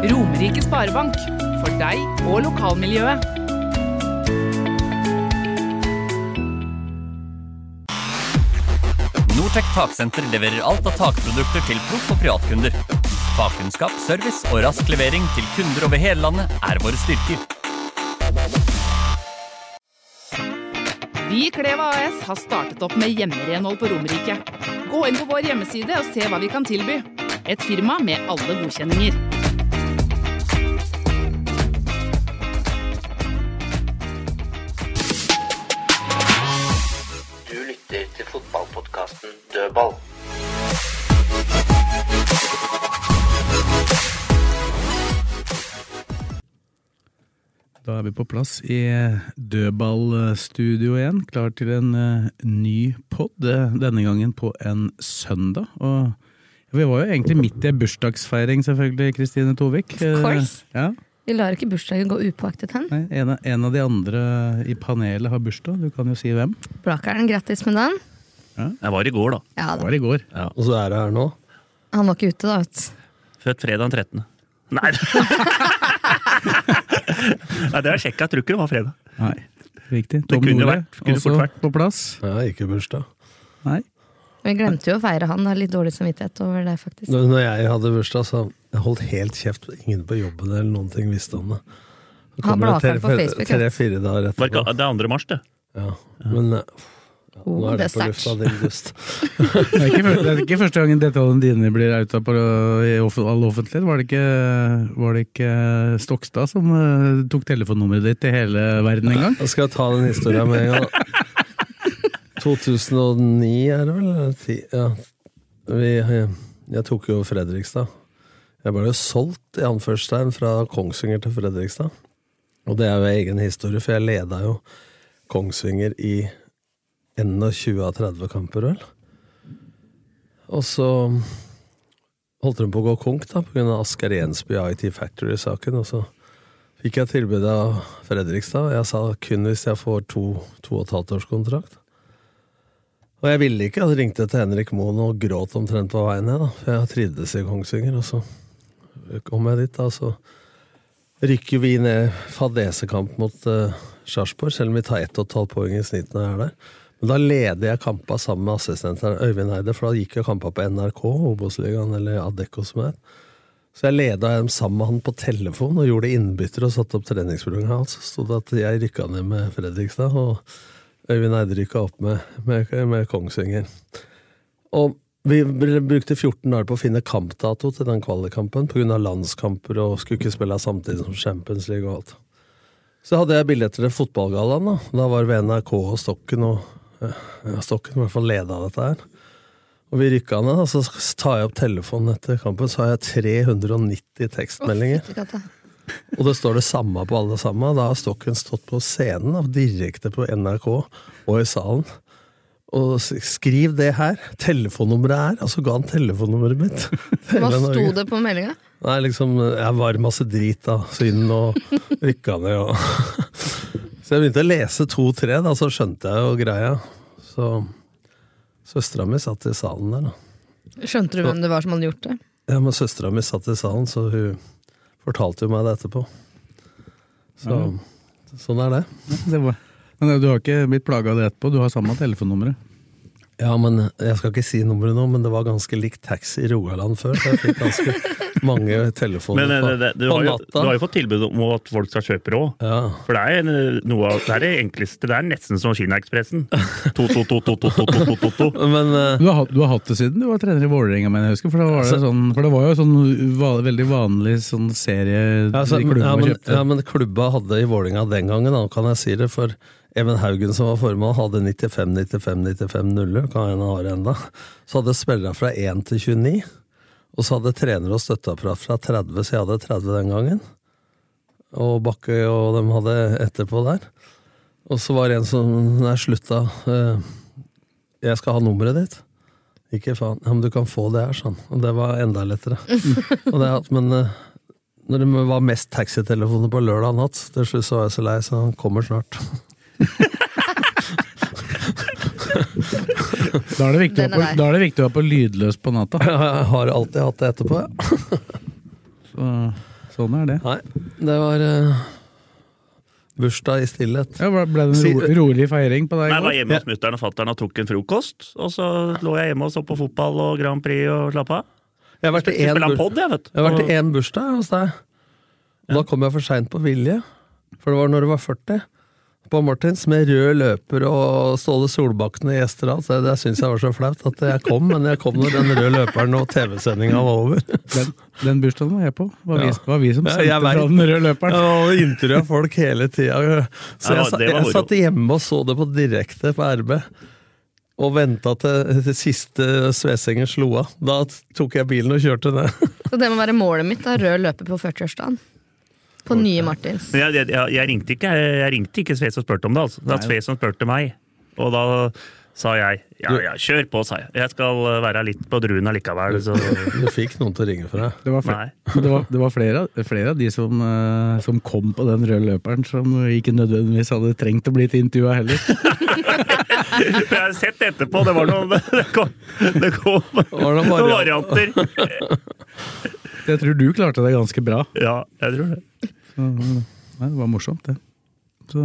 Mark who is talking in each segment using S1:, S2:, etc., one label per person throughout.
S1: Romerike Sparebank. For deg og lokalmiljøet.
S2: Nortec Taksenter leverer alt av takprodukter til proff- og privatkunder. Fagkunnskap, service og rask levering til kunder over hele landet er våre styrker.
S1: Vi i Kleva AS har startet opp med hjemmerenhold på Romerike. Gå inn på vår hjemmeside og se hva vi kan tilby. Et firma med alle godkjenninger.
S3: Da er vi på plass i dødballstudio igjen, klar til en eh, ny pod. eh, Denne gangen på en søndag. Og vi var jo egentlig midt i en bursdagsfeiring, selvfølgelig, Kristine Tovik.
S4: Of course.
S3: Eh, Ja,
S4: Vi lar ikke bursdagen gå upåaktet hen.
S3: nei, en, av, en av de andre i panelet har bursdag, du kan jo si hvem.
S4: Blakeren, grattis med den.
S2: Jeg var i går, da.
S4: Ja da.
S3: var i går.
S5: Og så er det her nå.
S4: Han var ikke ute, da.
S2: Født fredag den 13. Nei! Nei, det er jeg sjekka. Jeg tror ikke det var fredag.
S3: Nei, riktig.
S2: Det
S3: Tom
S2: kunne
S3: Nore,
S2: vært- kunne
S3: også
S2: vært.
S3: på plass.
S5: Ja, ikke bursdag.
S3: Nei.
S4: Vi glemte jo å feire han. Det er litt dårlig samvittighet over det, faktisk.
S5: Når jeg hadde bursdag, så jeg holdt helt kjeft. Ingen på jobben eller noen ting visste om det. Så
S4: Han
S5: ble det
S4: på Facebook,
S5: tre-fire dager etterpå.
S2: det er 2. mars, det.
S5: Ja. Men eh, ja, nå
S4: Oh,
S5: er
S4: det
S5: det på lufta, din dust.
S3: Det er ikke, første- det er ikke første gangen detaljene dine blir outa på i all offentlighet. Var det ikke, var det ikke Stokstad som uh, tok telefonnummeret ditt til hele verden en gang?
S5: Da skal jeg ta den historien med en gang. 2009 er det vel? Ja. Vi, jeg tok jo Fredrikstad. Jeg ble jo solgt i anførselstegn fra Kongsvinger til Fredrikstad. Og det er jo egen historie, for jeg leda jo Kongsvinger i 21 av 30 kamper, vel. Og så holdt hun på å gå konk, da, av Asker Jensby IT Factory-saken. Og så fikk jeg tilbud av Fredrikstad. Jeg sa kun hvis jeg får to, to og et halvt års kontrakt. Og jeg ville ikke, jeg ringte til Henrik Moen og gråt omtrent på veien ned. For jeg trivdes i Kongsvinger, og så kom jeg dit, da, så rykker vi ned fadesekamp mot uh, Sarpsborg, selv om vi tar ett og et halvt poeng i snitt når jeg er der. Men da leder jeg kampa sammen med assistenten Øyvind Eide, for da gikk jeg kampa på NRK, Obos-ligaen eller Adecco som het. Så jeg leda dem sammen med han på telefon og gjorde innbytter og satte opp treningsprogrammet hans. Så sto det at jeg rykka ned med Fredrikstad, og Øyvind Eide rykka opp med, med, med Kongsvinger. Og vi brukte 14 dager på å finne kampdato til den kvalikkampen pga. landskamper og skulle ikke spille samtidig som Champions League og alt. Så hadde jeg billetter til fotballgallaen. Da Da var det ved NRK og Stokken, og Stokken i hvert fall leda dette her. Og vi rykka ned, og så tar jeg opp telefonen etter kampen, så har jeg 390 tekstmeldinger.
S4: Oh.
S5: Og det står det samme på alle sammen. Da har Stokken stått på scenen, direkte på NRK og i salen. Og skriv det her. Telefonnummeret er Og så ga han telefonnummeret mitt.
S4: Hva sto det på meldinga?
S5: Nei, liksom Jeg var masse drit, da. siden og rykka ned og Så jeg begynte å lese to-tre, da, så skjønte jeg jo greia. Så søstera mi satt i salen der, da.
S4: Skjønte du hvem det var som hadde gjort det?
S5: Ja, men søstera mi satt i salen, så hun fortalte jo meg det etterpå. Så sånn er det.
S3: Det var, men du har ikke blitt plaga av det etterpå? Du har samme telefonnummeret?
S5: Ja, men jeg skal ikke si nummeret nå, men det var ganske likt taxi i Rogaland før. Så jeg fikk ganske mange telefoner
S2: Men, eh, det, det, du, har jo, du, har jo, fått tilbud om at folk skal kjøpe råd.
S5: Ja.
S2: For det er, eh, noe av, det er det enkleste. Det er nesten som Kinaekspressen.
S5: Men uh,
S3: du, har, du har hatt det siden du var trener i Vålerenga, mener jeg husker. For, var
S5: altså,
S3: sånn, for det, var jo sånn va, veldig vanlig sånn serie
S5: altså,
S3: klubba
S5: ja, men, ja, men klubba hadde i Vålerenga den gangen, da, kan jeg si det. for Even Haugen som var formann, hadde 95-95-95-0, kan hende har det enda. Så hadde spillere fra 1 til 29. Og så hadde trenere og støtteapparat fra 30, så jeg hadde 30 den gangen. Og Bakke og dem hadde etterpå der. Og så var det en som Nei, slutta. eh, Jeg skal ha nummeret ditt. Ikke faen. Ja, men du kan få det her, sånn. Og det var enda lettere. og det at, men eh, når det var mest taxitelefoner på lørdag natt, til slutt så var jeg så lei, så han kommer snart.
S3: Da er det viktig, å på, da er det viktig å være på lydløs på natta.
S5: Jeg har alltid hatt det etterpå, ja.
S3: Så, sånn er det.
S5: Nei, det var uh, bursdag i stillhet.
S3: Ja, ble det en ro, rolig feiring på deg?
S6: Nei, jeg var hjemme hos mutter'n og fatter'n og tok en frokost. Og så lå jeg hjemme og så på fotball og Grand Prix og slappa av.
S5: Jeg har vært i én bursdag hos deg. Og Da kom jeg for seint på vilje, for det var når du var 40. På Martins med rød løper og Ståle Solbakken i gjester. Altså, det syns jeg var så flaut at jeg kom, men jeg kom når den røde løperen og TV-sendinga var over.
S3: Den, den bursdagen var jeg på. Var vi,
S5: Ja.
S3: var vi som sendte fra
S5: vet.
S3: den røde løperen.
S5: Ja, og intervjua folk hele tida. Så
S6: Ja,
S5: jeg,
S6: det
S5: jeg satt hjemme og så det på direkte på RB. Og venta til til siste Svesengen slo av. Da tok jeg bilen og kjørte ned.
S4: Så det må være målet mitt, da. Rød løper på 40-årsdagen. På nye Martins.
S6: Men jeg, jeg, jeg, ringte ikke jeg ringte ikke Sve som spurte om det, altså. Det var Sve som spurte meg. Og da sa jeg ja, ja, kjør på, sa jeg. Jeg skal være litt på druen allikevel. Så.
S5: Du fikk noen til å ringe for deg.
S3: Det var,
S6: Nei.
S3: flere, det var, det var flere, flere av de som, eh, som kom på den røde løperen, som ikke nødvendigvis hadde trengt å bli intervjua heller.
S6: Jeg har sett etterpå, det var noen Det kom, det kom
S5: Var det
S6: noen varianter.
S3: Jeg tror du klarte det ganske bra.
S6: Ja, jeg tror det.
S3: Så, nei, det var morsomt, det. Så,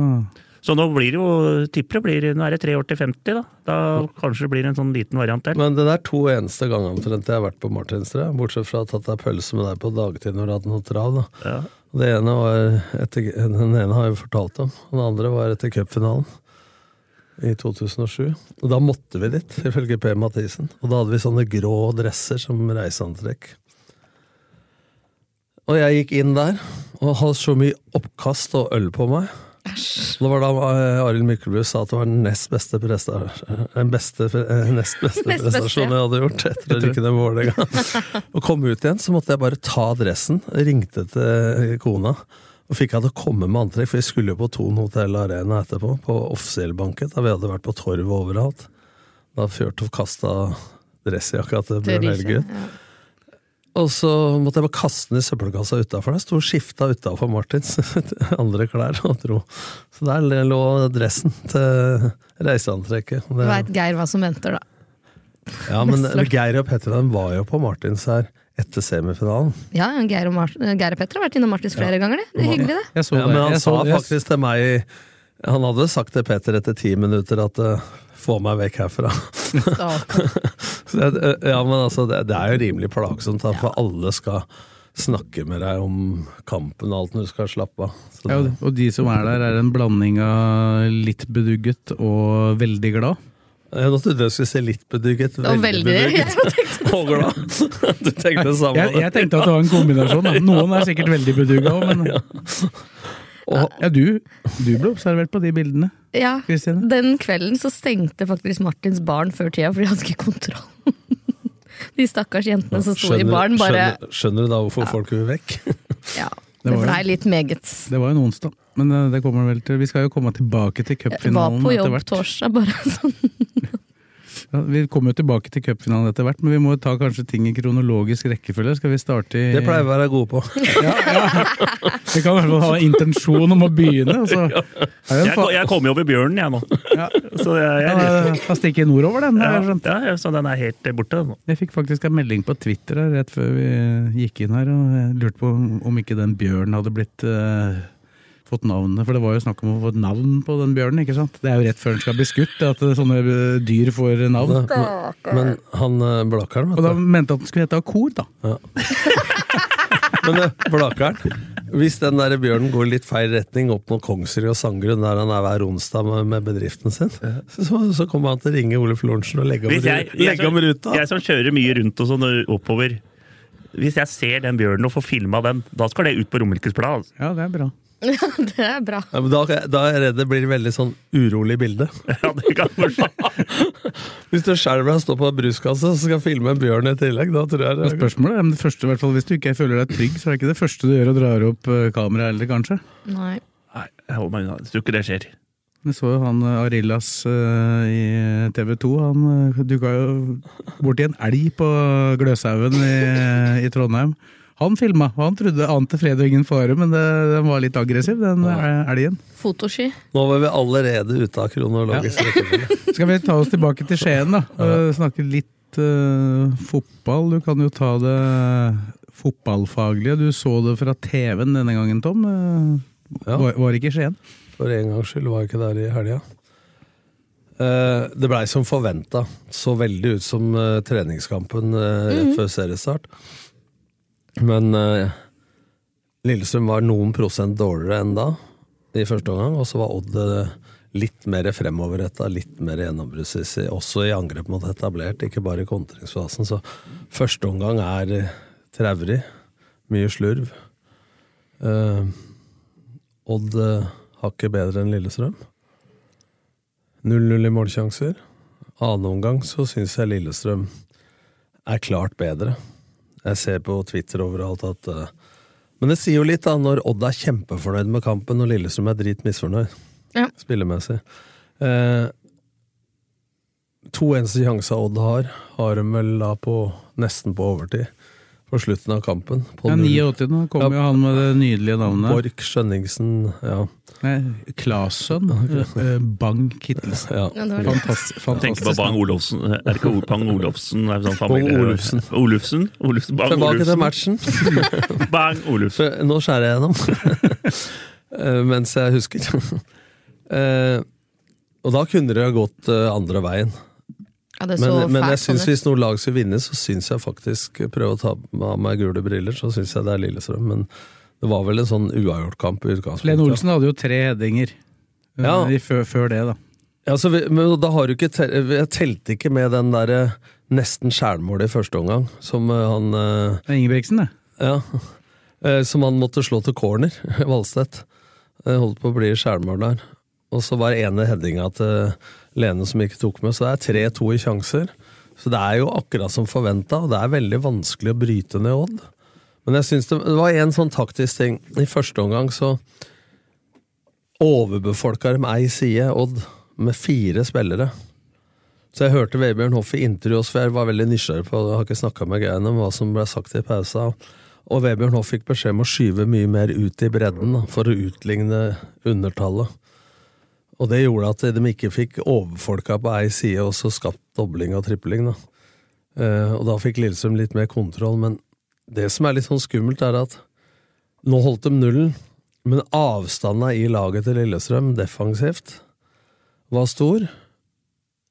S6: Så nå blir det jo Tipper det blir Nå er det tre år til 50, da. Da kanskje det blir en sånn liten variant der.
S5: Men det er to eneste gangene omtrent jeg har vært på Martins, tror. Bortsett fra å ha tatt deg pølse med deg på dagtid når du hadde noe trav. da.
S6: Ja.
S5: Det ene var etter, Den ene har jeg jo fortalt om, og den andre var etter cupfinalen i 2007. Og da måtte vi dit, ifølge Per Mathisen. Og da hadde vi sånne grå dresser som reiseantrekk. Og jeg gikk inn der, og hadde så mye oppkast og øl på meg. Det var da eh, Arild Myklebust sa at det var den nest beste, presta, beste, eh, nest beste prestasjonen jeg hadde gjort etter å rykke ned Vålerenga. Og kom ut igjen, så måtte jeg bare ta dressen, ringte til kona. Og fikk jeg til å komme med antrekk, for vi skulle jo på Thon hotell Arena etterpå, på offisiell banket, da vi hadde vært på torvet overalt. Da Fjørtoft kasta dressjakka til Bjørn Helgerud. Og så måtte jeg bare kaste den i søppelkassa utafor. Der sto skifta utafor Martins andre klær og dro. Så der lå dressen til reiseantrekket.
S4: Du veit Geir hva som venter, da.
S5: Ja, men Geir og Petter var jo på Martins her etter semifinalen.
S4: Ja, Geir og, Mart Geir og Petter har vært innom Martins flere ganger, det. Det er hyggelig, det.
S3: Jeg så
S5: ja, men han
S3: Jeg
S5: sa
S3: det.
S5: faktisk til meg Han hadde sagt til Petter etter ti minutter at eh, få meg vekk herfra. Så det, ja, men altså, det, det er jo rimelig plagsomt, da, for alle skal snakke med deg om kampen og alt når du skal slappe av. Så
S3: Ja, og de som er der, er en blanding av litt bedugget og veldig glad.
S5: Jeg trodde du skulle se litt bedugget, veldig
S4: veldig-
S5: bedugget og glad. Du tenkte det samme?
S3: Jeg, jeg tenkte at det var en kombinasjon. Da. Noen er sikkert veldig bedugga òg, men ja, du, du ble observert på de bildene.
S4: Ja,
S3: Christine.
S4: Den kvelden så stengte faktisk Martins barn før tida, fordi han hadde kontroll. De stakkars jentene som sto i baren, bare
S5: skjønner, skjønner du da hvorfor folk vil vekk?
S4: Ja,
S3: Det
S4: det blei litt meget.
S3: Det var jo en onsdag, men eh, det kommer vel til Vi skal jo komme tilbake til
S4: Jeg var på
S3: etter
S4: jobb
S3: hvert.
S4: torsdag, bare sånn.
S3: Ja, vi kommer jo tilbake til cupfinalen etter hvert, men vi må jo ta kanskje ting i kronologisk rekkefølge. Skal vi starte i
S5: Det pleier vi å være gode på.
S3: Ja, Vi kan i hvert fall ha intensjon om å begynne. Altså.
S6: Jeg, jeg kommer jo over bjørnen, jeg nå. Så jeg, jeg,
S3: Ja,
S6: jeg,
S3: Da stikker nordover, den.
S6: ja, ja, så den er helt borte nå.
S3: Jeg fikk faktisk en melding på Twitter her rett før vi gikk inn her, og jeg lurte på om- ikke den bjørnen hadde blitt eh, fått navnet. For det var jo snakk om å få et navn på den bjørnen, ikke sant? Det er jo rett før den skal bli skutt, at sånne eh, dyr får navn.
S5: Men han Blakkaren, vet du.
S3: Og da mente han at den skulle hete Akor, da.
S5: Men eh, Blakkaren, hvis den der bjørnen går litt feil retning opp mot Kongsrud og Sangerud, der han er hver onsdag med, med bedriften sin, så, så kommer han til å ringe Ole Florensen og legge om,
S6: Hvis jeg, jeg,
S5: legge om ruta.
S6: som, jeg som kjører mye rundt og sånn oppover Hvis jeg ser den bjørnen og får filma den, da skal det ut på Romerikes Blad. altså.
S3: Ja, det er bra.
S4: Ja, det er bra.
S5: Ja, men da, da er jeg redd det blir veldig sånn urolig bilde.
S6: Ja, det kan forstå.
S5: Hvis du skjelver deg og står på bruskasse og skal filme en bjørn i tillegg, da tror jeg det er
S3: Spørsmålet er det første, i hvert fall hvis du ikke føler deg trygg, så er det ikke det første du gjør å dra opp eh, kameraet heller, kanskje.
S4: Nei.
S6: Nei, jeg holder meg unna. Jeg tror ikke det skjer.
S3: Vi så jo han eh, Arillas eh, i TV 2. Han uh, dukka jo borti en elg på Gløshaugen i, i Trondheim. Han filma, og han trodde ante fred og ingen fare, men det, den var litt aggressiv, den eh, elgen.
S4: Fotosky.
S5: Nå var vi allerede ute av kronologisk rekkefølge.
S3: Skal vi ta oss tilbake til Skien, da? og Snakke litt uh, fotball. Du kan jo ta det fotballfaglige. Du så det fra TV-en denne gangen, Tom. Eh,
S5: Ja.
S3: Var, var ikke i Skien?
S5: For en gangs skyld var jeg ikke der i helga. Eh, det blei som forventa. Så veldig ut som eh, treningskampen eh, rett
S4: Mhm.
S5: før seriestart. Men eh, Lillestrøm var noen prosent dårligere enn da, i første omgang. Og så var Odd eh, litt mer fremoverretta, litt mer gjennombruddssissig. Også i angrep mot etablert, ikke bare i kontringsfasen. Så første omgang er eh, traurig. Mye slurv. Eh, Odd eh, hakket bedre enn Lillestrøm. 0-0 i målsjanser. Annen omgang så syns jeg Lillestrøm er klart bedre. Jeg ser på Twitter overalt at uh, Men det sier jo litt, da, når Odd er kjempefornøyd med kampen, og Lillestrøm er drit misfornøyd.
S4: Ja.
S5: Spillemessig. Uh, to eneste sjanser Odd har, har de vel da på nesten på overtid. På slutten av kampen. På
S3: Ja, 89 nå kom jo han med det nydelige navnet.
S5: Borch, Skjønningsen, ja.
S3: Nei, Claesson. eh, Bang Kittelsen.
S5: ja.
S4: Ja, det.
S3: Fantastisk.
S6: Tenker på Bang. Olofsen. Er det ikke Bang Olofsen? Er det sånn
S5: Bang
S6: familie-
S5: Olufsen.
S6: Olufsen? Olufsen. Bang
S5: Tilbake til matchen.
S6: Bang Olufsen.
S5: Nå skjærer jeg gjennom. Eh, Mens jeg husker. Eh, Og da kunne det ha gått eh, andre veien.
S4: Ja, det så
S5: Men, men jeg
S4: fælt sånn
S5: hvis noe lag skal vinne, så syns jeg faktisk Prøve å ta av meg gule briller, så syns jeg det er Lillestrøm. Men det var vel en sånn uavgjort-kamp i utgangspunktet.
S3: Glenn Olsen hadde jo tre headinger eh,
S5: Ja.
S3: før, før det, da.
S5: Ja, så vi, men da har du ikke tel Jeg telte ikke med den der eh, nesten skjærmålet i første omgang, som eh, han
S3: Det er Ingebrigtsen, det.
S5: Ja. Eh, Som han måtte slå til corner, Valstedt. Holdt på å bli skjærmål der. Og så var det ene headinga til Lene som ikke tok med, så det er 3-2 i sjanser. Så det er jo akkurat som forventa, og det er veldig vanskelig å bryte ned Odd. Men jeg synes det, det var en sånn taktisk ting. I første omgang så overbefolka de ei side, Odd, med fire spillere. Så jeg hørte Vebjørn Hoff i intervju for jeg var veldig nysgjerrig på Jeg har ikke snakka med Geir om hva som ble sagt i pausa. Og Vebjørn Hoff fikk beskjed om å skyve mye mer ut i bredden da, for å utligne undertallet. Og det gjorde at de ikke fikk overfolka på ei side og så skapt dobling og tripling. Da. Eh, og da fikk Lillestrøm litt mer kontroll. Men det som er litt sånn skummelt, er at nå holdt de nullen, men avstanda i laget til Lillestrøm defensivt var stor.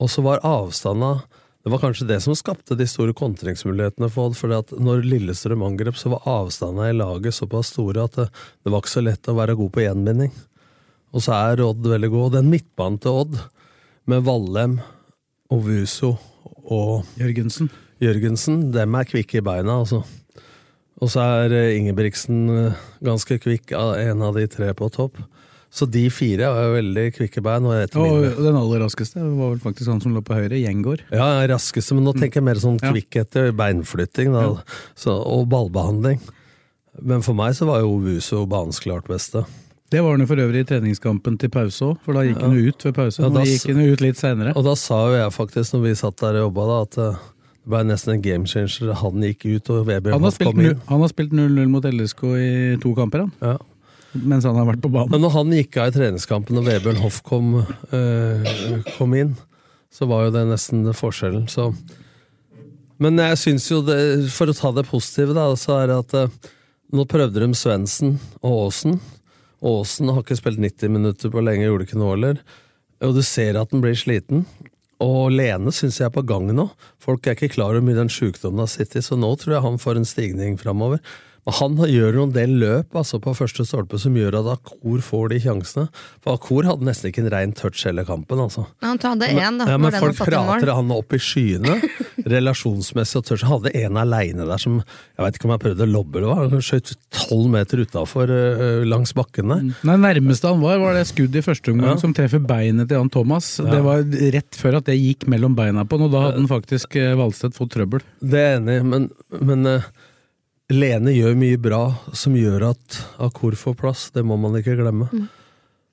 S5: Og så var avstanda Det var kanskje det som skapte de store kontringsmulighetene for Odd. For når Lillestrøm angrep, så var avstanda i laget såpass store at det, det var ikke så lett å være god på gjenbinding. Og så er Odd veldig god. Den midtbanen til Odd, med Vallem, Ovuso og
S3: Jørgensen.
S5: Jørgensen, dem er kvikke i beina, altså. Og så er eh, Ingebrigtsen eh, ganske kvikk, en av de tre på topp. Så de fire er veldig kvikke bein. Og,
S3: Og den aller raskeste var vel faktisk han som lå på høyre, Gjengård.
S5: ja, raskeste, men nå tenker jeg mer sånn kvikkhet i beinflytting da, så, og ballbehandling. Men for meg så var jo Ovuso banens klart beste.
S3: Det var han jo for øvrig i treningskampen til pause òg, for da gikk han jo ut ved pause.
S5: Ja, da
S3: gikk han jo ut litt senere.
S5: Og da sa jo jeg faktisk, når vi satt der og jobba, da, at eh, det ble nesten en game changer. Han gikk ut, og Vebjørn Hoff kom inn.
S3: han har spilt 0-0 mot LSK i to kamper, han.
S5: Ja.
S3: Mens han har vært på banen.
S5: Men når han gikk av i treningskampen og Vebjørn Hoff kom, øh, kom inn, så var jo det nesten forskjellen. Så. Men jeg syns jo det, for å ta det positive, da, så er det at eh, nå prøvde de Svendsen og Aasen. Aasen har ikke spilt 90 minutter på lenge, gjorde ikke noe heller. Og du ser at den blir sliten. Og Lene syns jeg er på gang nå. Folk er ikke klar over hvor mye den sjukdommen har sittet i, så nå tror jeg han får en stigning framover. Han gjør jo en del løp altså på første stolpe som gjør at Akor får de sjansene. For Akor hadde nesten ikke en rein touch hele kampen. altså.
S4: Han hadde én, da.
S5: Ja, men folk prater han opp i skyene, relasjonsmessig og touch. Han hadde en aleine der som Jeg vet ikke om jeg prøvde å lobbe eller hva, han skjøt tolv meter utafor langs bakken der.
S3: Nei, nærmeste han var, var det skuddet i første omgang
S5: Ja.
S3: som treffer beinet til Jan Thomas.
S5: Ja.
S3: Det var rett før at det gikk mellom beina på han, og da hadde han faktisk eh, Valstedt fått trøbbel.
S5: Det er jeg enig i, men, men eh, Lene gjør mye bra som gjør at Akor får plass. Det må man ikke glemme.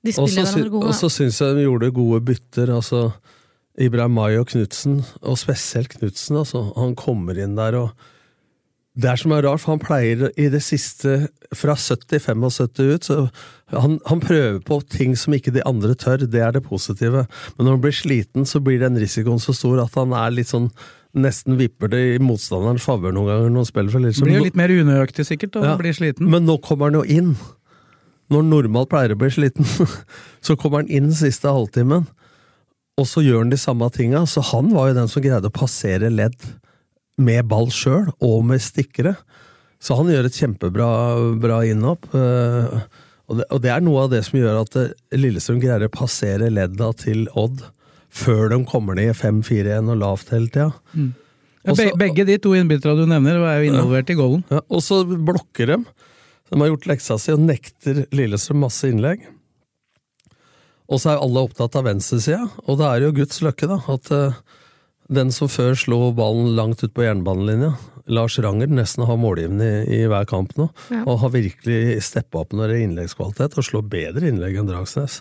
S4: De spiller hverandre gode.
S5: Og så syns jeg de gjorde gode bytter. altså Ibrahim Mai og Knutsen, og spesielt Knutsen. Altså, han kommer inn der og Det er som er rart, for han pleier i det siste, fra 70-75 ut, så han, han prøver på ting som ikke de andre tør. Det er det positive. Men når han blir sliten, så blir den risikoen så stor at han er litt sånn Nesten vipper det i motstanderens favør noen ganger når han spiller for Lillestrøm.
S3: Blir jo litt mer unøyaktig sikkert, da.
S5: Ja.
S3: Blir sliten.
S5: Men nå kommer han jo inn. Når normalt pleier å bli sliten, så kommer han inn siste halvtimen. Og så gjør han de samme tinga. Så han var jo den som greide å passere ledd med ball sjøl, og med stikkere. Så han gjør et kjempebra bra innhopp. eh, Og det, og det er noe av det som gjør at eh, Lillestrøm greier å passere ledda til Odd før de kommer ned i 5-4-1 og lavt hele tida.
S3: Ja, be, begge de to innbytterne du nevner, er jo involvert i goalen.
S5: Ja, og så blokker de. De har gjort leksa si og nekter Lillestrøm masse innlegg. Og så er alle opptatt av venstresida, og det er jo Guds løkke, da, at uh, den som før slo ballen langt ut på jernbanelinja, Lars Ranger, nesten har målgivende i, i hver kamp nå,
S4: Ja.
S5: og har virkelig steppa opp når det er innleggskvalitet, og slår bedre innlegg enn Dragsnes.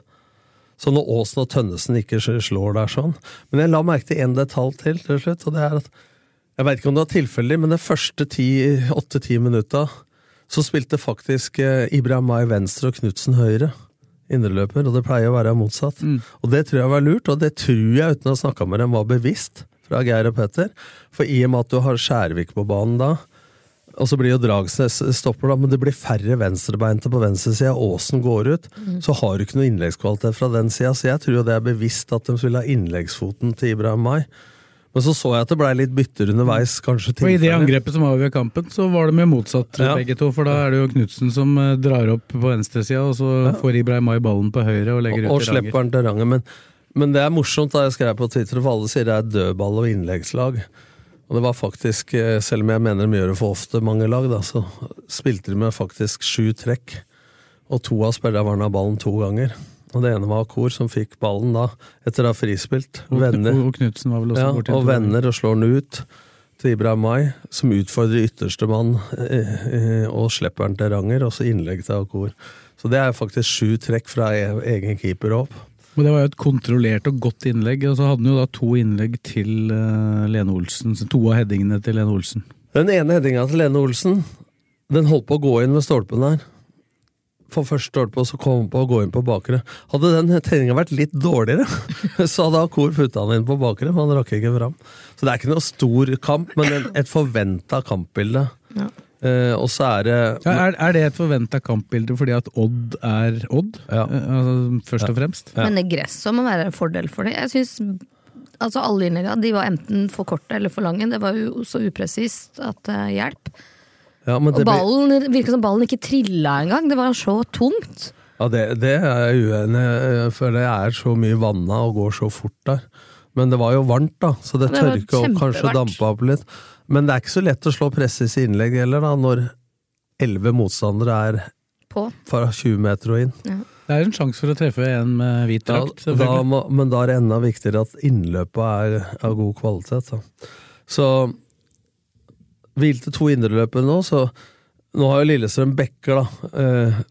S5: Så når Aasen og Tønnesen ikke slår der sånn Men jeg la merke til en detalj til til slutt, og det er at jeg veit ikke om det var tilfeldig, men de første åtte-ti minutta så spilte faktisk eh, Ibrahim Mai venstre og Knutsen høyre. Indreløper, og det pleier å være motsatt. Og det tror jeg var lurt, og det tror jeg, uten å ha snakka med dem, var bevisst fra Geir og Petter. For i og med at du har Skjærvik på banen da, og så blir jo Dragsnes stopper, da, men det blir færre venstrebeinte på venstresida, Aasen går ut, så har du ikke noe innleggskvalitet fra den sida, så jeg tror jo det er bevisst at de vil ha innleggsfoten til Ibrahim Mai. Men så så jeg at det blei litt bytter underveis, kanskje
S3: Og i det angrepet som ved kampen, så var det med motsatt
S5: Ja.
S3: begge to. For da er det jo Knutsen som eh, drar opp på venstresida, og så får Ibrahim Mai ballen på høyre og legger
S5: og, og
S3: ut Og
S5: slipper den til Ranger. Men, men det er morsomt, da jeg skrev på Twitter, for alle sier det er dødball og innleggslag. Og det var faktisk, eh, selv om jeg mener de gjør det for ofte, mange lag, da, så spilte de med faktisk sju trekk. Og to av spillerne var av ballen to ganger. Og det ene var Kor, som fikk ballen da, etter å ha frispilt.
S3: Og,
S5: Vender.
S3: og, og Knutsen var vel også
S5: Ja,
S3: borti
S5: og venner, og slår den ut til Ibrahim Mai, som utfordrer ytterste mann eh, eh, og slipper den til Ranger, og så innlegg til Akor. Så det er faktisk sju trekk fra e- egen keeper opp.
S3: Og det var jo et kontrollert og godt innlegg, og så hadde han jo da to innlegg til eh, Lene Olsen. To av headingene til Lene Olsen.
S5: Den ene headinga til Lene Olsen, den holdt på å gå inn ved stolpen der. For første stolpe, og så kom han på å gå inn på bakre. Hadde den headinga vært litt dårligere, så hadde Akor putta han inn på bakre, men han rakk ikke fram. Så det er ikke noe stor kamp, men et forventa kampbilde.
S4: Ja.
S5: Eh, og så er det
S3: Ja, er, er det et forventa kampbilde fordi at Odd er Odd,
S5: Ja.
S3: Eh, altså, først og fremst?
S4: Men det gresset må være en fordel for det. Jeg synes, altså Alle innlegga de var enten for korte eller for lange. Det var jo så upresist at uh, hjelp.
S5: ja, men
S4: Og ballen virka som ballen ikke trilla engang. Det var så tungt.
S5: Ja, det, det er jeg uenig i, for det er så mye vanna og går så fort der. Men det var jo varmt, da, så det,
S4: Det
S5: tørka opp, kanskje dampa opp litt. Men det er ikke så lett å slå presses i innlegg heller, da, når elleve motstandere er
S4: På.
S5: fra 20 meter og inn.
S3: Det er en sjanse for å treffe en med hvit drakt.
S5: da
S3: da
S5: må, men da er det enda viktigere at innløpet er av god kvalitet. Da. Så hvilte to indreløpere nå, så nå har jo Lillestrøm Bekker, da.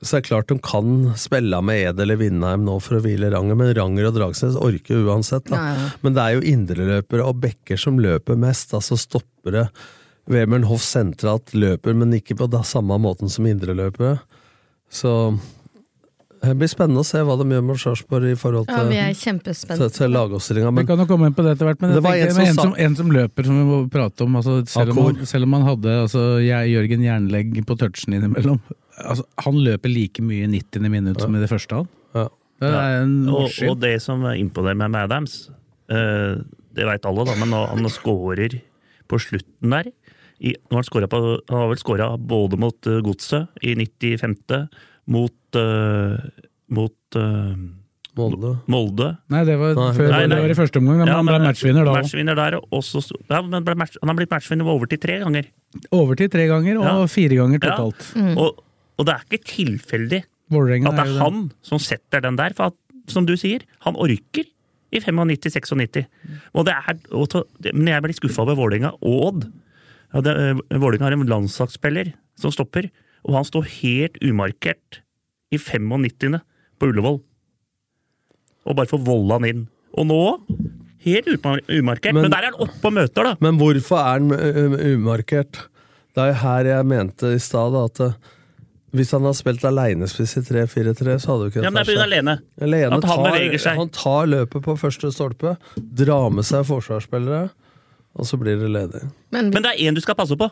S5: så så er det klart de kan spille med Ed eller Vindheim nå for å hvile Ranger, men Ranger og Dragsnes orker uansett. Da.
S4: Nei.
S5: Men det er jo indreløpere og Bekker som løper mest, altså stoppere. Wemern Hoff sentralt løper, men ikke på samme måten som indreløpere. Så det blir spennende å se hva de gjør med Sarpsborg i forhold til,
S4: ja,
S5: til, til lagoppstillinga.
S3: Vi kan jo komme inn på det etter hvert, men,
S5: Det var en som
S3: en, som, en som løper, som vi må prate om. Altså, selv, om han, selv om han hadde altså, jeg, Jørgen Jernlegg på touchen innimellom altså, Han løper like mye i 90. minutt som i det første, han.
S5: ja.
S3: Det er en
S6: Og, og det som imponerer meg med Adams, uh, det veit alle, da, men når han scorer på slutten der i, nå han, på, han har vel skåra både mot uh, Godset i 95., mot uh, mot uh,
S5: Molde.
S6: Molde.
S3: Nei, det var,
S5: Nei,
S3: før,
S6: nei, nei.
S3: det var i første omgang. men han ble matchvinner da.
S6: Matchvinner der, og så, ja, men ble match, han har blitt matchvinner med overtid tre ganger.
S3: Overtid tre ganger, og
S6: Ja.
S3: fire ganger
S6: Ja.
S3: totalt.
S6: Og, og det er ikke tilfeldig
S3: Vålerenga
S6: at det
S3: er
S6: er han som setter den der. For at, som du sier, han orker i 95-96. Og det er, og men jeg blir skuffa over Vålerenga og Odd. Ja, det, eh, Vålerenga har en landslagsspiller som stopper, og han står helt umarkert i 95. på Ullevål. Og bare få volda han inn. Og nå helt umarkert. Men,
S5: Men-
S6: der er han oppe og møter, da.
S5: Men hvorfor er han umarkert? Det er jo her jeg mente i stad at hvis han hadde spilt alenespiss i 3-4-3, så hadde jo ikke
S6: Ja, men det er pga. Lene.
S5: Lene
S6: At han
S5: tar,
S6: beveger seg.
S5: han tar løpet på første stolpe, drar med seg forsvarsspillere, og så blir det ledig.
S4: Men,
S6: Men det er én du skal passe på.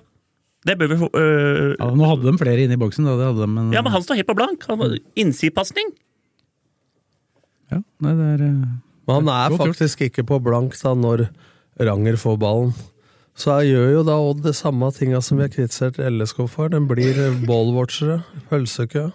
S6: Det bør vi få øh,
S3: Ja, nå hadde de flere inne i boksen, da. Det hadde de, men,
S6: Ja, men han står helt på blank. Han Innsidepasning.
S3: ja, nei, det er eh,
S5: Men han er faktisk ikke på blank da når Ranger får ballen. Så jeg gjør jo da Odd det samme tinga som vi har kritisert LSK for. Den blir ballwatchere, pølsekø.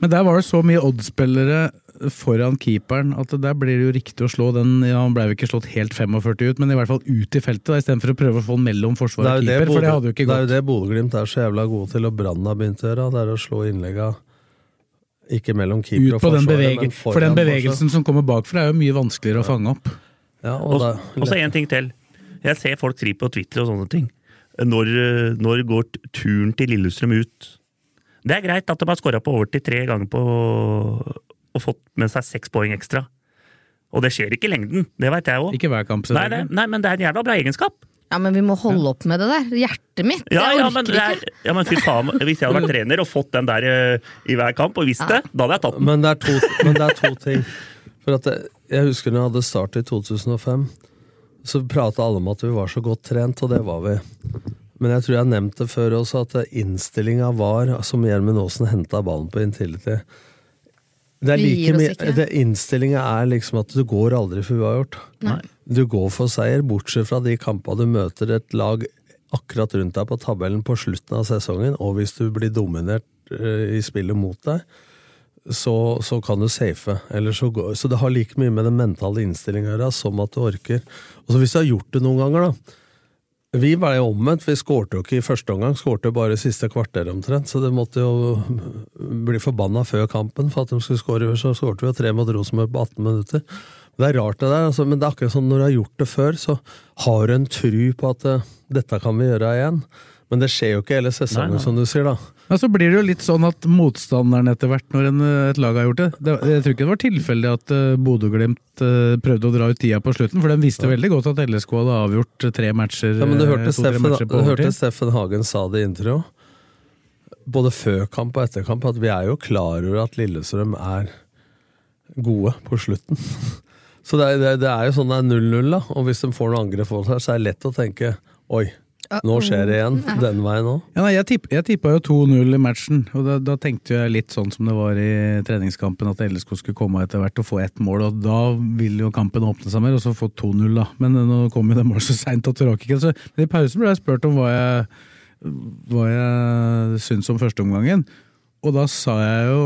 S3: Men der var det så mye Odd-spillere foran keeperen at der blir det jo riktig å slå den ja, Han ble jo ikke slått helt 45 ut, men i hvert fall ut i feltet, da, istedenfor å prøve å få den mellom forsvar og
S5: keeper. det,
S3: keeper, for det hadde jo ikke gått.
S5: det er jo det Bodø-Glimt er så jævla gode til, og Brann har begynt å gjøre. Det er å slå innlegga ikke mellom keeper
S3: Ut
S5: og
S3: på den
S5: forsvarer,
S3: bevege,
S5: men
S3: for den bevegelsen som kommer bakfra, er jo mye vanskeligere å fange opp.
S5: Ja, og
S6: Og
S5: da,
S6: og så en ting til. Jeg ser folk skrive på Twitter og sånne ting. Når, øh, når går turen til Lillestrøm ut? Det er greit at de har skåra på overtid tre ganger på og fått med seg seks poeng ekstra. Og det skjer ikke i lengden, det veit jeg òg.
S3: Ikke hver kamp,
S6: Nei,
S3: det,
S6: nei, men det er en jævla bra egenskap.
S4: ja, men vi må holde opp med det der. Hjertet mitt.
S6: Ja,
S4: jeg
S6: ja,
S4: orker
S6: er,
S4: ikke.
S6: ja, men fy faen, hvis jeg hadde vært trener og fått den der øh, i hver kamp og visst det, da hadde jeg tatt den.
S5: men, det er to, men det er to ting. For at jeg, jeg husker når jeg hadde start i 2005, så prata alle om at vi var så godt trent, og det var vi. Men jeg tror jeg har nevnt det før også, at innstillinga var som Gjermund Aasen henta ballen på Intility. Det er
S4: Vi
S5: like
S4: gir oss
S5: mye
S4: ikke.
S5: det- Innstillinga er liksom at du går aldri for uavgjort.
S4: Nei.
S5: Du går for seier, bortsett fra de kampene du møter et lag akkurat rundt deg på tabellen på slutten av sesongen, og hvis du blir dominert eh, i spillet mot deg, så, så kan du safe. Eller så, går, så det har like mye med den mentale innstillinga å gjøre som at du orker. Og så hvis du har gjort det noen ganger, da. Vi ble jo omvendt, vi skårte jo ikke i første omgang, skårte bare siste kvarter omtrent. Så det måtte jo bli forbanna før kampen for at de skulle skåre. Så skårte vi jo tre mot Rosenborg på 18 minutter. Det er rart det der, altså, men det er akkurat sånn når du har gjort det før, så har du en tru på at uh, dette kan vi gjøre igjen. Men det skjer jo ikke hele sesongen,
S6: Nei, nei.
S5: som du sier, da.
S3: Men så blir det jo litt sånn at motstanderen etter hvert, når en, et lag har gjort det, det Jeg tror ikke det var tilfeldig at uh, Bodø-Glimt uh, prøvde å dra ut tida på slutten, for de visste veldig godt at LSK hadde avgjort tre matcher.
S5: Ja, men du
S3: eh,
S5: hørte, Steffen,
S3: matcher
S5: du hørte. Steffen Hagen sa det i intro. Både før kamp og etter kamp, at vi er jo klar over at Lillestrøm er gode på slutten. Så det er, det, er- jo sånn det er 0-0, da. Og hvis de får noe angrep på seg, så er det lett å tenke oi, nå skjer det igjen. Den veien òg.
S3: Ja, jeg, tipp, jeg tippa jo 2-0 i matchen, og da, da tenkte jeg litt sånn som det var i treningskampen, at LSK skulle komme etter hvert og få ett mål, og da vil jo kampen åpne seg mer, og så få 2-0, da. Men nå kom jo det målet så seint at det rakk ikke. Så, men i pausen ble jeg spurt om hva jeg, hva jeg syns om førsteomgangen. Og da sa jeg jo,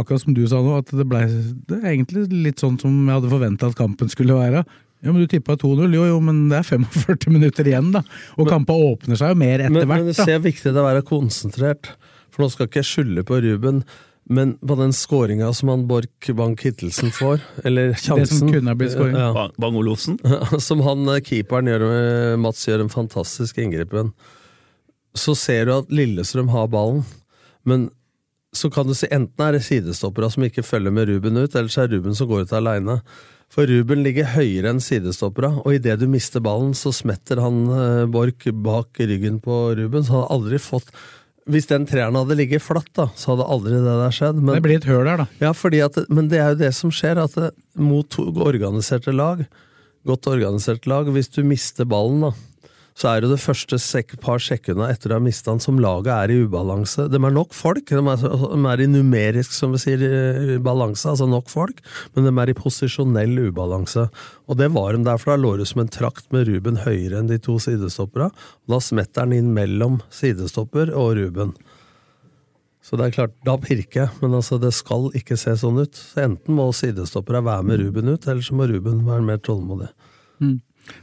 S3: akkurat som du sa nå, at det ble er egentlig litt sånn som jeg hadde forventa at kampen skulle være. Ja, men Du tippa 2-0, jo jo, men det er 45 minutter igjen, da. Og kampa åpner seg jo mer etter
S5: Men, men det
S3: hvert, da.
S5: ser viktig ut å være konsentrert. For nå skal ikke jeg skylde på Ruben, men på den skåringa som han Borch Bank-Hittelsen får, eller sjansen
S3: kunne blitt skåring.
S5: Ja.
S6: Bang-Olofsen?
S5: Som han eh, keeperen gjør med Mats gjør en fantastisk inngripen. Så ser du at Lillestrøm har ballen, men så kan du si enten er det sidestoppere som ikke følger med Ruben ut, eller så er Ruben som går ut aleine. For Ruben ligger høyere enn sidestoppera, og idet du mister ballen, så smetter han eh, Borch bak ryggen på Ruben, så han har aldri fått Hvis den treeren hadde ligget flatt, da, så hadde aldri det der skjedd. Men,
S3: Det blir et høl der, da.
S5: ja, fordi at, men det er jo det som skjer, at det, mot to organiserte lag, godt organiserte lag, hvis du mister ballen, da, så er det det første sek par sekundene etter å ha mista han, som laget er i ubalanse. De er nok folk, de er, de er i numerisk, som vi sier, balanse, altså nok folk, men de er i posisjonell ubalanse. Og det var de der, for da lå det som en trakt med Ruben høyere enn de to sidestoppera, og da smetter han inn mellom sidestopper og Ruben. Så det er klart, da pirker jeg, men altså, det skal ikke se sånn ut. Så enten må sidestopperne være med Ruben ut, eller så må Ruben være mer tålmodig.
S3: Mm.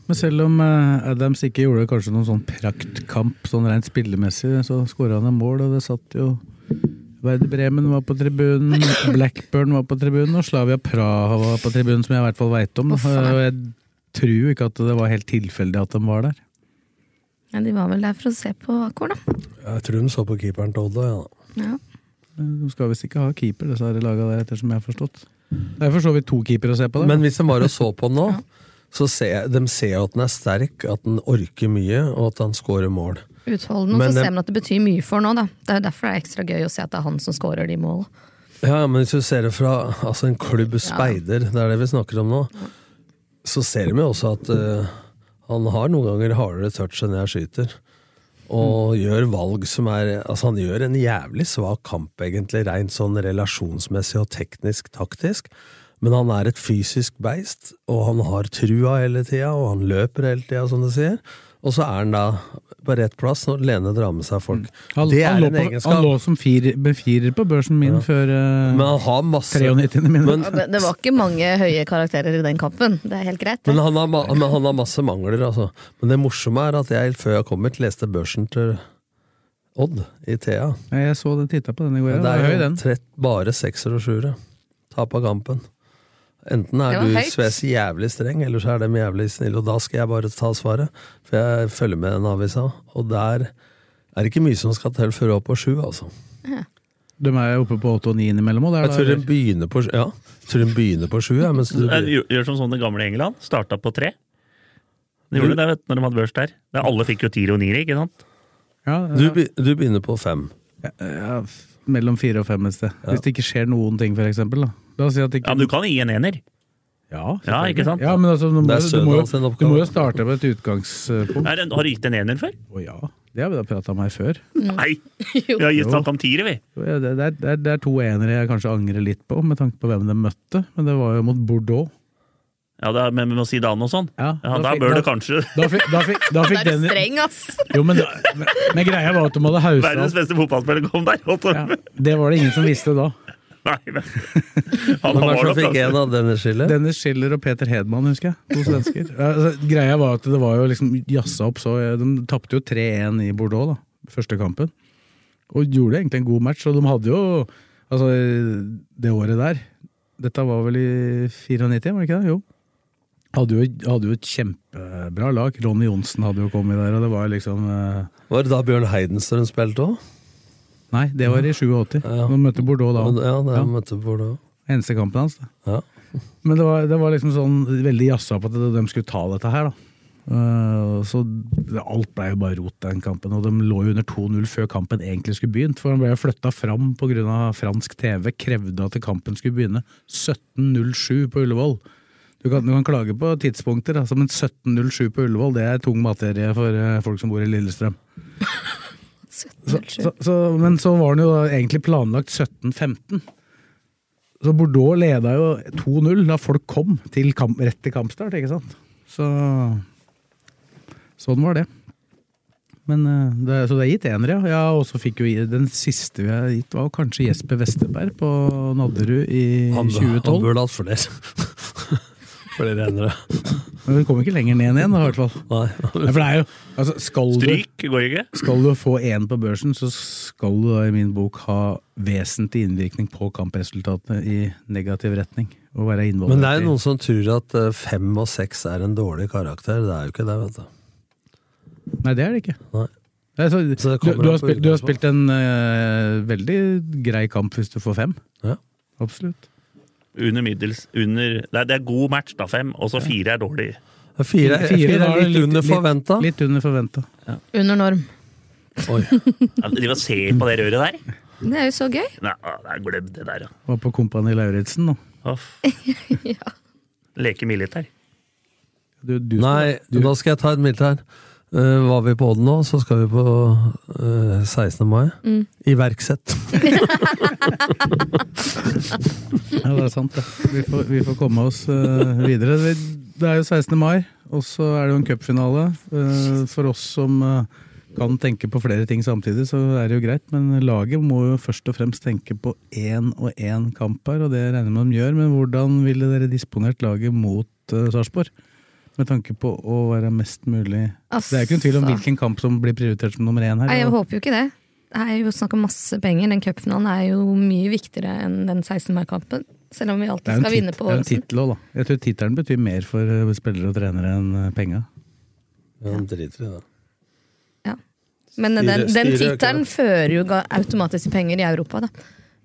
S3: Men selv om eh, Adams ikke gjorde kanskje noen sånn praktkamp sånn rent spillemessig, så skåra han en mål, og det satt jo Werder Bremen var på tribunen, Blackburn var på tribunen, og Slavia Praha var på tribunen, som jeg i hvert fall veit om. Og jeg tror jo ikke at det var helt tilfeldig at de var der.
S4: Ja, De var vel der for å se på Akor, da.
S5: Jeg tror de så på keeperen til Odda, ja.
S4: Ja.
S3: De skal visst ikke ha keeper, disse laga der, ettersom jeg har forstått. Det er for så vidt to keepere å se på der.
S5: Men hvis de var og så på nå, så ser de ser at den er sterk, at den orker mye, og at han scorer mål.
S4: Utholdende, og
S5: Men
S4: så ser man at det betyr mye for nå, da. Det er derfor det er ekstra gøy å se at det er han som scorer de målene.
S5: Ja, men hvis du ser det fra altså en klubb speider, det er det vi snakker om nå, så ser de jo også at uh, han har noen ganger hardere touch enn jeg skyter. Og gjør valg som er Altså, han gjør en jævlig svak kamp, egentlig, rent sånn relasjonsmessig og teknisk taktisk. Men han er et fysisk beist, og han har trua hele tida, og han løper hele tida, som du sier. Og så er han da på rett plass når Lene drar med seg folk.
S3: Han,
S5: det er en
S3: på,
S5: egenskap.
S3: han lå som firer på børsen min før eh,
S5: Men han har masse
S3: 93. min.
S5: Men,
S4: Ja, det, det var ikke mange høye karakterer i den kampen, det er helt greit.
S5: Men han har, men han har masse mangler, altså. Men det morsomme er at jeg, før jeg kom hit, leste børsen til Odd i Thea.
S3: Jeg så det, titta på den i går. Ja,
S5: det er jo
S3: den.
S5: bare sekser og sjuere. Tap av kampen. Enten er du. Sves jævlig streng, eller så er de jævlig snille, og da skal jeg bare ta svaret. For jeg følger med den avisa, og der er det ikke mye som skal til før opp på sju, altså.
S3: De er oppe på åtte og ni innimellom. Er
S5: Jeg tror de begynner på, ja, jeg tror de begynner på sju, ja, mens du
S6: Gjør, som sånn det gamle England. Starta på tre. De gjorde det vet, når de hadde børs der. Det, alle fikk jo tiere og niere, ikke sant?
S3: ja,
S5: du,
S3: ja,
S5: du begynner på fem.
S3: ja, mellom fire og fem et sted. Hvis det ikke skjer noen ting, for eksempel. Da. La oss si at ikke
S6: Ja, men du kan gi en ener.
S3: Ja,
S6: Ja, ikke sant?
S3: Ja, men altså, du, må, du, må, du,
S5: må,
S3: du må jo starte på et utgangspunkt.
S6: Er det- Har du gitt en ener før?
S3: Å ja, det har vi da prata om her før.
S6: Nei! Vi har gitt snakk om tiere, vi.
S3: Ja, Det, det, er, det, er, det er to enere jeg kanskje angrer litt på, med tanke på hvem de møtte. Men det var jo mot Bordeaux.
S6: Ja, det er med, med Zidane og sånn.
S3: Ja,
S6: Ja,
S3: da
S6: da
S3: fikk-
S6: bør
S3: da-
S6: det kanskje
S3: Da fikk, da fikk, da fikk
S4: Da du
S3: den
S4: streng, ass!
S3: Jo, men, men, men greia var at de hadde hausa
S6: Verdens beste fotballspiller kom der.
S3: Ja, det var det ingen som visste da.
S6: Nei, men Han
S5: som
S6: nok
S5: fikk en av Dennis Schiller?
S3: Dennis Schiller og Peter Hedman, husker jeg. To svensker. Altså, greia var at det var jo liksom jazza opp så De tapte jo 3-1 i Bordeaux, da, første kampen. Og gjorde egentlig en god match, og de hadde jo Altså, det året der Dette var vel i 94, var det ikke det? Jo. Hadde jo, hadde jo et kjempebra lag. Ronny Johnsen hadde jo kommet der, og det var liksom eh,
S5: Var det da Bjørn Heidenstølen spilte òg?
S3: Nei, det var i 87.
S5: Ja.
S3: De møtte Bordeaux da.
S5: Ja, det
S3: Ja.
S5: møtte Bordeaux.
S3: Eneste kampen hans. Da.
S5: Ja.
S3: Men det var, det var liksom sånn veldig jazza på at de skulle ta dette her, da. Eh, så alt ble jo bare rot den kampen, og de lå jo under 2-0 før kampen egentlig skulle begynt. For han ble flytta fram pga. fransk TV, krevde at kampen skulle begynne 17.07 på Ullevål. Du kan, du kan klage på tidspunkter, altså, men 17.07 på Ullevål det er tung materie for eh, folk som bor i Lillestrøm. Så, så, så, men så var den jo egentlig planlagt 17-15. Så Bordeaux leda jo 2-0 da folk kom til kamp, rett til kampstart, ikke sant? Så Sånn var det. Men eh, det, Så det er gitt enere, ja. ja. Og så fikk jo den siste vi har gitt, var kanskje Jesper Westerberg på Nadderud i
S5: Han, han
S3: 2012.
S5: burde hatt flere. Flere enere.
S3: Men vi kommer ikke lenger ned enn én, i hvert fall.
S5: Nei.
S3: Nei, for det er jo, altså, skal du,
S6: Stryk går ikke.
S3: skal du få én på børsen, så skal du da i min bok ha vesentlig innvirkning på kampresultatene i negativ retning. Og være
S5: Men det er jo noen som tror at eh, fem og seks er en dårlig karakter. Det er jo ikke det, vet du.
S3: Nei, det er det ikke.
S5: Nei.
S3: Så,
S5: Så det
S3: du, du, har spilt, du har spilt en uh, veldig grei kamp hvis du får fem.
S5: Ja.
S3: Absolutt.
S6: Under middels under, er, det er god match, da, fem, og så fire er dårlig.
S5: Fire, fire
S3: fire
S5: er litt under forventa.
S3: Litt, under forventa.
S4: Under norm.
S5: Oi.
S6: Ja, De må se på det røret der.
S4: Det er jo så gøy.
S6: Nei, nei, glem det der, ja.
S3: Var på Kompani Lauritzen nå.
S6: Off. Leke militær.
S3: Du, du,
S5: Nei,
S3: du,
S5: da skal jeg ta et mildt Eh, var vi på Odd nå, så skal vi på uh, 16. mai.
S4: Mm.
S5: Iverksett.
S3: Ja, det er sant, det. Vi får, vi får komme oss uh, videre. Vi- Det er jo 16. mai, og så er det jo en cupfinale. Eh, for oss som eh, kan tenke på flere ting samtidig, så er det jo greit. Men laget må jo først og fremst tenke på én og én kamp her, og det regner jeg med de gjør. Men hvordan ville dere disponert laget mot uh, Sarpsborg? Med tanke på å være mest mulig Det er jo ikke noen tvil om
S4: Altså-
S3: hvilken kamp som blir prioritert som nummer én her.
S4: Nei, jeg håper jo ikke det. Det er jo snakk om masse penger. Den cupfinalen er jo mye viktigere enn den 16. mai-kampen. Selv om vi alltid skal vinne på
S3: det er en
S4: Ålesund.
S3: tittel òg, da. Jeg tror tittelen betyr mer for eh, spillere og trenere enn eh, penga.
S5: Ja, de driter i det.
S4: Men
S5: Styre-
S4: den, den tittelen fører jo automatisk til penger i Europa, da.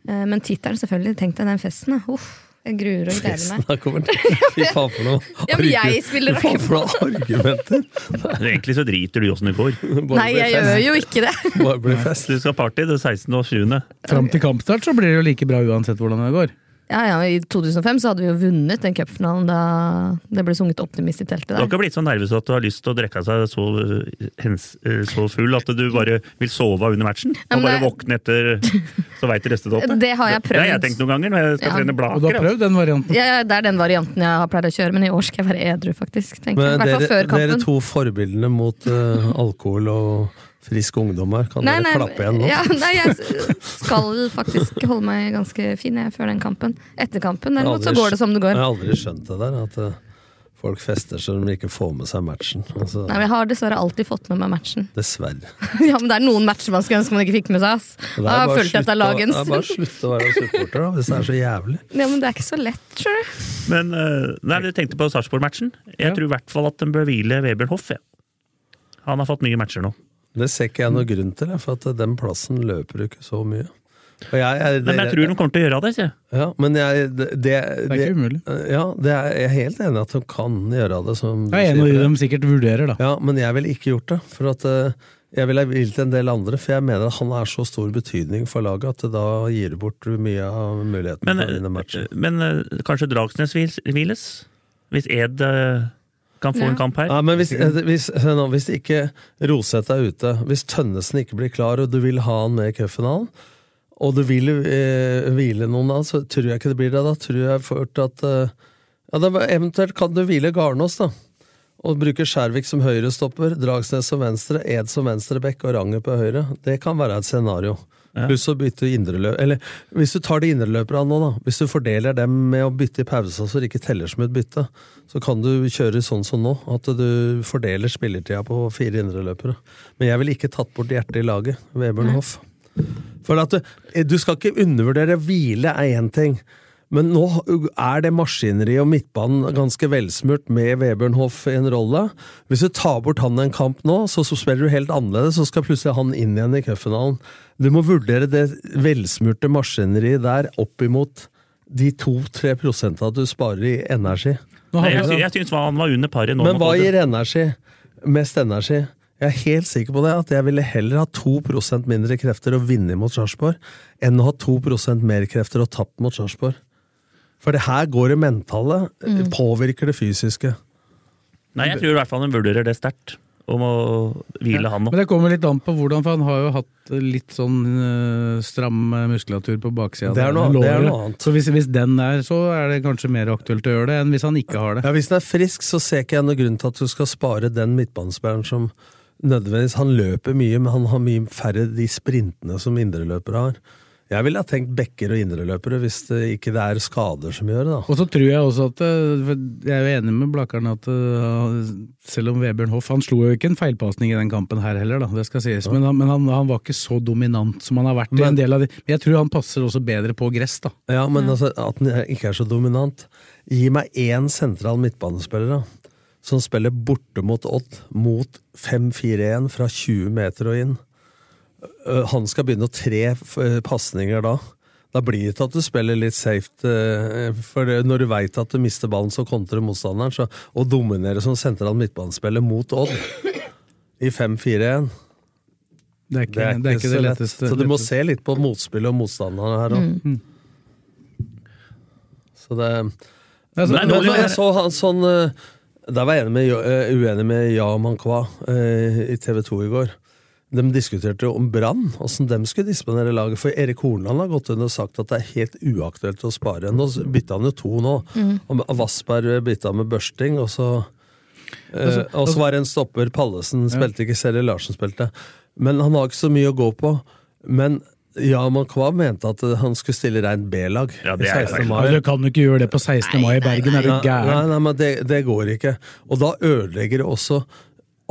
S4: Eh, Men tittelen, selvfølgelig. Tenk deg den festen, da. Uff, jeg gruer og gleder meg.
S5: Her kommer til. Fy faen for noe
S4: Ja, men jeg spiller
S5: Fy faen for noe argumenter!
S6: Egentlig så driter du i åssen det går.
S4: Nei, jeg gjør jo ikke det.
S5: Bare blir fest.
S6: Du skal party det 16. og 20.
S3: Fram til kampstart så blir det jo like bra uansett hvordan det går.
S4: Ja, ja, I 2005 så hadde vi jo vunnet den cupfinalen da det ble sunget optimist i teltet der.
S6: Du har ikke blitt så nervøs at du har lyst til å drikke seg så, eh, hens, eh, så full at du bare vil sove under matchen?
S4: Ja,
S6: Og bare
S4: det-
S6: våkne etter så veit du resultatet?
S4: Det har jeg prøvd.
S6: Det har jeg tenkt noen ganger når jeg skal
S4: Ja.
S6: trene blaker.
S3: Og du har prøvd den varianten?
S4: Ja, det er den varianten jeg har pleid å kjøre, men i år skal jeg være edru, faktisk.
S5: dere,
S4: før
S5: dere to forbildene mot uh, alkohol og frisk ungdom her, kan
S4: Nei,
S5: dere
S4: nei,
S5: klappe igjen nå?
S4: Ja, nei, jeg skal faktisk holde meg ganske fin jeg, før den kampen. Etter kampen derimot så går det som det går.
S5: Jeg har aldri skjønt det der, at eh, folk fester så de ikke får med seg matchen. Altså,
S4: Nei, men Jeg har dessverre alltid fått med meg matchen.
S5: Dessverre.
S4: Ja, men Det er noen matcher man skulle ønske man ikke fikk med seg. ass.
S5: Det er
S4: Da har jeg
S5: bare å-
S4: lagens.
S5: det er bare slutte å være supporter, da, hvis det er så jævlig.
S4: Ja, men det er ikke så lett, tror jeg.
S6: Men eh, nei, du tenkte på Sarpsborg-matchen. Jeg tror i hvert fall at den bør hvile Vebjørn Hoff. Ja. Han har fått mye matcher nå.
S5: Det ser ikke jeg noen grunn til, for at den plassen løper ikke så mye. Og jeg, jeg,
S6: Men jeg tror de kommer til å gjøre det. jeg.
S5: Ja, men jeg, det, det,
S3: Det er ikke umulig.
S5: Ja, det er, jeg er helt enig at de kan gjøre det. Som
S3: Det er en av de de sikkert vurderer, da.
S5: Ja, men jeg ville ikke gjort det. For at eh, jeg ville vilt en del andre, for jeg mener at han er så stor betydning for laget at da gir du bort mye av muligheten
S6: Men,
S5: for å vinne matchen.
S6: eh, men eh, kanskje Dragsnes hviles? Hvis Ed kan få
S5: Ja.
S6: en kamp her?
S5: Ja, men hvis, hvis, nå, hvis ikke Roseth er ute, hvis Tønnesen ikke blir klar, og du vil ha han med i cupfinalen, og du vil eh, hvile noen da, så tror jeg ikke det blir det. Da tror jeg fort at eh, ja, da, Eventuelt kan du hvile Garnås, da. Og bruke Skjærvik som høyrestopper, Dragsnes som venstre, Ed som venstreback og Ranger på høyre. Det kan være et scenario.
S6: Ja.
S5: Pluss å bytte indreløp Eller hvis du tar de indreløperne nå, da. Hvis du fordeler dem med å bytte i pausa så det ikke teller som et bytte, så kan du kjøre sånn som nå. At du fordeler spillertida på fire indreløpere. Men jeg ville ikke tatt bort hjertet i laget. Hoff. For at du, du skal ikke undervurdere hvile er én ting. Men nå er det maskineriet og midtbanen ganske velsmurt med Vebjørn Hoff i en rolle. Hvis du tar bort han en kamp nå, så, så spiller du helt annerledes, så skal plutselig han inn igjen i cupfinalen. Du må vurdere det velsmurte maskineriet der opp imot de to-tre prosentene du sparer i energi.
S6: Nei, jeg, sy- jeg syns han var under paret nå.
S5: Men hva gir energi? Mest energi? Jeg er helt sikker på det, at jeg ville heller ha 2% mindre krefter og vinne mot Sarpsborg, enn å ha 2% mer krefter og tapt mot Sarpsborg. For det her går det mentale,
S4: Mm.
S5: påvirker det fysiske.
S6: Nei, jeg tror i hvert fall han vurderer det sterkt. Om å hvile han nå.
S3: Men det kommer litt an på hvordan, for han har jo hatt litt sånn uh, stram eh, muskulatur på baksida.
S5: Det er noe- det er noe annet.
S3: Så hvis, hvis den er, så er det kanskje mer aktuelt å gjøre det, enn hvis han ikke har det.
S5: Ja, Hvis den er frisk, så ser ikke jeg noen grunn til at du skal spare den midtbanespilleren som nødvendigvis Han løper mye, men han har mye færre de sprintene som indreløpere har. Jeg ville ha tenkt bekker og indreløpere hvis det ikke det er skader som gjør det. da.
S3: Og så tror jeg også at eh, Jeg er jo enig med Blakkaren at eh, selv om Vebjørn Hoff Han slo jo ikke en feilpasning i den kampen her heller, da, det skal sies. Men, han, men han, han var ikke så dominant som han har vært i en del av de Men jeg tror han passer også bedre på gress, da.
S5: Ja, men altså, at han ikke er så dominant. Gi meg én sentral midtbanespiller da, som spiller borte mot Odd, mot 5-4-1 fra 20 meter og inn. Øh, Han skal begynne å tre pasninger da. Da blir det til at du spiller litt safe, øh, for det- når du veit at du mister ballen, så kontrer motstanderen. Så og dominerer som sentral midtbanespiller mot Odd i 5-4-1
S3: Det er ikke det, er ikke det
S5: lett.
S3: letteste.
S5: Så du må se litt på motspillet og motstanderne her òg.
S3: Mm.
S5: Så det
S3: Altså,
S5: men,
S3: nå-
S5: men jeg så han sånn eh, Der var jeg enig med, eh, uenig med Ja Mankwa eh, i TV 2 i går. De diskuterte om Brann, åssen de skulle disponere laget. For Erik Hornland har gått inn og sagt at det er helt uaktuelt å spare. Nå bytta han jo to nå.
S7: Mm.
S5: Og Vassberg bytta med Børsting, og så eh,
S3: Altså-
S5: Og så var det en stopper. Pallesen
S3: Ja.
S5: spilte ikke, Selje Larsen spilte. Men han har ikke så mye å gå på. Men ja, Kvam mente at han skulle stille reint B-lag.
S6: Ja, det
S5: i
S6: er
S5: 16. mai.
S3: Altså, du kan jo ikke gjøre det på 16. mai i Bergen, er du
S5: Nei, nei, nei, men det, det går ikke. Og da ødelegger det også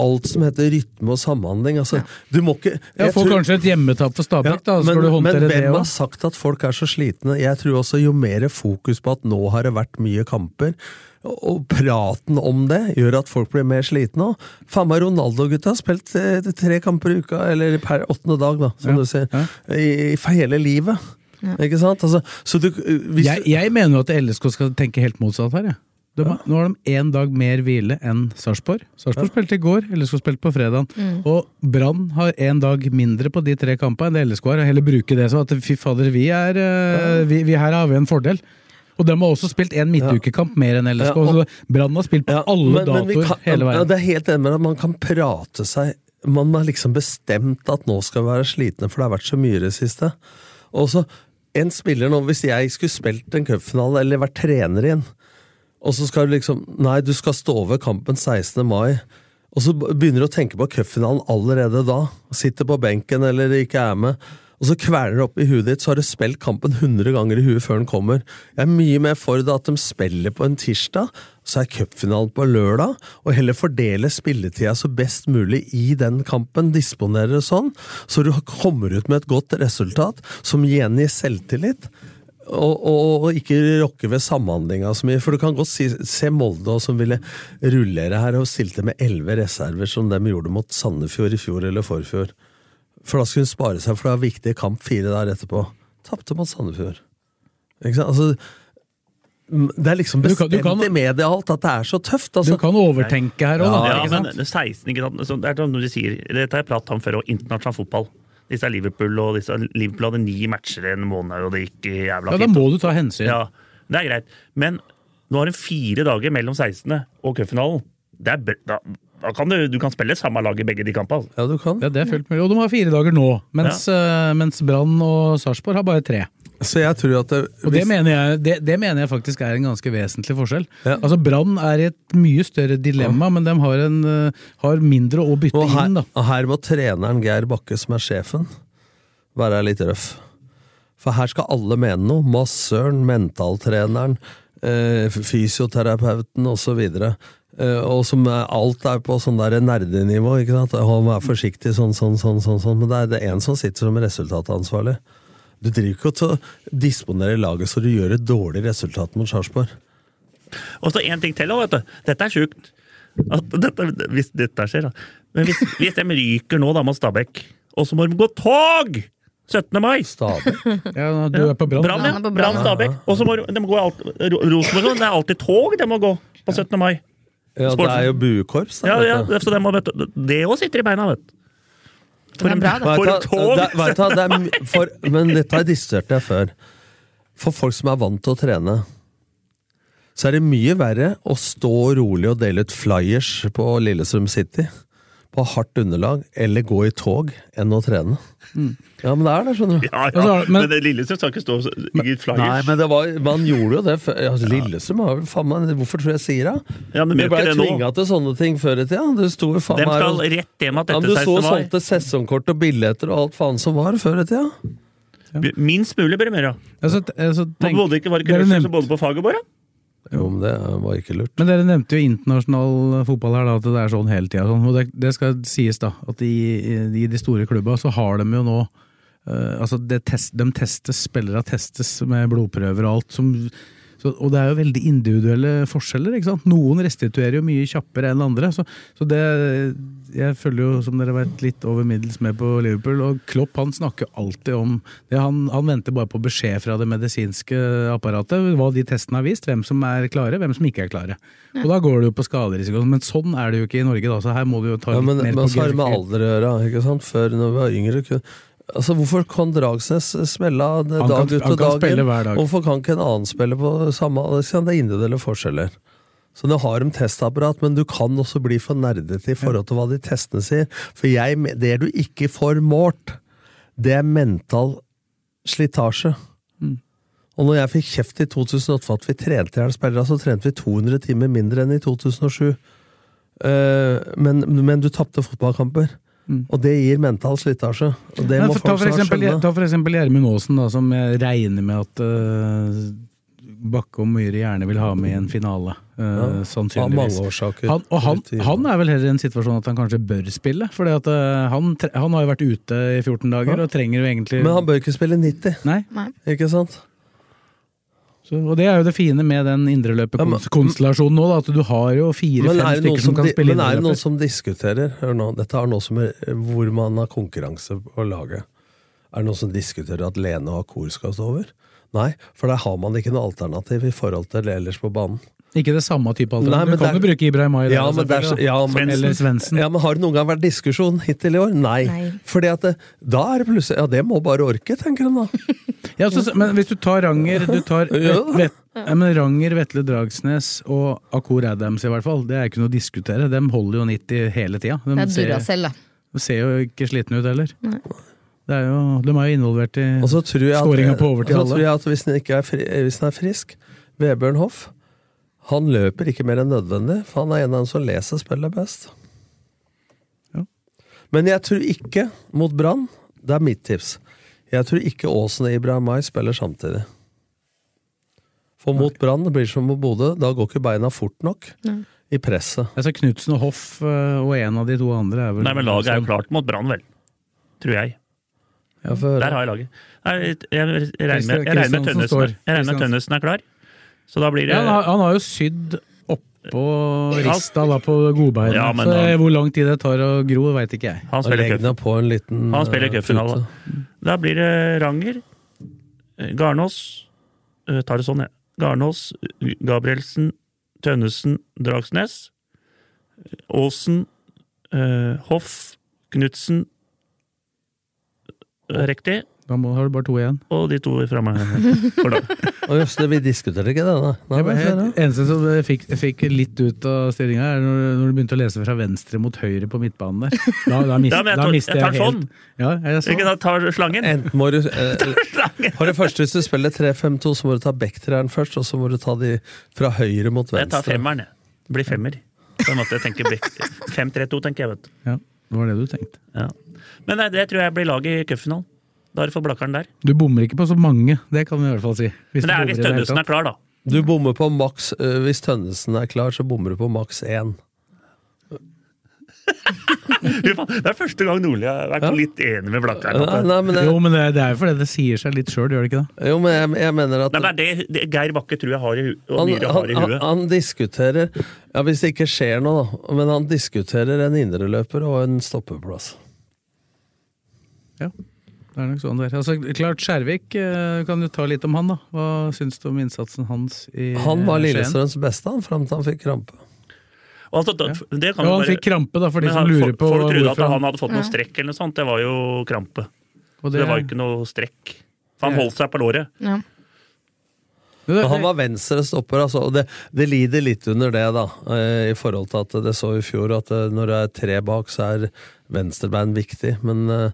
S5: alt som heter rytme og samhandling. Altså, du må ikke
S3: Ja,
S5: jeg
S3: får
S5: tror-
S3: kanskje et hjemmetap for Stabæk, da,
S5: men, men
S3: det
S5: hvem har sagt at folk er så slitne? Jeg tror også jo mer fokus på at nå har det vært mye kamper, og praten om det gjør at folk blir mer slitne òg. Faen meg Ronaldo-gutta har spilt eh, tre kamper i uka, eller per åttende dag, da, som
S3: Ja,
S5: du sier.
S3: ja.
S5: I, for hele livet.
S4: Ja.
S5: Ikke sant? Altså, så du, hvis
S3: Jeg, jeg mener jo at LSK skal tenke helt motsatt her. jeg. De ja. Nå har de én dag mer hvile enn Sarpsborg. Sarpsborg spilte i går, LSK spilte på fredag.
S4: Mm.
S3: Og Brann har én dag mindre på de tre kampene enn LSK har. og Heller bruke det som at fy fader, vi er eh, vi, vi Her har vi en fordel. Og de har også spilt en midtukekamp mer enn LSK.
S5: Ja, og-
S3: så Brann har spilt på alle
S5: men- men
S3: datoer
S5: kan-
S3: hele
S5: Ja,
S3: veien.
S5: det er helt enig med at Man kan prate seg Man har liksom bestemt at nå skal vi være slitne, for det har vært så mye i det siste. Og så en spiller nå, Hvis jeg skulle spilt en cupfinale eller vært trener i en, og så skal du liksom Nei, du skal stå over kampen 16. mai. Og så begynner du å tenke på cupfinalen allerede da. Sitter på benken eller ikke er med. Og så kveler det opp i huet ditt, så har du spilt kampen 100 ganger i huet før den kommer. Jeg er mye mer for det at de spiller på en tirsdag, så er cupfinalen på lørdag, og heller fordele spilletida så best mulig i den kampen, disponere det sånn, så du kommer ut med et godt resultat som gjengir selvtillit. Og, og, og ikke rokke ved samhandlinga så mye. For du kan godt si, se Molde som ville rullere her og stilte med elleve reserver, som de gjorde mot Sandefjord i fjor eller forfjor. For da skulle hun spare seg, for det var viktig kamp fire dager etterpå. Tapte mot Sandefjord. Ikke sant? Altså, det er liksom
S3: Du kan-
S5: bestemt
S3: du kan-
S5: i media alt at det er så tøft. Altså.
S3: Du kan overtenke her òg, da.
S6: Ja, men det 16, ikke sant? Så det er som du sier, dette har jeg pratet om før, og internasjonal fotball. Disse er Liverpool, og disse, Liverpool hadde ni matcher i en måned, og det gikk jævla fint.
S3: Ja, da må du ta hensyn.
S6: Ja, det er greit. Men nå har du fire dager mellom 16. og cupfinalen. Det er br- Da, da kan du, du kan spille samme lag i begge de kampene.
S5: Ja, du kan.
S3: Ja, det er fullt mulig. Og de har fire dager nå, mens, eh, mens Brann og Sarpsborg har bare tre.
S5: Så jeg tror at det,
S3: Og det mener, jeg, det, det mener jeg faktisk er en ganske vesentlig forskjell. Altså Brann er i et mye større dilemma, men de har, en, eh, har mindre å bytte
S5: Og her,
S3: inn. da.
S5: og her må treneren Geir Bakke, som er sjefen, være litt røff. For her skal alle mene noe. Massøren, mentaltreneren, eh, fysioterapeuten osv. Eh, og som er, alt er på sånn der nerdenivå. ikke sant? Og Vær forsiktig, sånn, sånn, sånn, sånn, sånn. Men det er det én som sitter som resultatansvarlig. Du driver ikke til å disponere laget så du gjør et dårlig resultat mot Sarpsborg.
S6: Og så en ting til, også, vet du. Dette er sjukt. At dette, hvis dette skjer, da. Men hvis, hvis de ryker nå da mot Stabæk, og så må de gå tog! 17. mai!
S5: Stabæk?
S3: Ja, du er på Brann.
S6: Brann, ja.
S4: Han er på
S6: Brann. Stabæk. Og så må de, gå alt, Ro- Rosenborg det er alltid tog de må gå på 17. mai.
S5: Ja, det er jo buekorps.
S6: Ja, ja, så de må, det òg sitter i beina, vet du.
S4: Det en, bra, da.
S6: For tog!
S5: det, vet du, det er, for, men dette har jeg diskutert jeg før. For folk som er vant til å trene, så er det mye verre å stå rolig og dele ut flyers på Lillestrøm City på hardt underlag, eller gå i tog, enn å trene. Ja, men det er det, skjønner du.
S6: Ja, ja,
S3: Altså,
S6: men,
S3: men-
S6: det Lillestrøm skal ikke stå og gi ut
S5: Nei, men det var, man gjorde jo det før. Altså, Lillestrøm har vel faen meg Hvorfor tror jeg sier det?
S6: Ja, men
S5: Vi ble
S6: ikke
S5: tvinga til sånne ting før i tida. Du sto jo faen meg her
S6: rett hjem dette
S5: ja, men Du så
S6: 16. mai.
S5: solgte sesongkort og billetter og alt faen som var før i tida.
S6: Minst mulig gjøre.
S3: Altså, altså, tenk-
S6: Bodde ikke, var det ikke som bodde på faget, da?
S5: Jo, men det var ikke lurt.
S3: Men dere nevnte jo internasjonal fotball her, da, at det er sånn hele tida. Sånn. Det, det skal sies, da, at i, i de store klubba så har de jo nå uh, altså test, De testes, spillere testes med blodprøver og alt. Som, så, og det er jo veldig individuelle forskjeller. ikke sant? Noen restituerer jo mye kjappere enn andre. Så, så det Jeg følger jo, som dere vet, litt over middels med på Liverpool. Og Klopp han snakker alltid om det. Han, han venter bare på beskjed fra det medisinske apparatet, hva de testene har vist. Hvem som er klare, hvem som ikke er klare. Og da går det jo på skaderisiko. Men sånn er det jo ikke i Norge, da. Så her må du jo ta
S5: Ja,
S3: litt
S5: men,
S3: mer
S5: men
S3: på
S5: så har det med alder å gjøre. ikke sant? Før, når vi var yngre kunne Altså, Hvorfor kan Dragsnes spille av dag
S3: kan-
S5: ut og
S3: kan
S5: dag inn?
S3: hver dag.
S5: Hvorfor kan ikke en annen spille på samme? Det er individuelle forskjeller. Så nå har de testapparat, men du kan også bli for nerdete i forhold til hva de testene sier. For jeg, det du ikke får målt, det er mental slitasje. Og når jeg fikk kjeft i 2008 for at vi trente i hjel spillere, så trente vi 200 timer mindre enn i 2007. Eh, men, men du tapte fotballkamper. Og det gir mental slitasje. Og det
S3: Men
S5: må
S3: ta, for eksempel, ta for eksempel Gjermund Aasen, da, som jeg regner med at uh, Bakke og Myhre gjerne vil ha med i en finale. Uh,
S5: Ja,
S3: sannsynligvis.
S5: av mange årsaker.
S3: Han, og han, han er vel heller i en situasjon at han kanskje bør spille. For han, han har jo vært ute i 14 dager
S5: Ja.
S3: og trenger jo egentlig
S5: Men han bør ikke spille 90.
S3: Nei.
S5: Ikke sant?
S3: Så, og det er jo det fine med den indreløperkonstellasjonen nå, da, at du har jo fire-fem
S5: er,
S3: stykker som
S5: som,
S3: kan spille indreløper.
S5: men er det noen som diskuterer Hør nå, dette har noe som er, hvor man har konkurranse på laget. Er det noen som diskuterer at Lene og Akor skal stå over? Nei, for der har man ikke noe alternativ i forhold til det ellers på banen.
S3: Ikke det samme type alternativ.
S5: Nei,
S3: Du kan jo bruke Ibrahim Ay
S5: Ja, er ja,
S3: Eller Svendsen.
S5: Ja, men Har det noen gang vært diskusjon hittil i år? Nei.
S4: Nei.
S5: Fordi at det, da er det plutselig Ja, det må bare orke, tenker en da.
S3: Ja, så, men hvis du tar Ranger du tar vet, vet, men Ranger, Vetle Dragsnes og Akor Adams i hvert fall, det er ikke noe å diskutere. De holder jo 90 hele tida. De,
S4: Det er
S3: ser-
S4: Duracell, da.
S3: de ser jo ikke slitne ut heller.
S4: Nei.
S3: Det er jo, de er jo involvert i
S5: Og så tror jeg at,
S3: skåringa på overtid,
S5: så tror jeg at hvis han ikke er, fri, hvis han er frisk, Vebjørn Hoff Han løper ikke mer enn nødvendig, for han er en av dem som leser spillet best. Men jeg tror ikke mot Brann, det er mitt tips, jeg tror ikke Aasen og Ibrahim May spiller samtidig. For mot Brann, det blir som mot Bodø, da går ikke beina fort nok
S4: Nei.
S5: i presset.
S3: Altså Knutsen og Hoff eh, og en av de to andre er vel
S6: Nei, men laget er jo klart mot Brann, vel. Tror jeg.
S5: Ja, for,
S6: Der har jeg laget. Nei, Jeg, jeg, regner med- jeg regner med Tønnesen, jeg regner med Tønnesen er klar. Så da blir det
S3: ja, han, har, han har jo sydd
S6: Ja.
S3: rista da på godbeina.
S6: Ja, men
S3: så
S6: han-
S3: hvor lang tid det tar å gro, veit ikke jeg.
S6: Han spiller
S5: på eh,
S6: cupfinale.
S5: pute.
S6: Da blir det Ranger, eh, Garnås eh, Tar det sånn, jeg. Garnås, Gabrielsen, Tønnesen, Dragsnes. Aasen, eh, Hoff, Knutsen eh, Riktig.
S3: Da må, har du bare to igjen.
S6: Og de to framme. for da.
S5: Jøss, vi diskuterer ikke det, da. nei det helt,
S3: eneste som jeg fikk, jeg fikk litt ut av stillinga, er når, når du begynte å lese fra venstre mot høyre på midtbanen der. Da, da, mist,
S6: Ja, jeg, tar, da
S3: mister
S6: jeg tar
S3: jeg helt
S6: sånn.
S3: Ja, jeg så.
S6: Ikke da tar slangen?
S5: Enten må du eh, For det første, hvis du spiller 3-5-2, så må du ta backtreeren først, og så må du ta de fra høyre mot
S6: Jeg tar
S5: venstre.
S6: femmeren, jeg. Det blir femmer. På en måte, jeg tenker 5-3-2, tenker jeg, vet du.
S3: Ja, det var det du tenkte.
S6: Ja. Men nei, det tror jeg blir laget i cupfinalen. Da er det for blakkeren der.
S3: Du bommer ikke på så mange, det kan vi i hvert fall si.
S6: Men det er hvis Tønnesen er klar, da.
S5: Du bommer på maks eh, Hvis Tønnesen er klar, så bommer du på maks én.
S6: Det er første gang Nordli har vært litt enig med Blakkeren.
S5: Nei,
S3: Jo, men det, det er jo fordi det sier seg litt sjøl, gjør det ikke det?
S5: jo, men jeg, jeg mener at
S6: Nei, men det er det, Geir Bakke tror jeg har i, hu- og
S5: han,
S6: Myhre har i
S5: han, han diskuterer Ja, Hvis det ikke skjer noe, da. Men han diskuterer en indreløper og en stoppeplass.
S3: Ja, det er nok sånn det er. Altså, klart, Skjærvik eh, kan du ta litt om han, da. Hva syns du om innsatsen hans i
S5: Han var? Lillestrøms beste han, fram til han fikk krampe.
S6: Altså, da, det kan
S3: Ja, han
S6: bare-
S3: fikk krampe, da, for de
S6: Men
S3: som lurer på
S6: Folk trodde at han hadde fått noe strekk eller noe sånt. Det var jo krampe.
S3: Og
S6: Det,
S3: det-
S6: var ikke noe strekk. For han holdt seg på låret.
S4: Ja.
S5: Men han var venstre stopper, altså, og det, det lider litt under det, da. eh, I forhold til at det så i fjor at eh, når det er tre bak, så er venstrebein viktig. Men eh,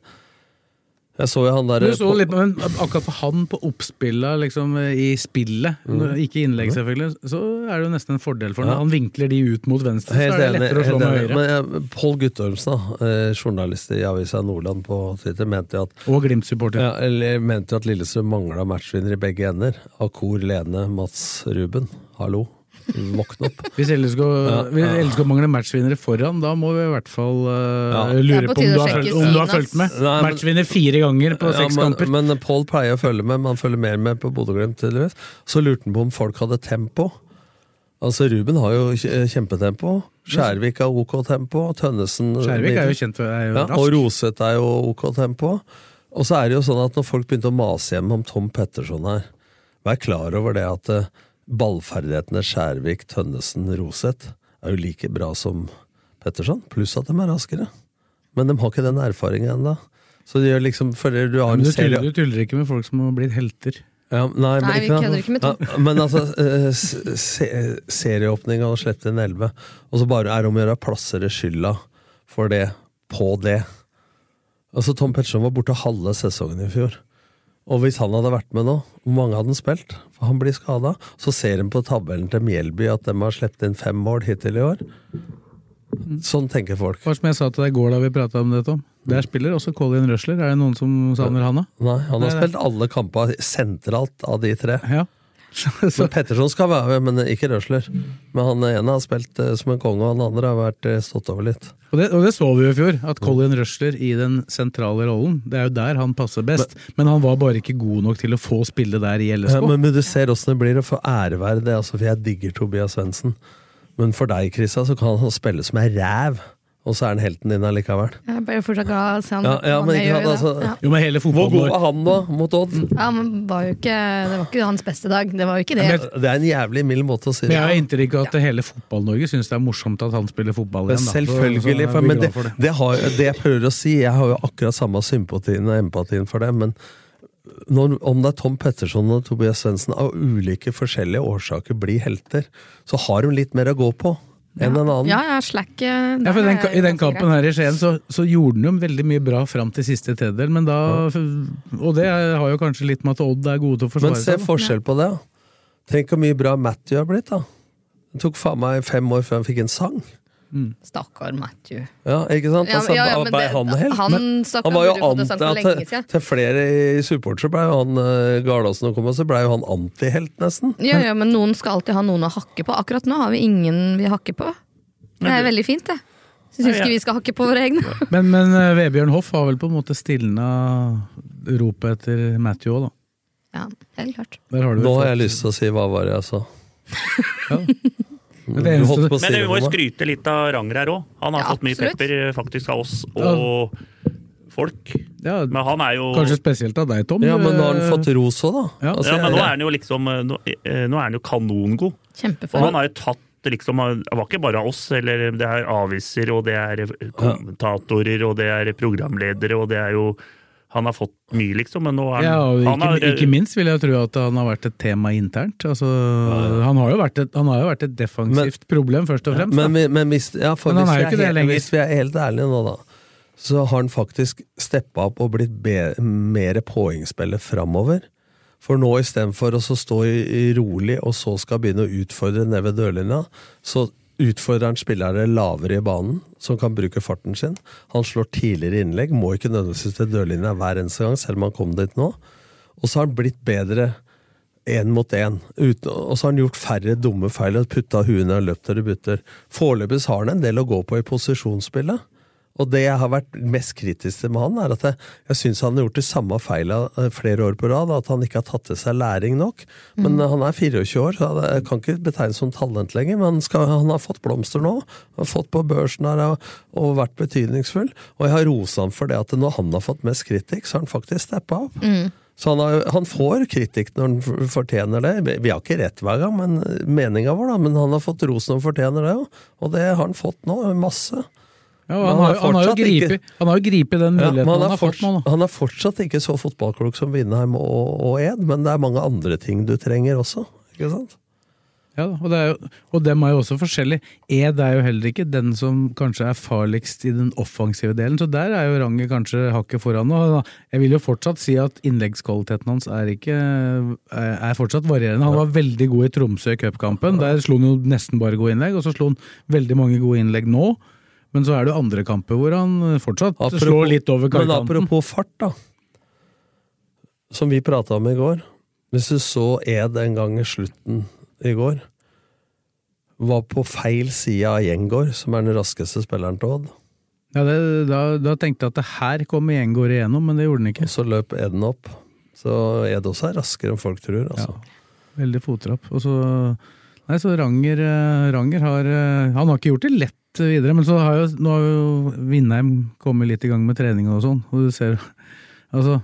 S5: jeg så jo han der
S3: Du så litt, men akkurat for han på oppspillet, liksom i spillet,
S5: Mm.
S3: ikke innlegg selvfølgelig, så er det jo nesten en fordel for ham.
S5: Ja.
S3: Han vinkler de ut mot venstre,
S5: Helt
S3: så er det
S5: enig.
S3: lettere å slå med høyre.
S5: Men jeg, Pål Guttormsen, eh, journalist i Avisa Nordland på Twitter, mente at
S3: Og Glimt-supporter.
S5: ja, eller mente at Lillestrøm mangla matchvinner i begge ender. Akor, Lene, Mats Ruben. Hallo, våkne opp.
S3: Hvis LSK,
S5: Ja,
S3: hvis
S5: ja.
S3: LSK mangler matchvinnere foran, da må vi i hvert fall uh,
S5: Ja.
S3: lure
S4: på
S3: på om du har, følt, om du har fulgt med.
S5: Nei, men-
S3: Matchvinner fire ganger på
S5: Ja,
S3: seks
S5: men,
S3: kamper.
S5: men Pål pleier å følge med, men han følger mer med på Bodø-Glimt. Så lurte han på om folk hadde tempo. Altså, Ruben har jo kjempetempo. Skjærvik har ok tempo. Tønnesen
S3: Skjærvik er jo kjent for er jo
S5: ja,
S3: rask.
S5: Og Roseth er jo ok tempo. Og så er det jo sånn at når folk begynte å mase hjem om Tom Petterson her, vær klar over det at eh, ballferdighetene Skjærvik, Tønnesen, Roseth er jo like bra som Petterson, pluss at de er raskere. Men de har ikke den erfaringen ennå. Så det gjør liksom, føler du har en
S3: du
S5: serie
S3: tuller, du tuller ikke med folk som har blitt helter.
S5: Ja, nei, men,
S4: Nei, vi kødder ikke med Tom.
S5: Ja, men altså, eh, se, serieåpning og Slett en elleve, og så bare er det om å gjøre å plassere skylda for det på det. Altså, Tom Petterson var borte halve sesongen i fjor. Og hvis han hadde vært med nå, hvor mange hadde han spilt? For han blir skada. Så ser en på tabellen til Mjelby at de har sluppet inn fem mål hittil i år. Sånn tenker folk.
S3: Hva som jeg sa til deg i går da vi prata om det, Tom. Der spiller også Colin Røsler. Er det noen som savner han, da?
S5: Nei, han har
S3: Nei, nei.
S5: spilt alle kamper sentralt av de tre.
S3: Ja.
S5: Men Petterson skal være med, men ikke Røsler. Men han ene har spilt eh, som en konge, og han andre har vært eh, stått over litt.
S3: Og det, og det så vi jo i fjor, at Colin Røsler i den sentrale rollen, det er jo der han passer best. Men, han var bare ikke god nok til å få spille der i LSK.
S5: Ja, men, men du ser åssen det blir å få æreverdet, det, altså, for jeg digger Tobias Svendsen. Men for deg, Krista, så kan han spille som ei ræv, og så er han helten din allikevel.
S4: Jeg bare fortsatt glad å se han.
S5: Ja, ja, men ikke
S4: jo
S5: altså.
S4: Ja.
S3: Jo, men hele
S5: Hvor god var han da, mot Odd?
S4: Ja, men var jo ikke, det var ikke hans beste dag. Det var jo ikke det.
S5: Det er en jævlig mild måte å si
S3: Men
S5: det
S3: jeg har inntrykk av at hele Fotball-Norge syns det er morsomt at han spiller fotball igjen. da.
S5: Selvfølgelig, for, men det,
S3: det.
S5: det, har, det jeg prøver å si Jeg har jo akkurat samme sympatien og empatien for det, men når, om det er Tom Petterson og Tobias Svendsen av ulike forskjellige årsaker blir helter, så har de litt mer å gå på enn en annen.
S4: Ja, ja, slack eh,
S3: Ja, for den, I den kampen her i Skien så, så gjorde han jo veldig mye bra fram til siste tredjedel, men da Og det har jo kanskje litt med at Odd er gode til å forsvare
S5: Men se
S3: seg.
S5: forskjell på det. Tenk hvor mye bra Matthew har blitt, da. Det tok faen meg fem år før han fikk en sang.
S4: Stakkar Matthew.
S5: Ja, ikke sant?
S4: Ja,
S5: Altså,
S4: ja, ja,
S5: ble
S4: det-
S5: han helt.
S4: han
S5: han var jo anti til, til flere i supportere ble jo han uh, Gardasen kom, og så ble jo han antihelt, nesten.
S4: Ja, ja, men noen skal alltid ha noen å hakke på. Akkurat nå har vi ingen vi hakker på. Det er veldig fint, det. Syns ikke vi skal hakke på våre egne.
S3: Men, men eh, Vebjørn Hoff har vel på en måte stilna ropet etter Matthew òg, da.
S4: Ja, helt klart.
S3: Har
S5: Nå har jeg lyst til å si hva var det jeg sa.
S3: Men det
S5: Du
S3: eneste-
S5: holdt på å si
S6: Men vi må jo skryte litt av Ranger her òg. Han har
S4: Ja,
S6: fått mye
S4: absolutt.
S6: pepper faktisk av oss og folk.
S3: Ja,
S6: Men han er jo
S3: Kanskje spesielt av deg, Tom.
S5: Ja, men nå har han
S3: Eh,
S5: fått ros òg, da.
S3: Ja.
S5: Altså,
S6: ja, men nå er han jo liksom eh, Nå, eh, nå er han jo kanongod. Og han har jo tatt liksom Det var ikke bare oss, eller det er aviser, og det er kommentatorer, og det er programledere, og det er jo Han har fått mye, liksom, men nå er han,
S3: Ja, og
S6: han
S3: ikke,
S6: har,
S3: ikke minst vil jeg tro at han har vært et tema internt. Altså, han, har jo vært et, han har jo vært et defensivt problem, først og fremst.
S5: Men,
S3: da.
S5: men, hvis, ja, for
S3: Men han
S5: hvis,
S3: er jo
S5: vi
S3: ikke det
S5: helt,
S3: lenger.
S5: hvis vi er helt ærlige nå, da, så har han faktisk steppa opp og blitt mer poengspiller framover. For nå istedenfor å så stå i, i rolig og så skal begynne å utfordre nede ved dørlinja, så utfordrer han spillere lavere i banen, som kan bruke farten sin. Han slår tidligere innlegg, må ikke nødvendigvis til dørlinja hver eneste gang, selv om han kom dit nå. Og så har han blitt bedre én mot én. Og så har han gjort færre dumme feil og putta huet ned og løpt til det butter. Foreløpig har han en del å gå på i posisjonsspillet. Og det jeg har vært mest kritisk til med han, er at jeg, jeg syns han har gjort de samme feila eh, flere år på rad. At han ikke har tatt til seg læring nok. Men
S4: Mm.
S5: han er 24 år, så jeg kan ikke betegnes som talent lenger. Men han, skal, han har fått blomster nå. Han har fått på børsen her og, og vært betydningsfull. Og jeg har rosa han for det at når han har fått mest kritikk, så har han faktisk steppa opp.
S4: Mm.
S5: Så han, har, han får kritikk når han fortjener det. Vi- har ikke rett hver gang, men meninga vår, da. Men han har fått ros når han fortjener det. Og det har han fått nå. Masse.
S3: Ja, han, har, han har
S5: ikke-
S3: gripet, han har jo gripet den muligheten
S5: ja, han,
S3: har fått nå.
S5: han er fortsatt ikke så fotballklok som Vindheim og, og Ed, men det er mange andre ting du trenger også. Ikke sant?
S3: Ja, og, det er jo, og dem er jo også forskjellige. Ed er jo heller ikke den som kanskje er farligst i den offensive delen, så der er jo ranget kanskje hakket foran. Og jeg vil jo fortsatt si at innleggskvaliteten hans er, ikke, er fortsatt varierende. Han var veldig god i Tromsø i cupkampen, der slo han jo nesten bare gode innlegg, og så slo han veldig mange gode innlegg nå. Men så er det andre kamper hvor han fortsatt slår litt over
S5: Men apropos fart, da. Som vi prata om i går. Hvis du så Ed en gang i slutten i går, var på feil side av Gjengård, som er den raskeste spilleren til Odd.
S3: Ja, det, da, da tenkte jeg at det her kommer Gjengård igjennom, men det gjorde den ikke.
S5: Og så løp Eden opp. Så Ed også er raskere enn folk tror. altså.
S3: Veldig fottrapp. Og så, nei, så Ranger, eh, Ranger har eh, Han har ikke gjort det lett videre, men så har jo, nå har jo Vindheim kommet litt i gang med trening og sånn, og du ser Altså,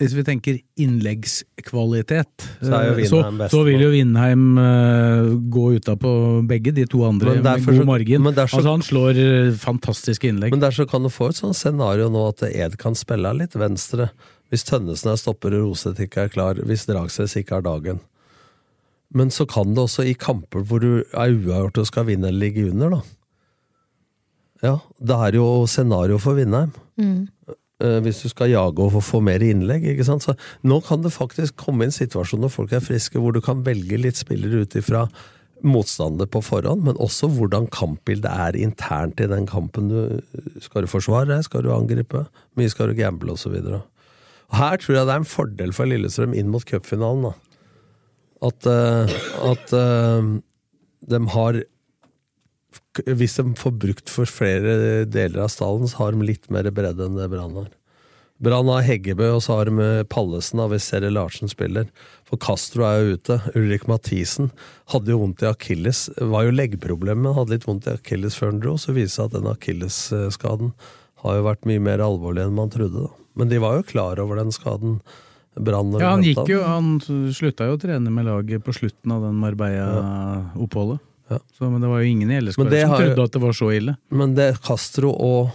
S3: hvis vi tenker innleggskvalitet,
S5: Så er jo
S3: eh, så, så vil jo Vindheim uh, gå utapå begge de to andre med god
S5: så-
S3: margin.
S5: derfor-
S3: altså, han slår eh, fantastiske innlegg.
S5: Men derfor kan du få et sånt scenario nå at Ed kan spille litt venstre, Hvis Tønnesen er stopper og Roseth ikke er klar, hvis Dragsnes ikke har dagen. Men så kan det også i kamper hvor du er uavgjort og skal vinne eller ligge under, da. Ja, det er jo scenario for Vindheim.
S4: Mm.
S5: Eh, hvis du skal jage og få- mer innlegg. ikke sant? Så nå kan det faktisk komme inn situasjoner når folk er friske, hvor du kan velge litt spillere ut ifra motstander på forhånd, men også hvordan kampbildet er internt i den kampen. Du, skal du forsvare, skal du angripe, mye skal du gamble osv. Her tror jeg det er en fordel for Lillestrøm inn mot cupfinalen. At, eh, at eh, de har Hvis de får brukt for flere deler av stallen, så har de litt mer bredde enn det Brann har. Brann har Heggebø, og så har de Pallesen da, hvis Seri Larsen spiller. For Castro er jo ute. Ulrik Mathisen hadde jo vondt i akilles. Var jo leggproblemet, men hadde litt vondt i akilles før han dro. Så viser det seg at den akillesskaden har jo vært mye mer alvorlig enn man trodde. da. Men de var jo klar over den skaden. Brann
S3: Ja, han gikk jo, han slutta jo å trene med laget på slutten av den Marbella-oppholdet. Så, men det var jo ingen i LSK som
S5: jo-
S3: trodde at det var så ille.
S5: Men det Castro og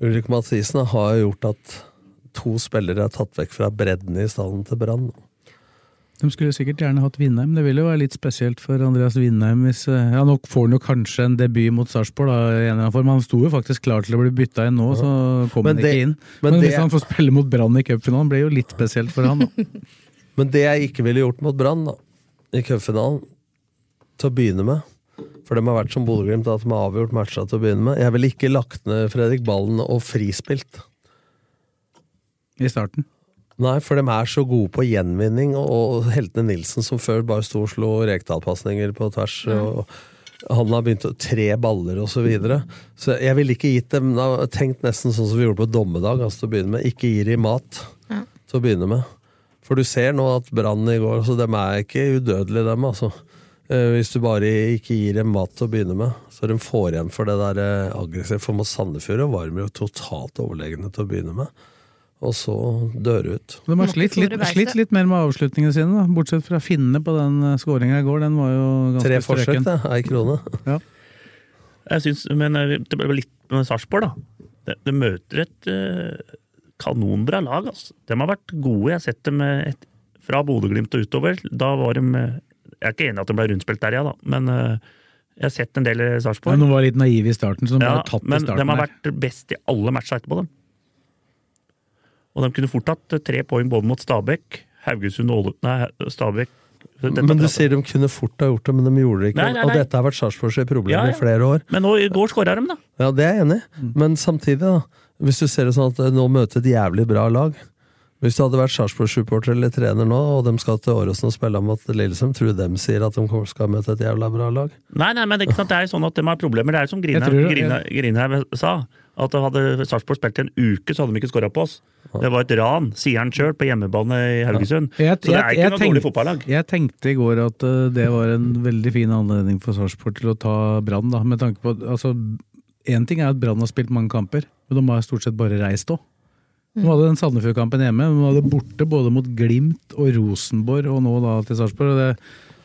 S5: Ulrik Mathisen har jo gjort at to spillere er tatt vekk fra bredden i stallen til Brann.
S3: De skulle sikkert gjerne hatt Vindheim. Det ville jo være litt spesielt for Andreas Vindheim hvis eh, Ja, nå får han jo kanskje en debut mot Sarpsborg, da, i en eller annen form. Han sto jo faktisk klar til å bli bytta inn nå, så kom
S5: Men
S3: han
S5: det-
S3: ikke inn.
S5: men
S3: Men,
S5: det-
S3: hvis han får spille mot Brann i cupfinalen, blir det jo litt spesielt for han. Da.
S5: Men det jeg ikke ville gjort mot Brann da, i cupfinalen, til å begynne med For de har vært som Bodø-Glimt, at de har avgjort matcha til å begynne med. Jeg ville ikke lagt ned Fredrik Ballen og frispilt.
S3: I starten.
S5: Nei, for de er så gode på gjenvinning, og, heltene Nilsen som før bare sto og slo Rekdal-pasninger på tvers. og han har begynt å tre baller og så videre. Så jeg ville ikke gitt dem Tenkt nesten sånn som vi gjorde på dommedag, altså til å begynne med. Ikke gi dem mat
S4: Ja.
S5: til å begynne med. For du ser nå at Brann i går så De er ikke udødelige, dem, altså. Eh, Hvis du bare ikke gir dem mat til å begynne med. Så de får igjen for det der eh, aggressive. For mot Sandefjord var de jo totalt overlegne til å begynne med. Og så dør ut.
S3: De har slitt litt, slitt litt mer med avslutningene sine, da. bortsett fra Finne på den skåringa i går. Den var jo ganske
S5: Tre forsøk, det. Ei krone.
S3: Ja.
S6: Jeg synes, men eh, det ble litt med Sarpsborg, da. De, de møter et uh, kanonbra lag. Altså. De har vært gode. Jeg har sett dem eh, et, fra Bodø-Glimt og utover. Da var de eh, Jeg er ikke enig i at de ble rundspilt der, ja, da, men eh, jeg har sett en del i
S3: Men
S6: Sarpsborg.
S3: Noen var litt naive i starten, så de
S6: Ja,
S3: ble tatt i
S6: men
S3: starten.
S6: de har vært best i alle matcha etterpå, dem. Og de kunne fort hatt eh, tre poeng både mot Stabæk, Haugesund og Åle... Nei, Stabæk Dette
S5: Men du sier de kunne fort ha gjort det, men de gjorde det ikke.
S6: Nei, nei,
S5: Og dette har vært Sarpsborgs problem
S6: Ja, ja.
S5: i flere år.
S6: Men nå, i går skåra de, da.
S5: Ja, det er jeg enig i. Men samtidig, da. Hvis du ser det sånn at eh, nå møter et jævlig bra lag Hvis du hadde vært Sarpsborg-supporter eller trener nå, og de skal til Åråsen og spille mot Lillesund, tror du dem sier at de skal møte et jævla bra lag?
S6: Nei, nei, men det er, det er jo sånn at de har problemer. Det er jo som
S5: Jeg
S6: Grinhaug sa. At hadde Sarpsborg spilt i en uke, så hadde de ikke skåra på oss. Det var et ran, sier han sjøl, på hjemmebane i Haugesund.
S3: Jeg-
S6: så det er ikke noe dårlig fotballag.
S3: Jeg tenkte i går at eh, det var en veldig fin anledning for Sarpsborg til å ta Brann, da. Med tanke på altså, Én ting er at Brann har spilt mange kamper, men de har stort sett bare reist òg. De hadde den Sandefjord-kampen hjemme, men de hadde borte både mot Glimt og Rosenborg, og nå da til Sarpsborg. og Det,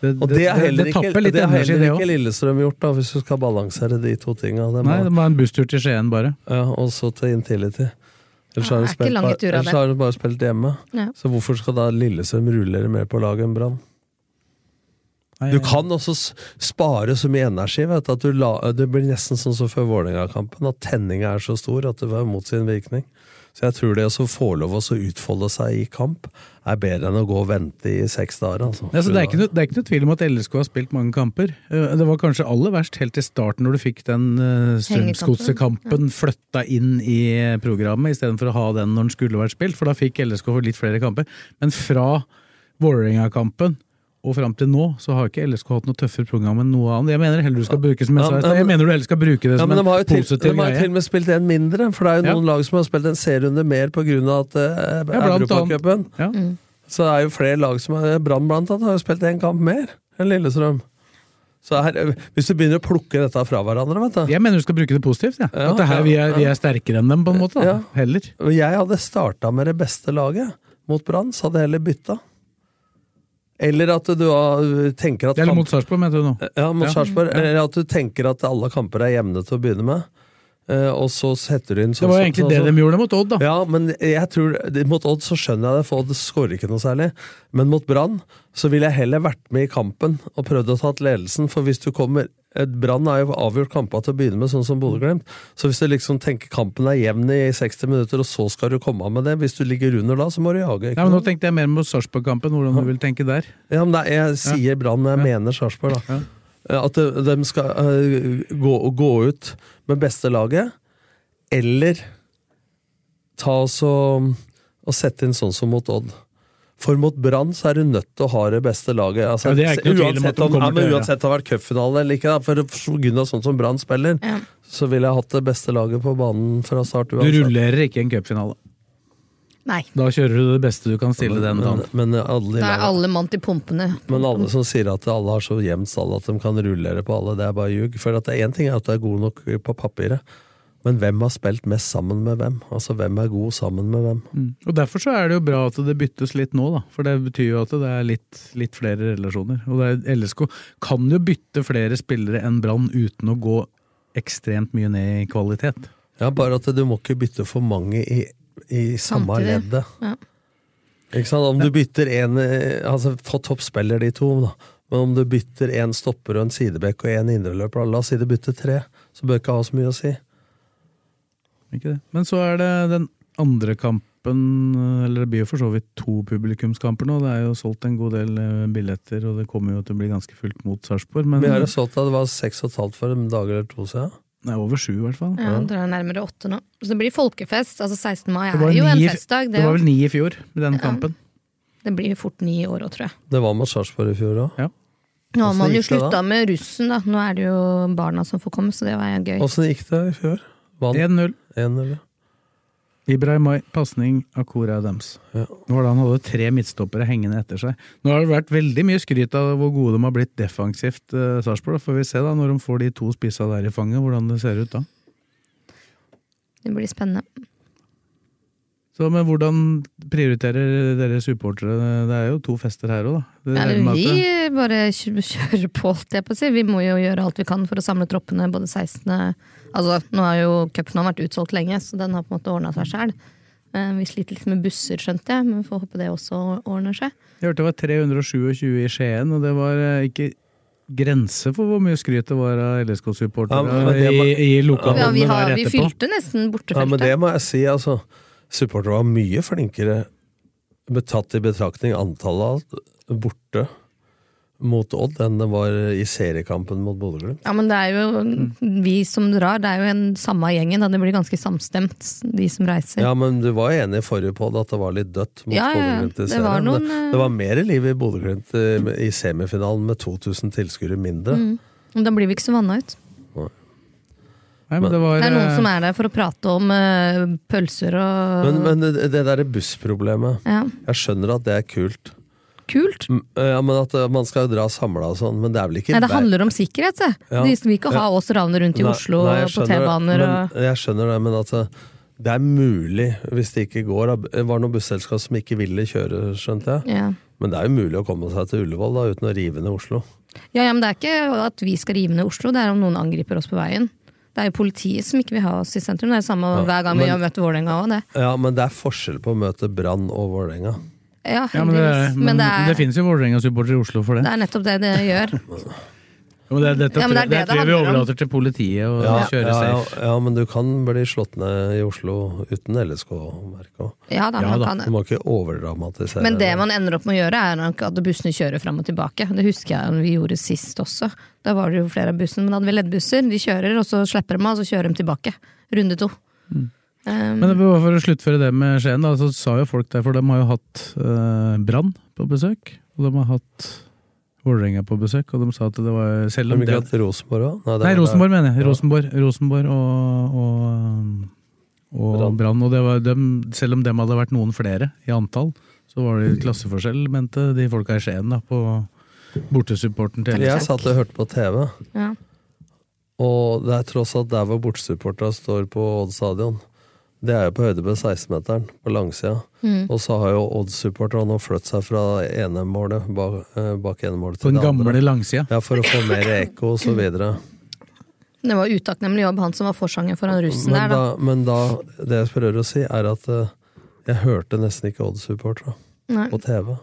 S3: det,
S5: Og det har heller,
S3: det tapper
S5: ikke, det har heller ikke. Lillestrøm gjort, da, hvis du skal balansere de to tinga.
S3: Nei, det var en busstur til Skien, bare.
S5: Ja, og så til Intility. Ellers
S4: Ja,
S5: har
S4: det
S5: de spilt bare- ellers har de bare spilt hjemme.
S4: Ja.
S5: Så hvorfor skal da Lillestrøm rullere mer på laget enn Brann? Du kan også spare så mye energi. Vet at du la, Det blir nesten sånn som før Vålerenga-kampen, at tenninga er så stor at det var mot sin virkning. Så jeg tror det å få lov å utfolde seg i kamp, er bedre enn å gå og vente i seks dager. Altså.
S3: Ja, så det, er ikke noe, det er ikke noe tvil om at LSK har spilt mange kamper. Eh, Det var kanskje aller verst helt i starten, når du fikk den uh, Strømsgodset-kampen flytta inn i programmet, istedenfor å ha den når den skulle vært spilt, for da fikk LSK litt flere kamper. Men fra Vålerenga-kampen og fram til nå, så har ikke LSK hatt noe tøffere program enn noe annet. Jeg mener heller du skal bruke som jeg, sa jeg mener du heller skal bruke det som
S5: ja,
S3: en
S5: positiv greie.
S3: de
S5: har jo til og med spilt en mindre, for det er jo
S3: Ja.
S5: noen lag som har spilt en serierunde mer pga. at uh,
S3: Ja,
S5: Europacupen.
S3: Ja.
S5: Så det er jo flere lag som har Brann blant annet har jo spilt en kamp mer enn Lillestrøm. Så her, hvis du begynner å plukke dette fra hverandre, vet du
S3: Jeg mener du skal bruke det positivt. Ja.
S5: Ja,
S3: at det her, vi, er,
S5: ja,
S3: vi er sterkere enn dem, på en måte. Da.
S5: Ja.
S3: Heller.
S5: Jeg hadde starta med det beste laget mot Brann, så hadde jeg heller bytta. Eller at du har- tenker at
S3: Eller mot Sarpsborg, mener du nå.
S5: Ja, mot
S3: Ja.
S5: Sarpsborg. Eller at du tenker at alle kamper er jevne til å begynne med. Eh, og så setter du inn sånn
S3: Det var
S5: jo
S3: egentlig
S5: så-
S3: det de gjorde mot Odd, da.
S5: Ja, men jeg tror, mot Odd så skjønner jeg det, for Odd skårer ikke noe særlig. Men mot Brann så ville jeg heller vært med i kampen og prøvd å ta ledelsen, for hvis du kommer Brann er jo avgjort kamper til å begynne med, sånn som Bodø-Glimt. Så hvis du liksom tenker kampen er jevn i 60 minutter, og så skal du komme av med det Hvis du ligger under da, så må du jage.
S3: Ja, men Nå tenkte jeg mer mot Sarpsborg-kampen, hvordan du vil tenke der.
S5: Ja, men er, Jeg sier Brann, men jeg mener Sarpsborg, da. At de, skal eh, gå, gå ut med beste laget, eller ta oss og, og sette inn sånn som mot Odd. For mot Brann så er du nødt til å ha det beste laget. Altså,
S3: Ja, det er ikke noe tvil om
S5: uansett om, ja, men uansett om det har vært cupfinale eller ikke, da, for pga. sånn som Brann spiller, så ville jeg hatt det beste laget på banen fra start.
S3: Du
S5: uansett.
S3: rullerer ikke en cupfinale.
S4: Nei.
S3: Da kjører du det beste du kan stille den dagen.
S5: Men, men alle, de
S4: Da er alle mann til pumpene.
S5: Men alle som sier at alle har så jevnt stall at de kan rullere på alle, det er bare ljug. For at én ting er at du er god nok på papiret, men hvem har spilt mest sammen med hvem? Altså hvem er god sammen med hvem?
S3: Mm. Og Derfor så er det jo bra at det byttes litt nå, da. For det betyr jo at det er litt, litt flere relasjoner. Og det er, LSK kan jo bytte flere spillere enn Brann uten å gå ekstremt mye ned i kvalitet.
S5: Ja, bare at du må ikke bytte for mange i, i samme
S4: Samtidig.
S5: leddet.
S4: Ja.
S5: Ikke sant? Om du bytter en Altså, få toppspiller de to, da. Men om du bytter en stopper og en sidebekk og en indreløper, la oss si du bytter tre, så bør ikke ha så mye å si.
S3: Ikke det? Men så er det den andre kampen, eller det blir jo for så vidt to publikumskamper nå. Det er jo solgt en god del eh, billetter, og det kommer jo til å bli ganske fullt mot Sarpsborg. Men
S5: Vi har jo solgt at det var seks og et halvt for en dag eller to siden.
S3: det er over sju, i hvert fall.
S4: Ja, det er nærmere åtte nå. Så det blir folkefest. Altså 16. mai er
S3: var,
S4: jo en festdag.
S3: det var vel ni i fjor, med den
S4: Ja.
S3: kampen.
S4: Det blir fort ni i år òg, tror jeg.
S5: Det var med Sarpsborg i fjor òg.
S3: Ja.
S4: Nå har man jo slutta med russen, da. Nå er det jo barna som får komme, så det var gøy.
S5: Åssen gikk det i fjor? Vant
S3: 1-0.
S5: 1-0, ja.
S3: Ibrahimai, pasning Akora Adams.
S5: Ja.
S3: Nå var han hadde tre midtstoppere hengende etter seg. Nå har det vært veldig mye skryt av hvor gode de har blitt defensivt, eh, Sarpsborg. Får vi se da, når de får de to spissa der i fanget, hvordan det ser ut da.
S4: Det blir spennende.
S3: Så, men hvordan prioriterer dere supportere? Det er jo to fester her òg, da. Det
S4: Ja, vi bare kjører på, holdt jeg på å si. Vi må jo gjøre alt vi kan for å samle troppene både 16. Altså, nå har jo cupfinalen vært utsolgt lenge, så den har på en måte ordna seg sjæl. Vi sliter litt med busser, skjønte jeg, men vi får håpe det også ordner seg.
S3: Jeg hørte det var 327 i Skien, og det var eh, ikke grense for hvor mye skryt det var av LSK-supportere
S5: Ja,
S3: i, i lokalene
S4: Ja, vi, har, vi fylte nesten
S5: Ja, men det må jeg si, altså. Supportere var mye flinkere tatt i betraktning antallet borte mot Odd enn det var i seriekampen mot Bodø-Glimt.
S4: Ja, men det er jo vi som drar, det er jo en samme gjengen, da. Det blir ganske samstemt, de som reiser.
S5: Ja, men du var enig i forrige podd at det var litt dødt mot
S4: Ja.
S5: Bodø-Glimt i
S4: Det
S5: serien.
S4: var noen,
S5: det, det var mer liv i Bodø-Glimt eh, i semifinalen med 2000 tilskuere mindre.
S4: Mm. Da blir vi ikke så vanna ut.
S3: Nei, men det, var,
S4: Det er noen
S3: eh,
S4: som er der for å prate om uh, pølser og
S5: Men, men det, det derre bussproblemet,
S4: Ja.
S5: jeg skjønner at det er kult.
S4: Kult!
S5: Mm, Ja, men At eh, man skal dra samla og sånn, men det er vel ikke
S4: Nei, det handler om sikkerhet, se.
S5: Ja.
S4: De vil ikke ha oss ravne rundt i
S5: Nei,
S4: Oslo
S5: nei,
S4: på T-baner og
S5: Jeg skjønner det, men at eh, det er mulig, hvis det ikke går. Det var noen busselskap som ikke ville kjøre, skjønte jeg.
S4: ja.
S5: Men det er jo mulig å komme seg til Ullevål da, uten å rive ned Oslo.
S4: ja, ja, men det er ikke at vi skal rive ned Oslo, det er om noen angriper oss på veien. Det er jo politiet som ikke vil ha oss i sentrum. Det er det samme
S5: Ja,
S4: hver gang vi
S5: men-
S4: har møtt Vålerenga òg, det.
S5: Ja, men det er forskjell på å møte Brann og Vålerenga.
S4: Ja,
S3: ja, men det, men
S4: Men det
S3: det,
S4: er,
S3: finnes jo Vålerenga-supportere i Oslo for det.
S4: det er nettopp det det gjør.
S3: Jo, det, dette,
S4: Ja, men det er det
S3: det
S4: det
S3: tror jeg vi
S4: om.
S3: overlater til politiet å
S5: Ja,
S3: kjøre
S5: ja, ja,
S3: safe.
S5: ja, men du kan bli slått ned i Oslo uten LSK-merke.
S4: Ja da,
S3: Ja
S4: man
S3: da,
S4: kan
S5: Du må ikke overdramatisere
S4: Men det man ender opp med å gjøre, er nok at bussene kjører fram og tilbake. Det husker jeg vi gjorde sist også. Da var det jo flere av bussene, men da hadde vi leddbusser. De kjører, og så slipper de av, og så kjører de tilbake. Runde to. Um,
S3: Men det for å sluttføre det med Skien, da, så sa jo folk der, for de har jo hatt eh, Brann på besøk, og de har hatt Vålerenga på besøk, og de sa at det var Selv om det
S5: ikke Rosenborg òg?
S3: Nei, Rosenborg mener jeg.
S5: Ja.
S3: Rosenborg, Rosenborg og, og, og
S5: Brann.
S3: Brann. Og det var dem, selv om dem hadde vært noen flere i antall, så var det klasseforskjell, mente de folka i Skien, da, på bortesupporten til
S5: Jeg satt og hørte på TV,
S4: ja.
S5: og det er tross alt der hvor bortesupporterne står på Odd stadion. Det er jo på høyde med 16-meteren, på langsida.
S4: Mm.
S5: Og så har jo Odd-supporterne nå flyttet seg fra ene målet bak, eh, bak ene målet
S3: På
S5: til
S3: den
S5: det
S3: gamle
S5: andre.
S3: langsida.
S5: Ja, for å få mer ekko og så videre.
S4: Det var utakknemlig jobb, han som var forsanger foran russen
S5: Men
S4: der, da.
S5: da, men da, det jeg prøver å si, er at eh, jeg hørte nesten ikke Odd-supportere på TV.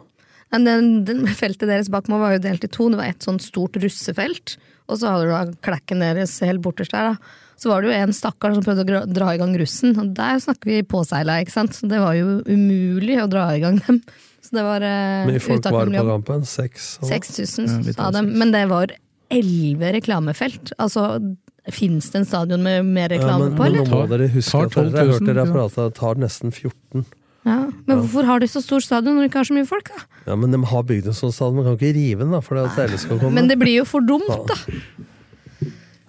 S4: Men den, den feltet deres bak meg var jo delt i to. Det var et sånt stort russefelt, og så hadde du da klekken deres helt borterst der. da. Så var det jo en stakkar som prøvde å dra i gang russen, og der snakker vi påseila, ikke sant. Så det var jo umulig å dra i gang dem. Så det var eh,
S5: Mye folk var på
S4: rampen?
S5: kampen? Seks? og-
S4: 6000
S5: Ja, litt
S4: sa dem, men det var elleve reklamefelt. Altså, fins det en stadion med mer
S5: Ja,
S4: reklame
S5: men,
S4: på,
S5: men nå må dere huske at dere, jeg har hørt dere prate, det tar nesten 14.
S4: Ja, men hvorfor har de så stor stadion når de ikke har så mye folk, da?
S5: Ja, Men de har bygd en sånn stadion, man kan ikke rive den da, for det at alle skal komme.
S4: Men det blir jo for dumt, da.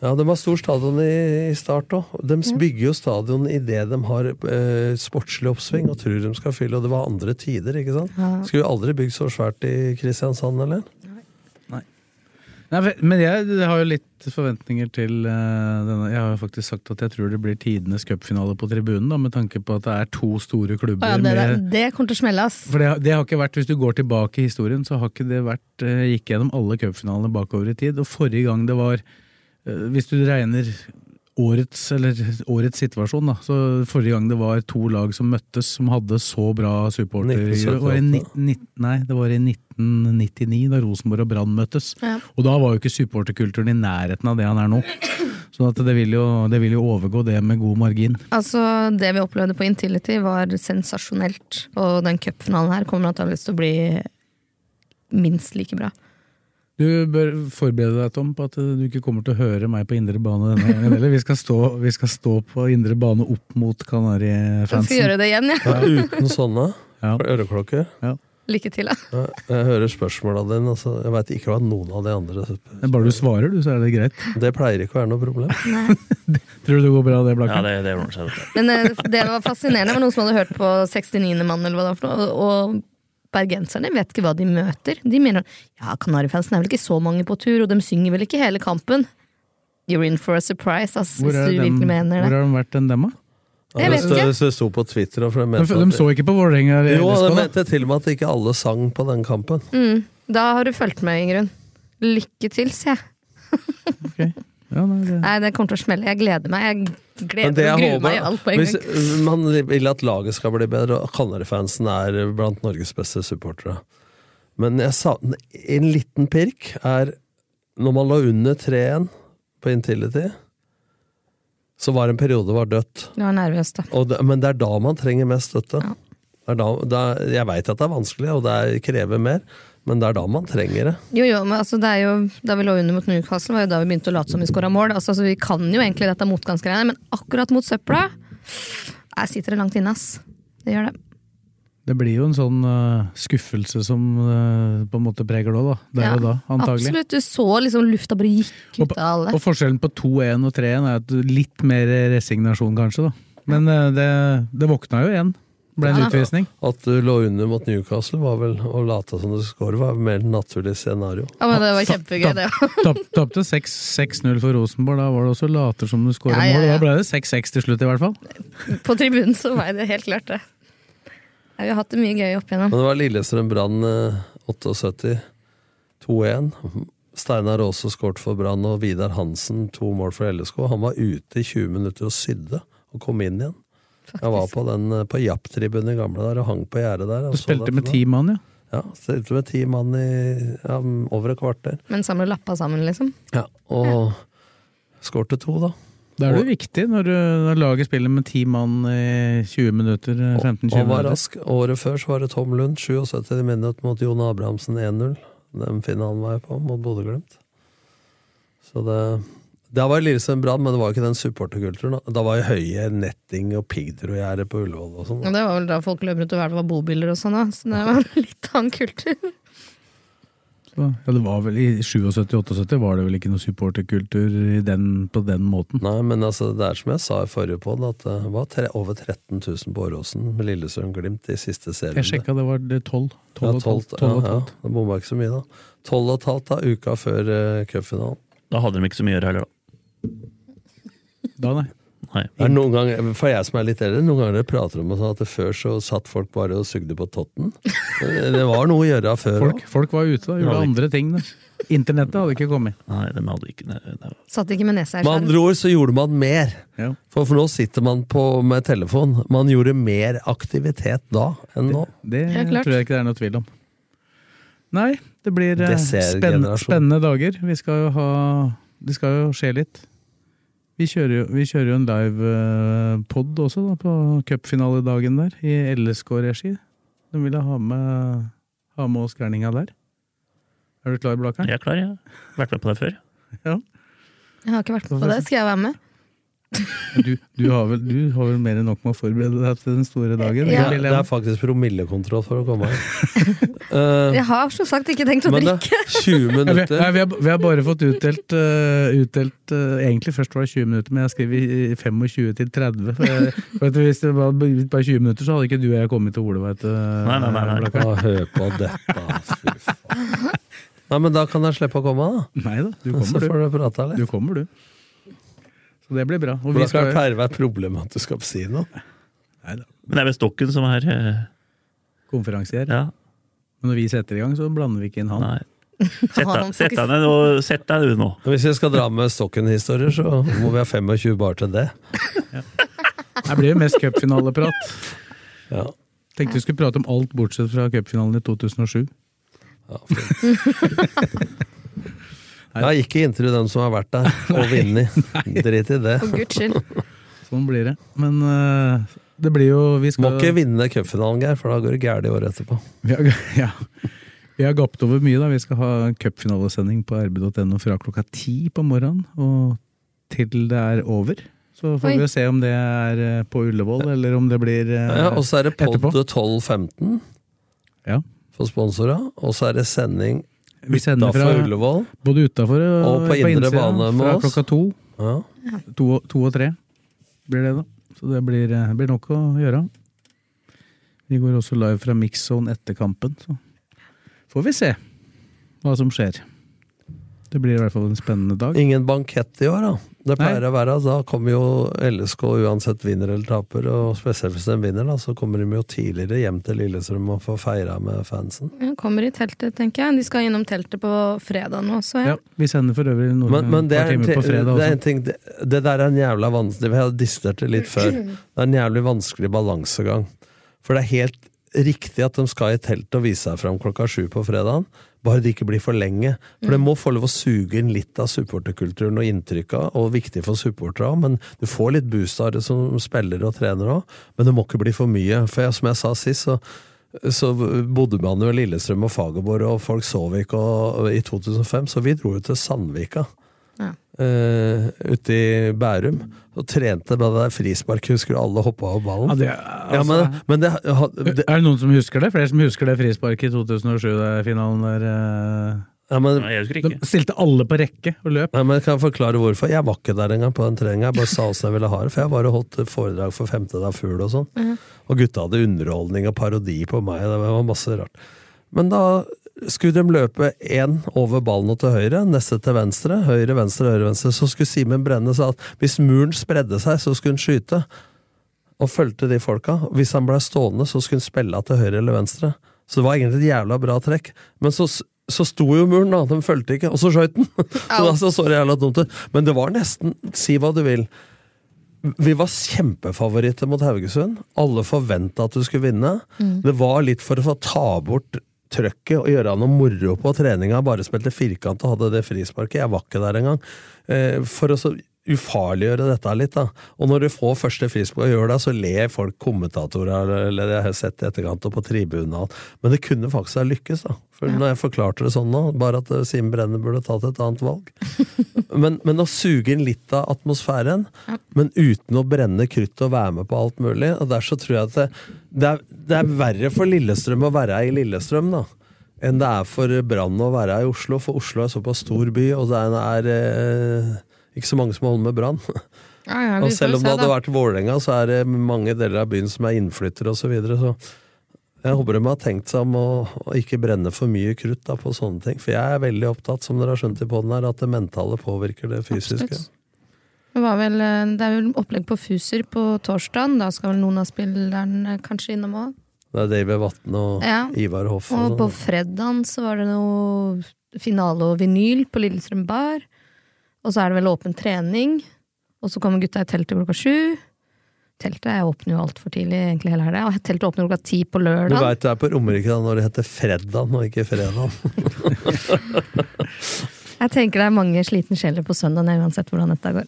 S5: Ja, de har stor stadion i, i start òg. De bygger jo stadion idet de har eh, sportslig oppsving og tror de skal fylle, og det var andre tider, ikke sant?
S3: Ja.
S5: Skulle aldri bygd så svært i Kristiansand, eller?
S3: Nei, men jeg, jeg har jo litt forventninger til uh, denne Jeg har jo faktisk sagt at jeg tror det blir tidenes cupfinale på tribunen, da, med tanke på at det er to store
S4: Å
S3: klubber.
S4: ja, det,
S3: med,
S4: det kommer til å smelle, ass.
S3: for det, det har ikke vært, Hvis du går tilbake i historien, så har ikke det vært uh, gikk gjennom alle cupfinalene bakover i tid. Og forrige gang det var Hvis du regner årets, eller årets situasjon, da, så forrige gang det var to lag som møttes som hadde så bra supporter...
S5: 1978.
S3: var i ni- ni- Nei, det var i 1999, da Rosenborg og Brann møttes.
S4: Ja.
S3: Og da var jo ikke supporterkulturen i nærheten av det han er nå. Så at det, vil jo, det vil jo overgå det med god margin.
S4: Altså, Det vi opplevde på Intility var sensasjonelt, og den cupfinalen her kommer antakeligvis til å bli minst like bra.
S3: Du bør forberede deg, Tom, på at du ikke kommer til å høre meg på indre bane denne gangen heller. Vi skal stå, vi skal stå på indre bane opp mot Kanari-fansen.
S4: skal gjøre det igjen, ja.
S5: Ja, uten sånne
S3: Ja.
S5: øreklokker.
S3: Ja.
S4: Lykke til, da.
S5: Ja, Jeg hører spørsmåla dine, altså, jeg veit ikke hva noen av de andre
S3: Men Bare du svarer, du, så er det greit.
S5: Det pleier ikke å være noe problem.
S3: Tror du det går bra, det, Blakken?
S6: Ja, det, det ordner seg.
S4: Men eh, det var fascinerende. Det var noen som hadde hørt på 69. mann, eller hva det var for noe. Og bergenserne vet ikke hva de møter. De mener ja, Kanarifansen er vel ikke så mange på tur, og de synger vel ikke hele kampen. You're in for a surprise, ass,
S3: Hvor
S4: hvis du
S3: dem-
S4: virkelig mener
S3: Hvor har de vært den dem, da?
S4: Jeg vet ikke.
S5: hvis det sto på Twitter for de
S3: De, de så ikke på Vålerenga
S5: Jo, de mente til og med at ikke alle sang på den kampen.
S4: Mm, da har du fulgt med, Ingrun. Lykke til, sier jeg.
S3: Ja, nei, det...
S4: Nei, det kommer til å smelle. Jeg gleder meg. Jeg gleder
S5: det
S4: og
S5: jeg
S4: gruer meg i alt på en
S5: hvis
S4: gang.
S5: man vil at laget skal bli bedre, og Kanarifansen er blant Norges beste supportere Men jeg sa, en liten pirk er når man lå under 3-1 på Intility, så var en periode det var dødt.
S4: Det var nervøst, da.
S5: Og det, men det er da man trenger mest støtte. Det er da, da, jeg veit at det er vanskelig, og det er, krever mer, men det er da man trenger det.
S4: Jo, jo, men altså, det er jo, Da vi lå under mot Newcastle, var jo da vi begynte å late som vi skåra mål. Altså, altså, vi kan jo egentlig dette motgangsgreiene, men akkurat mot søpla Jeg sitter det langt inne, ass. Det gjør det.
S3: Det blir jo en sånn uh, skuffelse som uh, på en måte preger det òg, da. Der
S4: Ja,
S3: og da, antagelig.
S4: Absolutt. Du så liksom lufta bare gikk ut av alle.
S3: Og forskjellen på 2-1 og 3-1 er at litt mer resignasjon, kanskje. da. Men uh, det, det våkna jo igjen. Ble en utvisning.
S5: At du lå under mot Newcastle, var vel å late som du skåret, var mer naturlig scenario.
S4: Ja, men det var kjempegøy, det òg.
S3: Tap- Tapte 6 6-0 for Rosenborg. Da var det også later som du skåret
S4: Ja, ja,
S3: mål. Da ble det 6-6 til slutt, i hvert fall.
S4: På tribunen så var det helt klart, det. Ja, vi har hatt det mye gøy opp igjennom.
S5: Men det var Lillestrøm Brann eh, 78, 2-1. Steinar Aase skåret for Brann, og Vidar Hansen to mål for LSK. Han var ute i 20 minutter og sydde, og kom inn igjen. Jeg var på, den, eh, på Japp-tribunen i gamle der og hang på gjerdet der.
S3: Du spilte med ti mann, ja.
S5: Ja, spilte med ti mann i ja, over et kvarter.
S4: Men samle lappa sammen, liksom.
S5: Ja, og skårte to, da.
S3: Da er det jo viktig når, du, når laget spiller med ti mann i 20 minutter. 15-20
S5: Og var
S3: minutter.
S5: rask. Året før så var det Tom Lund, 77 minutter mot Jon Abrahamsen 1-0. Den finalen var jeg på, mot Bodø-Glimt. Så det Da var Lillestrøm Brann, men det var jo ikke den supporterkulturen. Da. da var jo høye netting og piggtrådgjerde på Ullevål og sånn.
S4: Ja, det var vel da folk løp rundt og hvelva bobiler og sånn, da. Så det var litt annen kultur.
S3: Så, ja, det var vel I 77-78 var det vel ikke noe supporterkultur i den, på den måten.
S5: Nei, men altså, det er som jeg sa i forrige podd, at det var tre, over 13 000 på Åråsen med Lillestrøm-Glimt i siste serien.
S3: Jeg sjekka, det var 12. 12
S5: Ja,
S3: og 12,
S5: 12,
S3: 12
S5: ja, ja, det bomma ikke så mye, da. 12 og et halvt da, uka før uh, cupfinalen.
S6: Da hadde de ikke så mye å gjøre heller, da.
S3: Da, nei.
S6: Nei.
S5: Er noen ganger, for jeg som er litt eldre, noen ganger dere prater om sånn at det før så satt folk bare og sugde på totten. Det var noe å gjøre før
S3: Folk,
S5: òg.
S3: folk var ute og gjorde andre ting. Da. Internettet hadde ikke kommet.
S6: Nei, de hadde ikke nei, nei.
S4: Satt ikke med nesa i
S5: Med andre ord så gjorde man mer.
S3: Ja.
S5: For, for nå sitter man på med telefon. Man gjorde mer aktivitet da enn nå.
S3: Det
S4: det ja,
S3: tror jeg ikke det er noe tvil om. Nei, det blir eh, spenn, spennende dager. Vi skal jo ha Det skal jo skje litt. Vi kjører jo, vi kjører jo en live eh, pod også da, på cupfinaledagen der, i LSK-regi. De ville ha med, ha med oss gærninga der. Er du klar, Blakkaren?
S6: Jeg er klar, jeg. har Vært med på det før.
S3: Ja.
S4: Jeg har ikke vært med på det. Skal jeg være med?
S3: Du, du, har vel, du har vel mer enn nok med å forberede deg til den store dagen?
S4: Ja.
S5: Det, det er faktisk promillekontroll for å komme her. Uh,
S4: Jeg har som sagt ikke tenkt å
S5: men det
S4: drikke.
S5: er 20
S3: Ja, vi,
S5: minutter.
S3: nei, vi, har, vi har bare fått utdelt, uh, utdelt uh, Egentlig først var det 20 minutter, men jeg skrev i- i 25 til 30. For jeg, for hvis det var bare 20 minutter, så hadde ikke du og jeg kommet til Ole, veit du,
S6: Nei, nei, nei, nei.
S5: Hør på dette, fy faen. Nei, men da kan jeg slippe å komme, da.
S3: Nei da, du
S5: Så
S3: kommer,
S5: får
S3: du.
S5: du prate litt.
S3: Du kommer, du. Så det blir bra. Og
S5: Hvordan
S3: vi
S5: skal det pleier å være problemet at du skal si noe.
S3: Neida,
S6: Men det er vel Stokken som er eh,
S3: konferansier.
S6: Ja.
S3: Men når vi setter i gang, så blander vi ikke inn han.
S6: Nei. Sett
S4: Han
S6: deg, ned og sett deg nå.
S5: Hvis vi skal dra med Stokken-historier, så må vi ha 25 bar til det.
S3: Her blir det mest cupfinaleprat.
S5: Ja.
S3: Tenkte vi skulle prate om alt bortsett fra cupfinalen i 2007.
S5: Ja, fint. ja, ikke intervju dem som har vært der og vunnet. Drit i det.
S4: For guds skyld.
S3: Sånn blir det. Men uh, det blir jo vi skal,
S5: Må ikke vinne cupfinalen, Geir, for da går det gærent i året etterpå.
S3: Vi har, ja. vi har gapt over mye. da. Vi skal ha en cupfinalesending på rb.no fra klokka ti på morgenen og til det er over. Så får
S4: Oi.
S3: vi jo se om det er eh, på Ullevål, eller om det blir etterpå.
S5: Ja, og så er det pod 12.15
S3: Ja.
S5: for sponsora, og så er det sending
S3: Vi sender fra
S5: utafor Ullevål.
S3: både utafor og,
S5: Og på indre bane med
S3: fra
S5: oss.
S3: klokka to.
S5: Ja.
S3: To, og- to og tre blir det, da. Så det blir, eh, blir nok å gjøre. Vi går også live fra Mixzone etter kampen, så får vi se hva som skjer. Det blir i hvert fall en spennende dag.
S5: Ingen bankett i år, da. Det pleier
S3: Nei.
S5: å være. Da kommer jo LSK uansett vinner eller taper, og spesielt hvis de vinner, da, så kommer de jo tidligere hjem til Lillestrøm og får feira med fansen.
S4: Ja, kommer i teltet, tenker jeg. De skal gjennom teltet på fredag nå også.
S3: Ja, vi sender for øvrig noen
S5: Men, men det,
S3: par
S5: er
S3: timer på
S5: fredag
S3: fredag
S5: det er
S3: også.
S5: en ting det, det der er en jævla vanskelig Vi har distert det litt før. Det er en jævlig vanskelig balansegang. For det er helt riktig at de skal i telt og vise seg fram klokka sju på fredagen, bare det ikke blir for lenge. For det må få lov å suge inn litt av supporterkulturen og inntrykka, og viktig for supporterne òg, men du får litt boost av det som spiller og trener òg, men det må ikke bli for mye. For jeg, som jeg sa sist, så så bodde man jo i Lillestrøm og Fagerborg, og folk sov ikke og, i 2005, så vi dro jo til Sandvika.
S4: Ja.
S5: eh, ute i Bærum, og trente med det der frisparket. Husker du alle hoppa av ballen?
S3: Ja, det,
S5: Ja,
S3: altså,
S5: men, men det, ha- det,
S3: er det noen som husker det? Flere som husker det frisparket i 2007-finalen der eh,
S5: ja, men,
S6: jeg husker
S3: De stilte alle på rekke og løp.
S5: Ja, men Kan jeg forklare hvorfor? Jeg var ikke der engang på den treninga. Jeg bare sa åssen jeg ville ha det. For jeg bare holdt foredrag for Femte dag fugl og sånn. Og gutta hadde underholdning og parodi på meg. Det var masse rart. Men da skulle de løpe én over ballen og til høyre, neste til venstre. Høyre, venstre, høyre, venstre. Så skulle Simen Brenne sa at hvis muren spredde seg, så skulle han skyte. Og fulgte de folka. Hvis han ble stående, så skulle han spille til høyre eller venstre. Så det var egentlig et jævla bra trekk. Men så, så sto jo muren, da. De fulgte ikke. Og så skøyt den! så da så det jævla dumt ut. Men det var nesten Si hva du vil. Vi var kjempefavoritter mot Haugesund. Alle forventa at du skulle vinne. Det var litt for å få ta bort trøkket og gjøre noe moro på treninga. Bare spilte firkant og hadde det frisparket. Jeg var ikke der engang. Eh, For å så ufarliggjøre dette litt, da. Og når du får første frispark og gjør det, så ler folk kommentatorer, eller jeg har sett i etterkant og på tribunen. Men det kunne faktisk ha lykkes, da. For når jeg forklarte det sånn nå, bare at eh, Simen Brenner burde tatt et annet valg. Men, men å suge inn litt av atmosfæren, men uten å brenne kruttet og være med på alt mulig. Og der så tror jeg at det, det, er, det er verre for Lillestrøm å være i Lillestrøm, da. Enn det er for Brann å være i Oslo, for Oslo er såpass stor by, og det er eh, ikke så mange som holder med Brann.
S4: Ja, ja,
S5: Og selv om det hadde vært Vålerenga, så er det mange deler av byen som er innflyttere osv. Så, videre, så jeg håper de har tenkt seg om å, å ikke brenne for mye krutt da, på sånne ting. For jeg er veldig opptatt, som dere har skjønt i poden her, at det mentale påvirker det fysiske.
S4: Absolutt. Det, var vel, eh, det er vel opplegg på Fuser på torsdag. Da skal vel noen av spillerne kanskje innom òg.
S5: Det er David Vatne og
S4: Ja.
S5: Ivar Hoff.
S4: Og
S5: Og
S4: på
S5: sånn.
S4: fredagen så var det noe finale og vinyl på Lillestrøm bar. Og så er det vel åpen trening. Og så kommer gutta i teltet klokka sju. Teltet Jeg åpner jo altfor tidlig egentlig hele helga. Teltet åpner klokka ti på lørdag.
S5: Du veit det er på Romerike da, når det heter Freddan og ikke fredag.
S4: Jeg tenker det er mange slitne sjeler på søndag, uansett hvordan dette går.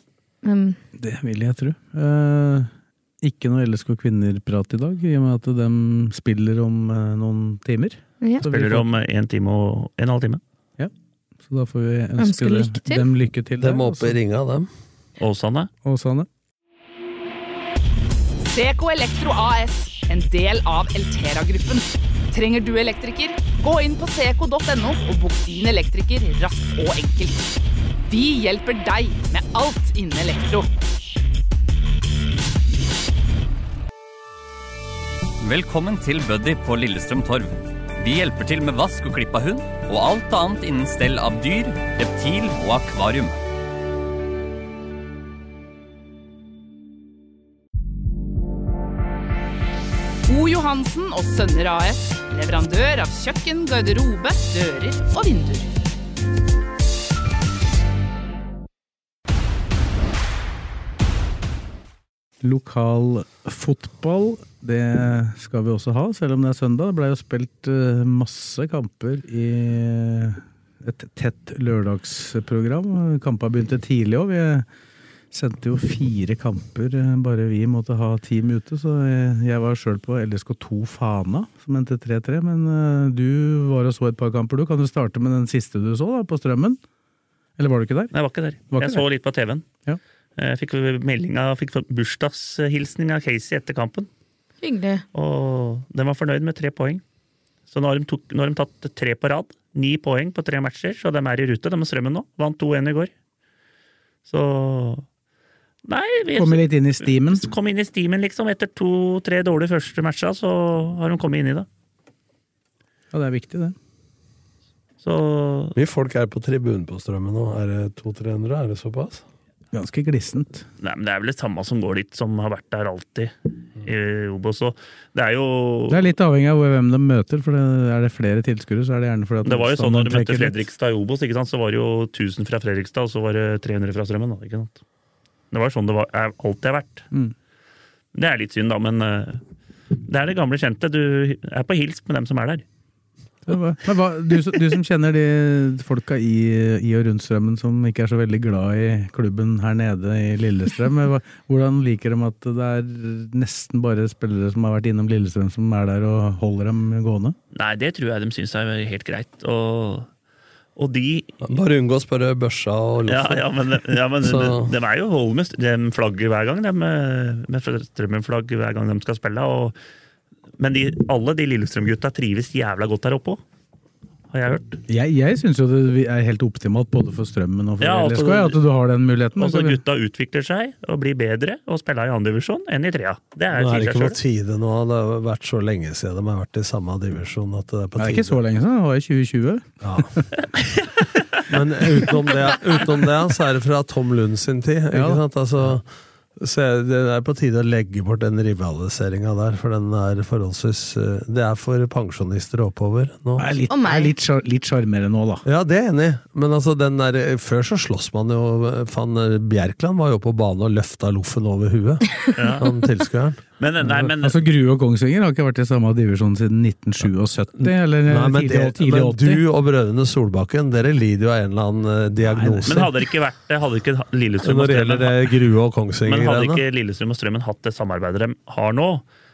S4: Um,
S3: Det vil jeg tro. Uh, ikke noe LSK Kvinner-prat i dag, i og med at de spiller om uh, noen timer.
S4: Ja.
S6: Spiller
S3: får-
S6: om en time og en halv time.
S3: Så da får vi ønske, ønske
S4: lykke
S3: dem lykke til. Dem
S5: oppe i ringa, dem.
S6: Åsane.
S3: Åsane.
S1: Seco Elektro AS, en del av Eltera-gruppen. Trenger du elektriker? Gå inn på seco.no og bok din elektriker raskt og enkelt. Vi hjelper deg med alt innen elektro.
S2: Velkommen til Buddy på Lillestrøm Torv. Vi hjelper til med vask og klipp av hund, og alt annet innen stell av dyr, reptil og akvarium.
S1: O. Johansen og Sønner AS, leverandør av kjøkken, garderobe, dører og vinduer.
S3: Lokal fotball, det skal vi også ha, selv om det er søndag. Det blei jo spilt eh, masse kamper i et tett lørdagsprogram. Kampene begynte tidlig òg. Sendte jo fire kamper, eh, bare vi måtte ha team ute. Så jeg, var sjøl på LSK2 Fana, som endte 3-3. Men eh, du var og så et par kamper, du. Kan du starte med den siste du så, da, på Strømmen? Eller var du ikke der?
S6: Nei, jeg var ikke der.
S3: Var ikke
S6: jeg så litt på TV-en.
S3: Ja.
S6: Jeg fikk meldinga, fikk bursdagshilsning av Casey etter kampen.
S4: hyggelig.
S6: Og den var fornøyd med tre poeng. Så nå har de, tok, nå har de tatt tre på rad. Ni poeng på tre matcher, så de er i rute. De er strømmen nå. Vant 2-1 i går. Så Nei, vi
S3: Komme litt inn i stimen.
S6: kom inn i stimen, liksom. Etter to-tre dårlige første matcher, så har hun kommet inn i det.
S3: Ja, det er viktig, det.
S6: Så
S5: Mye folk er på tribunen på Strømmen nå. Er det 200-300? Er det såpass?
S3: Ganske glissent.
S6: Nei, men det er vel det samme som går dit, som har vært der alltid i Obos. Og det er jo
S3: Det er litt avhengig av hvem de møter, for det, er det flere tilskuere, så er det gjerne fordi at
S6: Det var jo sånn når du møtte. Fredrikstad i Obos, ikke sant? så var det jo 1000 fra Fredrikstad, og så var det 300 fra Strømmen. Da, ikke sant? Det var sånn det var, alltid har vært.
S3: Mm.
S6: Det er litt synd, da, men eh, det er det gamle kjente. Du er på hils med dem som er der.
S3: Men hva, du, du som kjenner de folka i, i og rundt Strømmen som ikke er så veldig glad i klubben her nede i Lillestrøm, hva, hvordan liker de at det er nesten bare spillere som har vært innom Lillestrøm som er der og holder dem gående?
S6: Nei, det tror jeg de syns er helt greit. Og, og de
S5: Bare unngå å spørre Børsa og
S6: Ja, ja, men, ja, men de, de er jo hold de flagger hver gang, de, med, med Strømmen-flagg hver gang de skal spille. Og, men de, alle de Lillestrøm-gutta trives jævla godt der oppe òg, har jeg hørt.
S3: Jeg, jeg syns jo det er helt optimalt både for Strømmen og for
S6: Ja,
S3: LSK at du har den muligheten.
S6: Og så
S3: Altså,
S6: gutta utvikler seg og blir bedre og spiller i andredivisjon enn i trea. Det er,
S5: Nå er det ikke på tide nå. Det har vært så lenge siden de har vært i samme divisjon at det er på
S3: det er ikke så lenge siden, det var i 2020.
S5: Ja. Men utenom det, utenom det så er det fra Tom Lund sin tid. Ikke
S3: Ja.
S5: sant? Altså, så det er på tide å legge bort den rivaliseringa der, for den er forholdsvis eh, Det er for pensjonister oppover nå.
S3: Det er litt,
S4: Og
S3: er litt, litt sjarmerende nå, da.
S5: Ja, det er jeg enig i, men altså den der, før så slåss man jo Van Bjerkland var jo på banen og løfta loffen over huet, han tilskueren.
S6: Men, nei, men
S3: Altså Grue og Kongsvinger har ikke vært i samme divisjon siden 1977, eller
S5: Nei, men,
S3: tidlig, tidlig 80.
S5: men du og brødrene Solbakken, dere lider jo av en eller annen diagnose.
S6: Nei, men hadde det ikke vært hadde ikke Lillestrøm og Strømmen
S5: det Grue og
S6: Men hadde ikke Lillestrøm og Strømmen hatt det samarbeidet de har nå,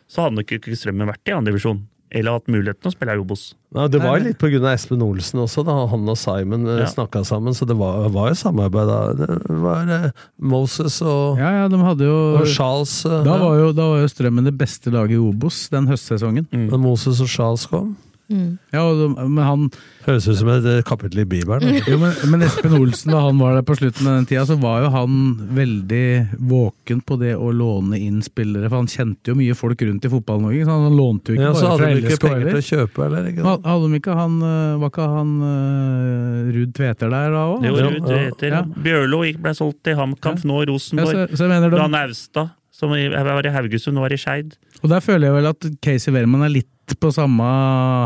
S6: så hadde nok ikke Strømmen vært i andredivisjon. Eller hatt muligheten til å spille i Obos.
S5: Ja, det var litt av Espen Olsen også, da han og Simon ja.
S6: Ja.
S5: snakka sammen, så det var, var jo samarbeid da. Det var eh, Moses og,
S3: Ja, ja, de hadde jo
S5: og Charles. eh,
S3: da
S5: ja.
S3: var, jo, da var jo Strømmen det beste laget i Obos den høstsesongen.
S5: Da Moses og Charles kom.
S3: Ja, men han
S5: Høres ut som et eh, kapittel i Bibelen.
S3: jo, men, men Espen Olsen, da han var der på slutten av den tida, så var jo han veldig våken på det å låne inn spillere. For han kjente jo mye folk rundt i Fotball-Norge, så han lånte jo ikke
S5: Ja, så
S3: bare
S5: hadde
S3: fra
S5: de ikke penger til å kjøpe, eller? Ikke?
S3: Ha- Hadde de ikke han øh, Var ikke han uh, Ruud Tveter der da òg?
S6: Ruud
S5: Ja.
S6: Tveter.
S3: Ja.
S6: Bjørlo ble solgt til HamKam, nå
S3: Ja,
S6: Rosenborg.
S3: så, så mener de,
S6: Dan Austad, som var i Haugesund, nå er i Skeid.
S3: Og der føler jeg vel at Casey Wehrmann er litt på samme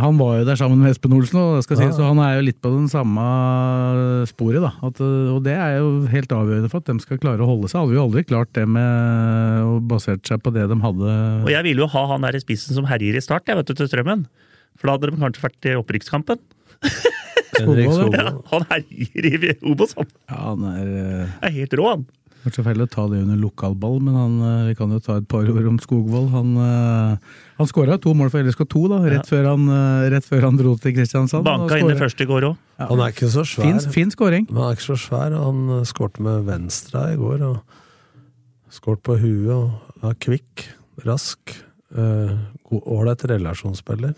S3: Han var jo der sammen med Espen Olsen, og, skal
S5: Ja.
S3: si, så han er jo litt på den samme sporet. da. At, og det er jo helt avgjørende for at de skal klare å holde seg. Hadde jo aldri klart det med å basert seg på det de hadde
S6: Og jeg ville jo ha han der i spissen som herjer i start, jeg vet du, til Strømmen. For da hadde de kanskje vært i opprykkskampen.
S5: Henrik
S3: Skogvold,
S6: Ja, han herjer i Obos, han.
S3: Ja, han er øh,
S6: er helt rå, han.
S3: Var så feil å ta det under lokalball, men han, øh, vi kan jo ta et par ord om Skogvold. Han, øh, han skåra to mål for LSK2 da, rett, før han, øh, rett før han dro til Kristiansand.
S6: Banka inn
S3: i
S6: første i går òg.
S5: Han er ikke så svær.
S3: Fin, fin skåring.
S5: Men han er ikke så svær, og han eh, skårte med venstre i går. og Skåret på huet og er kvikk, rask. eh, god- Ålreit relasjonsspiller.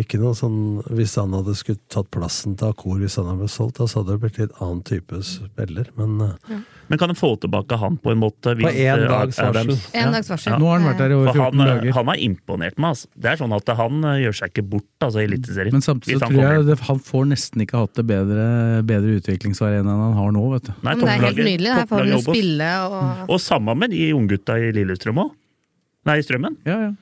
S5: Ikke noe sånn Hvis han hadde skulle tatt plassen til Akor hvis han hadde blitt solgt, da, så hadde det blitt litt annen type spiller. Men ja.
S6: Men kan de få tilbake han på en måte?
S5: På én dags varsel.
S4: En dags varsel.
S3: Nå har han vært der i over 14
S6: han,
S3: dager.
S6: han har imponert meg. Altså. Det er sånn at han eh, gjør seg ikke bort altså, i Eliteserien.
S3: Men samtidig så tror jeg det, han får nesten ikke hatt det bedre, bedre utviklingsarena enn han har nå, vet du.
S6: Nei,
S4: Men det er helt nydelig. Her får han spille og
S6: Og sammen med de unggutta i Lillestrøm òg. Nei, i Strømmen.
S3: Ja, ja.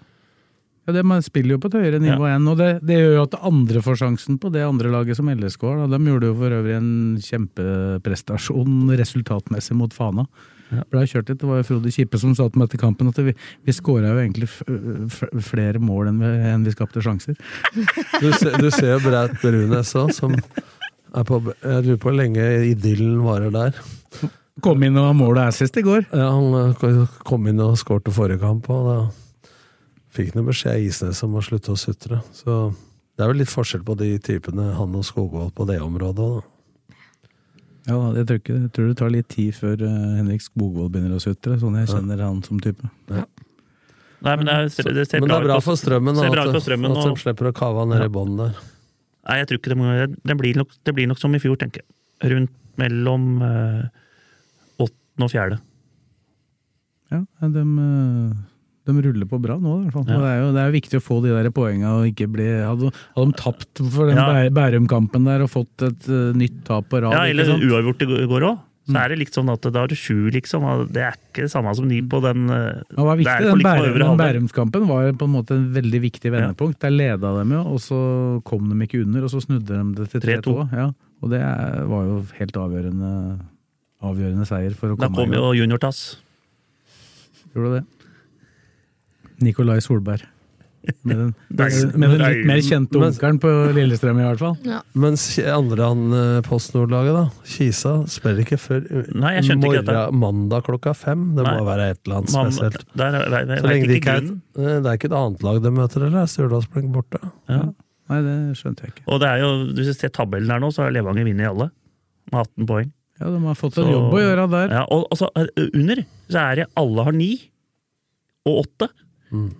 S3: Ja, det, Man spiller jo på et høyere nivå enn, og det, det gjør jo at andre får sjansen på det andre laget som LSK har. De gjorde jo for øvrig en kjempeprestasjon resultatmessig mot Fana. Ble kjørt litt. Det var jo Frode Kippe som sa til meg etter kampen at vi, vi skåra jo egentlig flere mål enn vi, enn vi skapte sjanser.
S5: du, ser, du ser jo Breit Brunes òg, som er på Jeg lurer på hvor lenge idyllen varer der.
S3: Kom inn og ha mål og assist i går.
S5: Ja, Han eh, kom inn og skårte forrige kamp, og da fikk noe beskjed av Isnes om å slutte å sutre. Så det er vel litt forskjell på de typene han og Skogvold på det området òg, da.
S3: Ja, jeg tror, ikke, jeg tror det tar litt tid før eh, Henrik Skogvold begynner å sutre, sånn jeg kjenner han som type.
S6: Nei, men det, er, det ser
S5: Men det er bra for strømmen,
S6: ser bra
S5: at,
S6: for strømmen
S5: at de
S6: og,
S5: slipper å kave ned
S6: Ja.
S5: i bånn der.
S6: Nei, jeg tror ikke det, må, det, blir nok, det blir nok som i fjor, tenker jeg. Rundt mellom eh, og fjerde.
S3: Ja, de, eh, de ruller på bra nå, i hvert fall.
S6: Ja.
S3: Det, er jo, det er jo viktig å få de der poengene og ikke bli Hadde, hadde de tapt for den
S6: Ja.
S3: Bærum-kampen der og fått et uh, nytt tap på rad
S6: Ja, eller uavgjort i går òg.
S5: Mm.
S6: Så er det litt sånn at da er det sju, liksom. Det er ikke det samme som ni på den eh,
S3: Det var
S6: det
S3: viktig,
S6: er på
S3: den,
S6: liksom
S3: Bærum, den. Bærumskampen var på en måte en veldig viktig vendepunkt. Der leda dem jo, og så kom de ikke under, og så snudde de det til 3-2.
S6: 3-2.
S3: Ja, og det er- var jo helt avgjørende, avgjørende seier for å
S6: Da
S3: komme
S6: kom
S3: i gang.
S6: jo juniortass.
S3: Gjorde det. Nikolai Solberg. Med den, med den litt mer kjente onkelen på Lillestrøm, i hvert fall.
S4: ja.
S5: Mens andrehan Post Nord-laget, da, Kisa, spiller ikke før
S6: Nei, jeg skjønte ikke dette.
S5: morgen, mandag klokka fem. Det
S6: Nei.
S5: må være et eller annet spesielt.
S6: der, der, jeg,
S5: Så lenge det
S6: ikke
S5: er et, eh, det er ikke et annet lag de møter, eller er Stjørdalsblink borte?
S6: Ja.
S3: Nei, det skjønte jeg ikke.
S6: Og det er jo, hvis du ser tabellen her nå, så har Levanger vunnet i alle. Med 18 poeng.
S3: Ja, De har fått en
S6: Så-
S3: jobb å gjøre der.
S6: Ja, og, og så eh, under så er det alle har ni og åtte.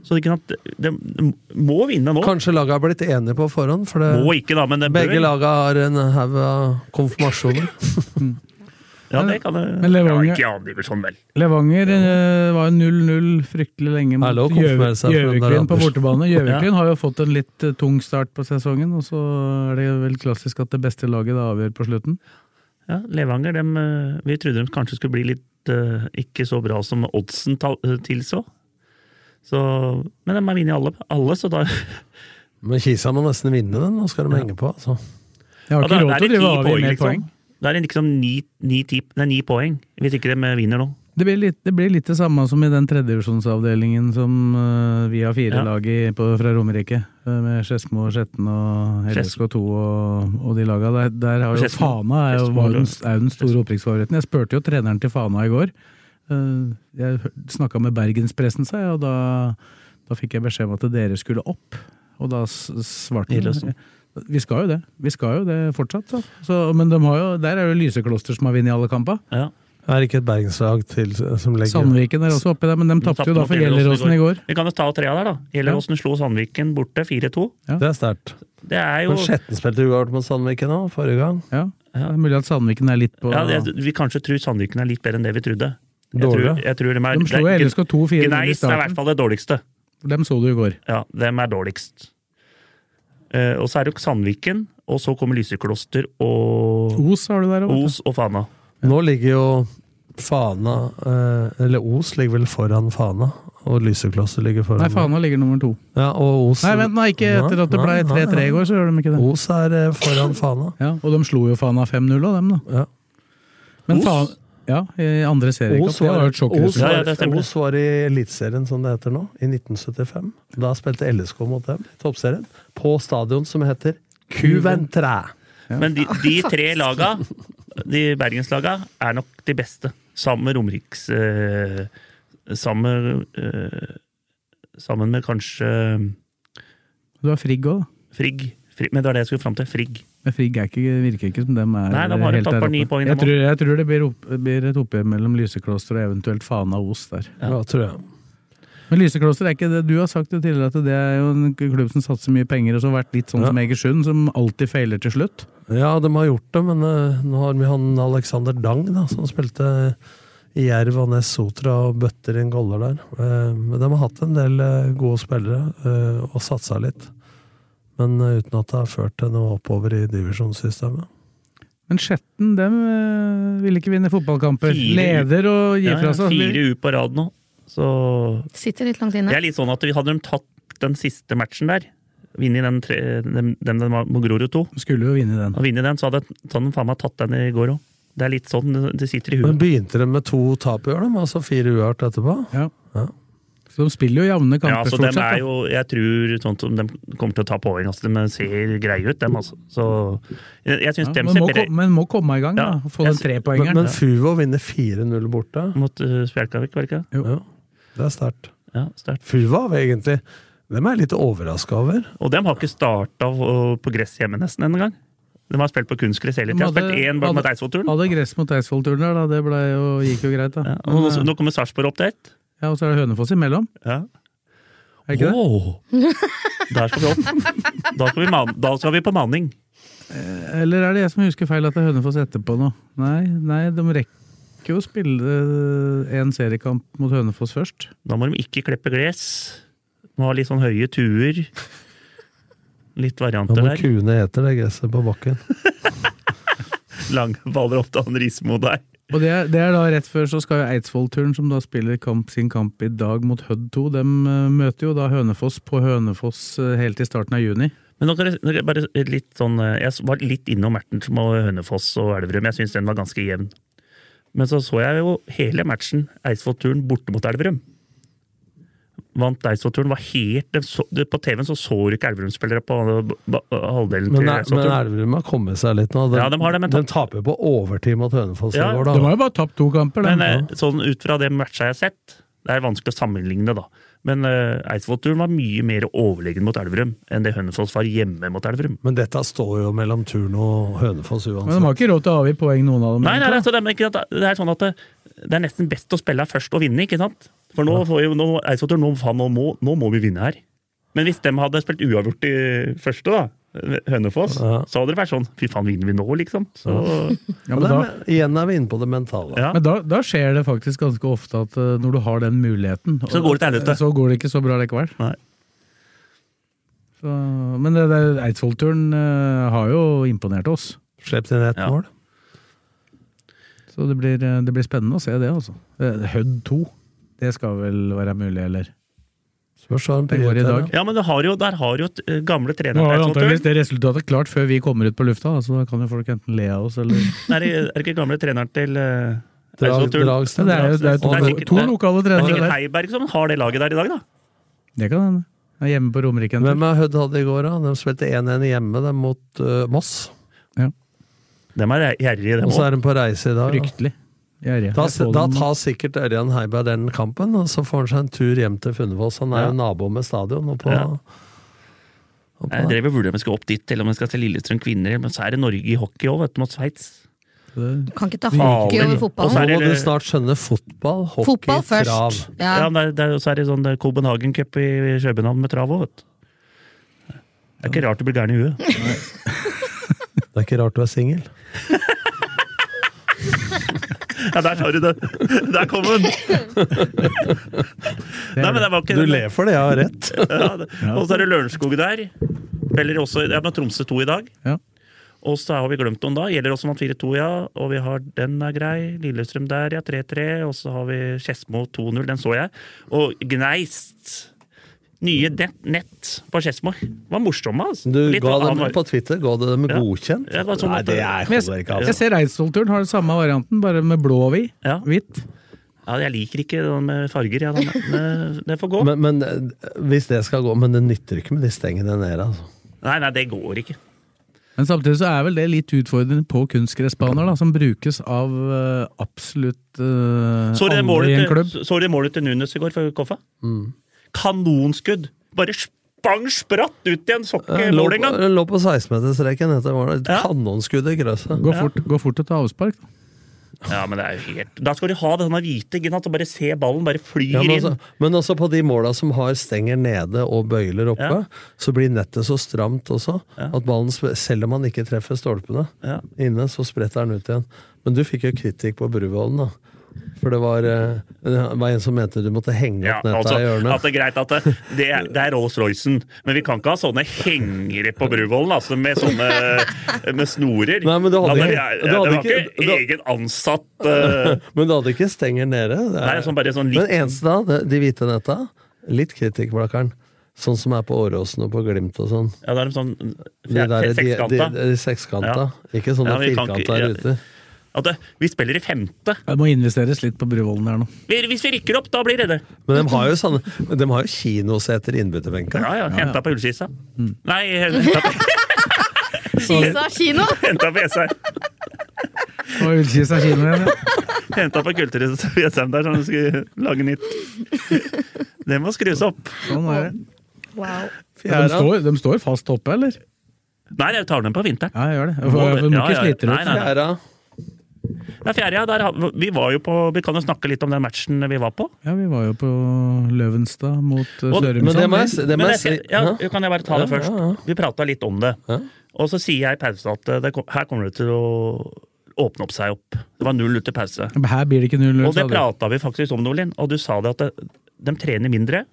S6: Så det, kan, at de, de må vinne nå.
S5: Kanskje laget har blitt enige på forhånd, for det,
S6: Må ikke, da, men det
S5: begge laga har en haug av konfirmasjoner.
S6: Ja, det kan det.
S3: Men Levanger-
S6: Ja, vel.
S3: Levanger eh, var 0-0 fryktelig lenge mot
S5: Det
S3: Gjøviklyn på bortebane. Gjøviklyn har jo fått en litt eh, tung start på sesongen, og så er det vel klassisk at det beste laget det avgjør på slutten.
S6: Ja, Levanger, dem, eh, vi trodde de kanskje skulle bli litt eh, ikke så bra som oddsen tilså. Så, men de har vunnet alle, alle, så da
S5: Men Kisa må nesten vinne den, nå skal de henge på. Altså.
S3: Jeg har ikke råd til å drive og mer
S6: liksom.
S3: poeng.
S6: Da er det liksom ni, ni, ti, nei, ni poeng, hvis ikke de vinner nå.
S3: Det blir, litt, det blir litt det samme som i den tredjevisjonsavdelingen som uh, vi har fire
S6: Ja.
S3: lag i på, fra Romerike. eh, med Skedsmo, Skjetten og LSK2 og, og de laga. Der, der har jo Fana er jo, var jo den, er jo den store opprykksfavoritten. Jeg spurte jo treneren til Fana i går. Eh, Jeg snakka med Bergenspressen, sa jeg, og da, da fikk jeg beskjed om at dere skulle opp. Og da svarte de Vi skal jo det. Vi skal jo det fortsatt. Så. Så, men de har jo, der er jo Lysekloster som har vunnet alle kamper.
S6: Ja.
S5: Er ikke et bergenslag til som legger
S3: Sandviken er også oppi der, men de tapte jo da for Gjelleråsen i går.
S6: Vi kan jo ta tre av der, da. Gjelleråsen slo Sandviken borte 4-2.
S5: Det er sterkt.
S6: Det er jo
S5: Men Skjetten spilte uavgjort mot Sandviken nå, forrige gang.
S3: Ja, det er mulig at Sandviken er litt på
S6: ja, det, Vi kanskje tror Sandviken er litt bedre enn det vi trodde. Jeg tror, jeg tror de, er,
S3: De slo LSK 2-4 i
S6: Gneis er i hvert fall det dårligste.
S3: Dem så du i går.
S6: Ja, dem er dårligst. Eh, og så er det jo Sandviken, og så kommer Lysekloster og
S3: Os har du der også,
S6: Os og Fana.
S5: Nå ligger jo Fana eh, Eller Os ligger vel foran Fana, og Lysekloster ligger foran
S3: Nei, Fana ligger nummer to.
S5: Ja, og Os
S3: Nei, vent, nå, ikke etter at det ble
S5: Nei, nei,
S3: 3-3 i går, så gjør de ikke det.
S5: Os er eh, foran Fana.
S3: Ja, og de slo jo Fana 5-0 av dem, da.
S5: Ja.
S3: Men
S5: Os?
S3: faen Ja, i andre seriekamp. Det var
S5: var,
S3: et sjokkresultat.
S6: Ja, ja.
S5: Os var i Eliteserien, som det heter nå, i 1975. Da spilte LSK mot dem i toppserien, på stadion som heter Cuventre.
S6: Men de, de tre laga, de bergenslaga, er nok de beste. Sammen med Romeriks eh, sammen, eh, sammen med kanskje
S3: Du har Frigg òg, da.
S6: Frigg. Frigg. Men det var det jeg skulle fram til. Frigg.
S3: Men Frigg er ikke, virker ikke som dem er
S6: Nei, de har
S3: helt
S6: tatt
S3: der oppe.
S6: poeng,
S3: Jeg tror, jeg tror det blir, opp, blir et oppgjør mellom Lysekloster og eventuelt Fana og Os der.
S5: Ja, tror jeg.
S3: Men Lysekloster er ikke det. Du har sagt det tidligere at det er jo en klubb som satser mye penger, og som har vært litt sånn
S5: Ja.
S3: som Egersund, som alltid feiler til slutt.
S5: Ja, de har gjort det, men uh, nå har vi han Alexander Dang, da, som spilte i Jerv og Ness Sotra og bøtter inn goller der. Uh, men de har hatt en del uh, gode spillere og satsa litt. Men eh, uten at det har ført til noe oppover i divisjonssystemet.
S3: Men Skjetten dem eh, vil ikke vinne fotballkamper.
S6: Fire-
S3: Leder og gir
S6: Ja,
S3: fra seg
S6: fire U på rad nå. Så
S4: Sitter litt langt inne.
S6: det er litt sånn at vi hadde de tatt den siste matchen der, vunnet den, tre, den, den, den var mot Grorud 2,
S3: Skulle jo vinne den.
S6: og vinne den, så hadde de faen meg tatt den i går òg. Det er litt sånn det- det sitter i huet.
S5: Men begynte de med to tap i år, da? Altså fire uavgjort etterpå?
S3: Ja.
S5: Ja.
S3: Så de spiller jo jevne
S6: Ja,
S3: altså,
S6: så
S3: stort
S6: dem
S3: sett.
S6: er jo, jeg tror sånn som de kommer til å ta poeng. Altså, de ser greie ut, dem. Altså. Så jeg, jeg syns
S3: Ja,
S6: dem
S3: men,
S6: ser
S3: må, kom- men må komme i gang,
S6: Ja,
S3: da. Få
S6: jeg
S3: den
S6: trepoengeren.
S5: Men, men Fuvo vinner 4-0 borte.
S6: mot uh, Spjelkavik, var det ikke?
S5: Ja, det er sterkt.
S6: Ja.
S5: Fuvo har egentlig Dem er jeg litt overraska over.
S6: Og dem har ikke starta på gress hjemme nesten en gang. De har spilt på kunstgress hele tida. Spilt én
S3: hadde-
S6: Eidsvollturen.
S3: Hadde gress mot Eidsvollturen der, da. Det jo, gikk jo greit, da.
S6: Ja,
S3: Men,
S6: nå,
S3: eh,
S6: nå kommer Sarpsborg opp til ett.
S3: Ja, og så er det Hønefoss imellom.
S6: Ja.
S3: Er ikke det?
S6: Der skal vi opp. Da skal vi, man, da skal vi på manning.
S3: Eller er det jeg som husker feil at det er Hønefoss etterpå nå? Nei, nei, de rekker jo å spille eh, en seriekamp mot Hønefoss først.
S6: Da må de ikke klippe gress. Må ha litt sånn høye tuer. Litt
S5: Da
S6: varianter
S5: må
S6: der.
S5: kuene eter det gresset på bakken.
S6: Lange baller opp til han Rismo der.
S3: Og det er, det er da rett før så skal jo Eidsvollturen, som da spiller kamp, sin kamp i dag mot Hødd 2, de møter jo da Hønefoss på Hønefoss eh, helt i starten av juni.
S6: Men nå kan jeg- bare litt sånn, eh, Jeg var litt innom matchen med Hønefoss og Elverum. Jeg syns den var ganske jevn. Men så så jeg jo hele matchen Eidsvoll-turen borte mot Elverum. Vant Eidsvoll-turen. var helt, det så, På TV-en så så du ikke Elverum-spillere på halvdelen
S5: Men,
S6: til
S5: er- men
S6: Eidsvoll-turen.
S5: Elverum har kommet seg litt nå. De,
S6: Ja, de har det, men
S5: de taper jo på overtid mot Hønefoss
S6: Ja,
S5: i går,
S3: De har jo bare tapt to kamper, de.
S6: Men eh, sånn ut fra det matcha jeg har sett, det er vanskelig å sammenligne, da. Men uh, Eidsvoll-turen var mye mer overlegen mot Elverum enn det Hønefoss var hjemme mot Elverum.
S5: Men dette står jo mellom Turn og Hønefoss
S3: Men de har ikke råd til å avgi poeng, noen av dem.
S6: Nei, nei,
S3: nei
S6: altså, det, er, det er sånn at det, det er nesten best å spille først og vinne, ikke sant? For nå får jo nå, Eidsvoll, nå, faen, nå, må, nå må vi vinne her. Men hvis de hadde spilt uavgjort i første, da, Hønefoss,
S5: Ja.
S6: så hadde det vært sånn Fy faen, vinner vi nå, liksom? Så,
S3: Ja, da,
S5: er, igjen er vi inne på det mentale.
S6: ja.
S3: men da, da skjer det faktisk ganske ofte at eh, når du har den muligheten,
S6: Så går det til
S3: så går det ikke så bra likevel.
S6: Nei.
S3: Så, men Eidsvoll-turen eh, har jo imponert oss.
S5: Slept inn ett
S6: Ja.
S5: mål.
S3: Så det blir, eh, det blir spennende å se det, altså. Eh, Hødd 2, det skal vel være mulig, eller?
S5: Spørs hva de
S3: Det går i dag.
S6: ja, men det har jo, der har jo et, eh, gamle
S3: Nå har antakeligvis det resultatet klart før vi kommer ut på lufta, så da kan jo folk enten le av oss eller
S6: Er, det- er det ikke gamle treneren til uh,
S5: Drag,
S6: Eidsvoll-turen?
S3: Det er jo det er to,
S6: Det er sikkert-
S3: to
S6: det er-
S3: lokale
S6: Det er sikkert. Heiberg som har det laget der i dag, da.
S3: Det kan hende. Jeg er hjemme på Romerike.
S5: Hvem er Hødd hadde i går, da? De spilte 1-1 hjemme dem mot uh, Moss.
S6: Dem er gjerrige, dem
S5: Og så er de på reise i dag. da.
S3: Fryktelig. Gjerrig.
S5: Da, da tar sikkert Ørjan Heiberg den kampen, og så får han seg en tur hjem til Funnefoss. Han er
S6: Ja.
S5: jo nabo med stadion. Og på,
S6: Ja.
S5: og på
S6: Jeg drev og vurderte om jeg skulle opp dit, eller om jeg skal til Lillestrøm kvinner, men så er det Norge i hockey òg, vet du, mot Sveits.
S4: Du kan ikke ta hockey over fotball.
S6: Og så er
S5: må du snart skjønne fotball, hockey,
S4: Fotball først.
S5: trav.
S4: Ja.
S6: Ja, det er, så er det sånn Copenhagen Cup i København med trav òg, vet du. Det er ikke rart du blir gæren i huet.
S5: Det er ikke rart du er singel.
S6: Ja, der tar du det! Der kom den! Nei, men det var ikke
S5: Du ler for det, jeg har rett.
S6: Ja, og så er det Lørenskog der. Eller også er med Tromsø 2 i dag.
S3: Ja.
S6: Og så har vi glemt noen da. Gjelder også vant 4-2, ja. Og vi har den er grei. Lillestrøm der, ja. 3-3. Og så har vi Skedsmo 2-0. Den så jeg. Og Gneist. Nye nett, nett på Skedsmo. Var morsomme, altså.
S5: Du
S6: Litt
S5: ga dem på Twitter ga du dem godkjent?
S6: Ja, det var sånn
S5: Nei, det er
S3: jeg,
S5: holder ikke,
S3: altså. jeg ser Eidsvollturen har den samme varianten, bare med blå og hvit.
S6: Ja.
S3: Hvitt.
S6: Ja, jeg liker ikke den med farger, ja, men det, det får gå.
S5: Men, men eh, hvis det skal gå Men det nytter ikke med de stengene nede, altså.
S6: Nei, nei, det går ikke.
S3: Men samtidig så er vel det litt utfordrende på kunstgressbaner, da, som brukes av eh, absolutt uh,
S6: Så du det
S3: alle i en klubb.
S6: så du målet til Nunes i går for Koffa? Kanonskudd! Bare spang spratt ut i en
S5: Ja,
S6: sokkemål
S5: lå, på- lå på 16-meterstreken etter målet.
S6: Ja.
S5: Kanonskudd i krøsset.
S3: Gå fort, gå fort ta avspark. Da.
S6: Ja, men det er jo helt Da skal du ha denne hvite? Og bare se ballen bare flyr
S5: Ja, men,
S6: inn.
S5: men også på de måla som har stenger nede og bøyler oppe,
S6: Ja.
S5: så blir nettet så stramt også at ballen, selv om man ikke treffer stolpene
S6: Ja.
S5: inne, så spretter den ut igjen. Men du fikk jo kritikk på Bruvollen, da. For det var, eh, det var en som mente du måtte henge
S6: Ja,
S5: opp nettet
S6: altså,
S5: i hjørnet.
S6: at det er greit at det, det, er, det er Rolls-Roycen, men vi kan ikke ha sånne hengere på Bruvollen, altså med sånne med snorer.
S5: Nei, men du hadde
S6: Ja,
S5: ikke-
S6: det, er-
S5: du
S6: det var
S5: ikke-
S6: ikke egen ansatt uh,
S5: Men du hadde ikke stenger nede? Det
S6: Nei, sånn bare sånn litt
S5: Men eneste da, de hvite netta, litt kritikk, Blakkaren. Sånn som er på Åråsen og på Glimt og sånn.
S6: Ja, det er sånn
S5: De, der, de, de, de sekskanta.
S6: Ja.
S5: Ikke sånne
S6: Ja,
S5: firkanta
S6: ja.
S5: ruter.
S6: At det, vi spiller i femte.
S3: Det må investeres litt på Bruvollen her nå.
S6: Hvis vi rykker opp, da blir det det.
S5: Men de har jo sånne De har jo kinoseter i innbytterbenka.
S6: Ja, ja, Henta på Ullskisa. Nei, henta på,
S4: Kisa kino!
S6: hentet på Jessheim.
S3: Og Ullkisa kino igjen, ja.
S6: Henta på Kulturhuset på Jessheim der, sånn at de skulle lage nytt. Det må skrus opp.
S3: Sånn er det.
S4: Wow.
S3: De står, de står fast oppe, eller?
S6: Nei, jeg tar dem på vinteren.
S3: Ja, jeg gjør det. For, for, for,
S6: for,
S3: for,
S6: for,
S3: for, for,
S6: Nei,
S3: ut.
S6: nei, nei.
S5: Fjæra.
S6: Det er fjerde, ja. Der, vi var jo på Vi kan jo snakke litt om den matchen vi var på.
S3: Ja, vi var jo på Løvenstad mot
S5: Men det må jeg,
S3: Sørumsand.
S5: det må jeg si
S6: ja, kan jeg bare ta det
S5: Ja,
S6: først?
S5: ja, ja.
S6: Vi prata litt om det.
S5: Ja.
S6: Og så sier jeg i pausen at det, her kommer det til å åpne opp seg opp. Det var null ut til pause.
S3: Men Her blir det ikke 0-0.
S6: Og det prata vi faktisk om, Nordlien. Og du sa det at det, de trener mindre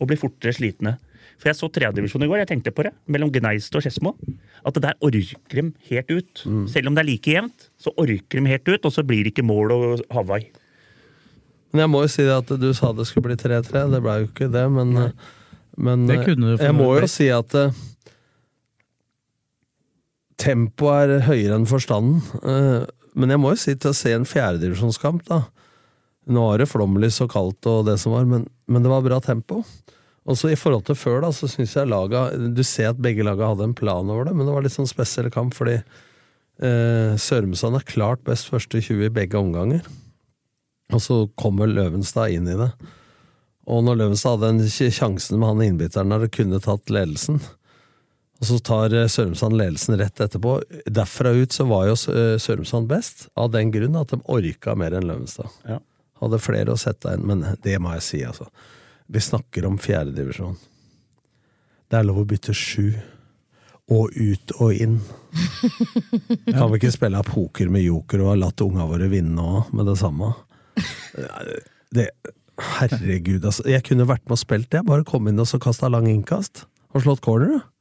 S6: og blir fortere slitne. For jeg så tredjedivisjon i går, jeg tenkte på det, mellom Gneist og Skedsmo. At det der orker de helt ut.
S5: Mm.
S6: Selv om det er like jevnt, så orker de helt ut, og så blir det ikke mål og Hawaii.
S5: Men jeg må jo si det at du sa det skulle bli 3-3. Det ble jo ikke det, men, men
S3: Det kunne det
S5: jeg må jo si at eh, tempoet er høyere enn forstanden. Eh, men jeg må jo si til å se en fjerdedivisjonskamp, da. Nå var det flomlys og kaldt og det som var, men, men det var bra tempo. Og så I forhold til før, da, så syns jeg laga Du ser at begge laga hadde en plan over det, men det var litt sånn spesiell kamp, fordi eh, Sørumsand er klart best første 20 i begge omganger. Og så kommer Løvenstad inn i det. Og når Løvenstad hadde den sjansen med han innbytteren der og kunne tatt ledelsen, og så tar eh, Sørumsand ledelsen rett etterpå Derfra ut så var jo eh, Sørumsand best, av den grunn at de orka mer enn Løvenstad.
S6: Ja.
S5: Hadde flere å sette inn, men det må jeg si, altså. Vi snakker om fjerdedivisjon. Det er lov å bytte sju. Og ut og inn. Kan vi ikke spille poker med joker og ha latt unga våre vinne òg, med det samme? Det, herregud, altså. Jeg kunne vært med og spilt det. Bare kom inn og så kasta lang innkast. Og slått corner, du.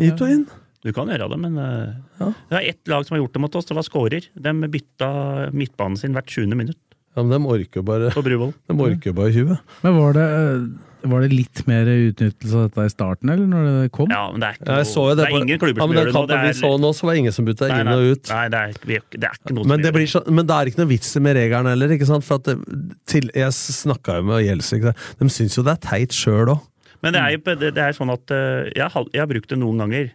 S5: Ut og inn.
S6: Du kan gjøre det, men eh, det er ett lag som har gjort det mot oss. Det var skårer. De bytta midtbanen sin hvert 20. minutt
S5: Ja, men de orker bare
S6: på Bruvoll.
S5: De orker bare 20.
S3: Men var det, eh, var det litt mer utnyttelse av dette i starten, eller når det kom?
S6: Ja, men det er ikke noe
S5: det
S6: Det er
S5: på-
S6: ingen klubber
S5: ja,
S6: som
S5: men
S6: gjør det nå.
S5: kampen vi så nå, så var det ingen som bytta inn og ut.
S6: Nei, det er, vi- det er ikke noe
S5: Men
S6: som
S5: det,
S6: gjør
S5: blir så, men det er ikke noe vits med regelen heller. ikke sant? For at det, til, Jeg snakka jo med Gjelsvik, de syns jo det er teit sjøl òg.
S6: Men det er jo det, det er sånn at eh, jeg, har, jeg har brukt det noen ganger.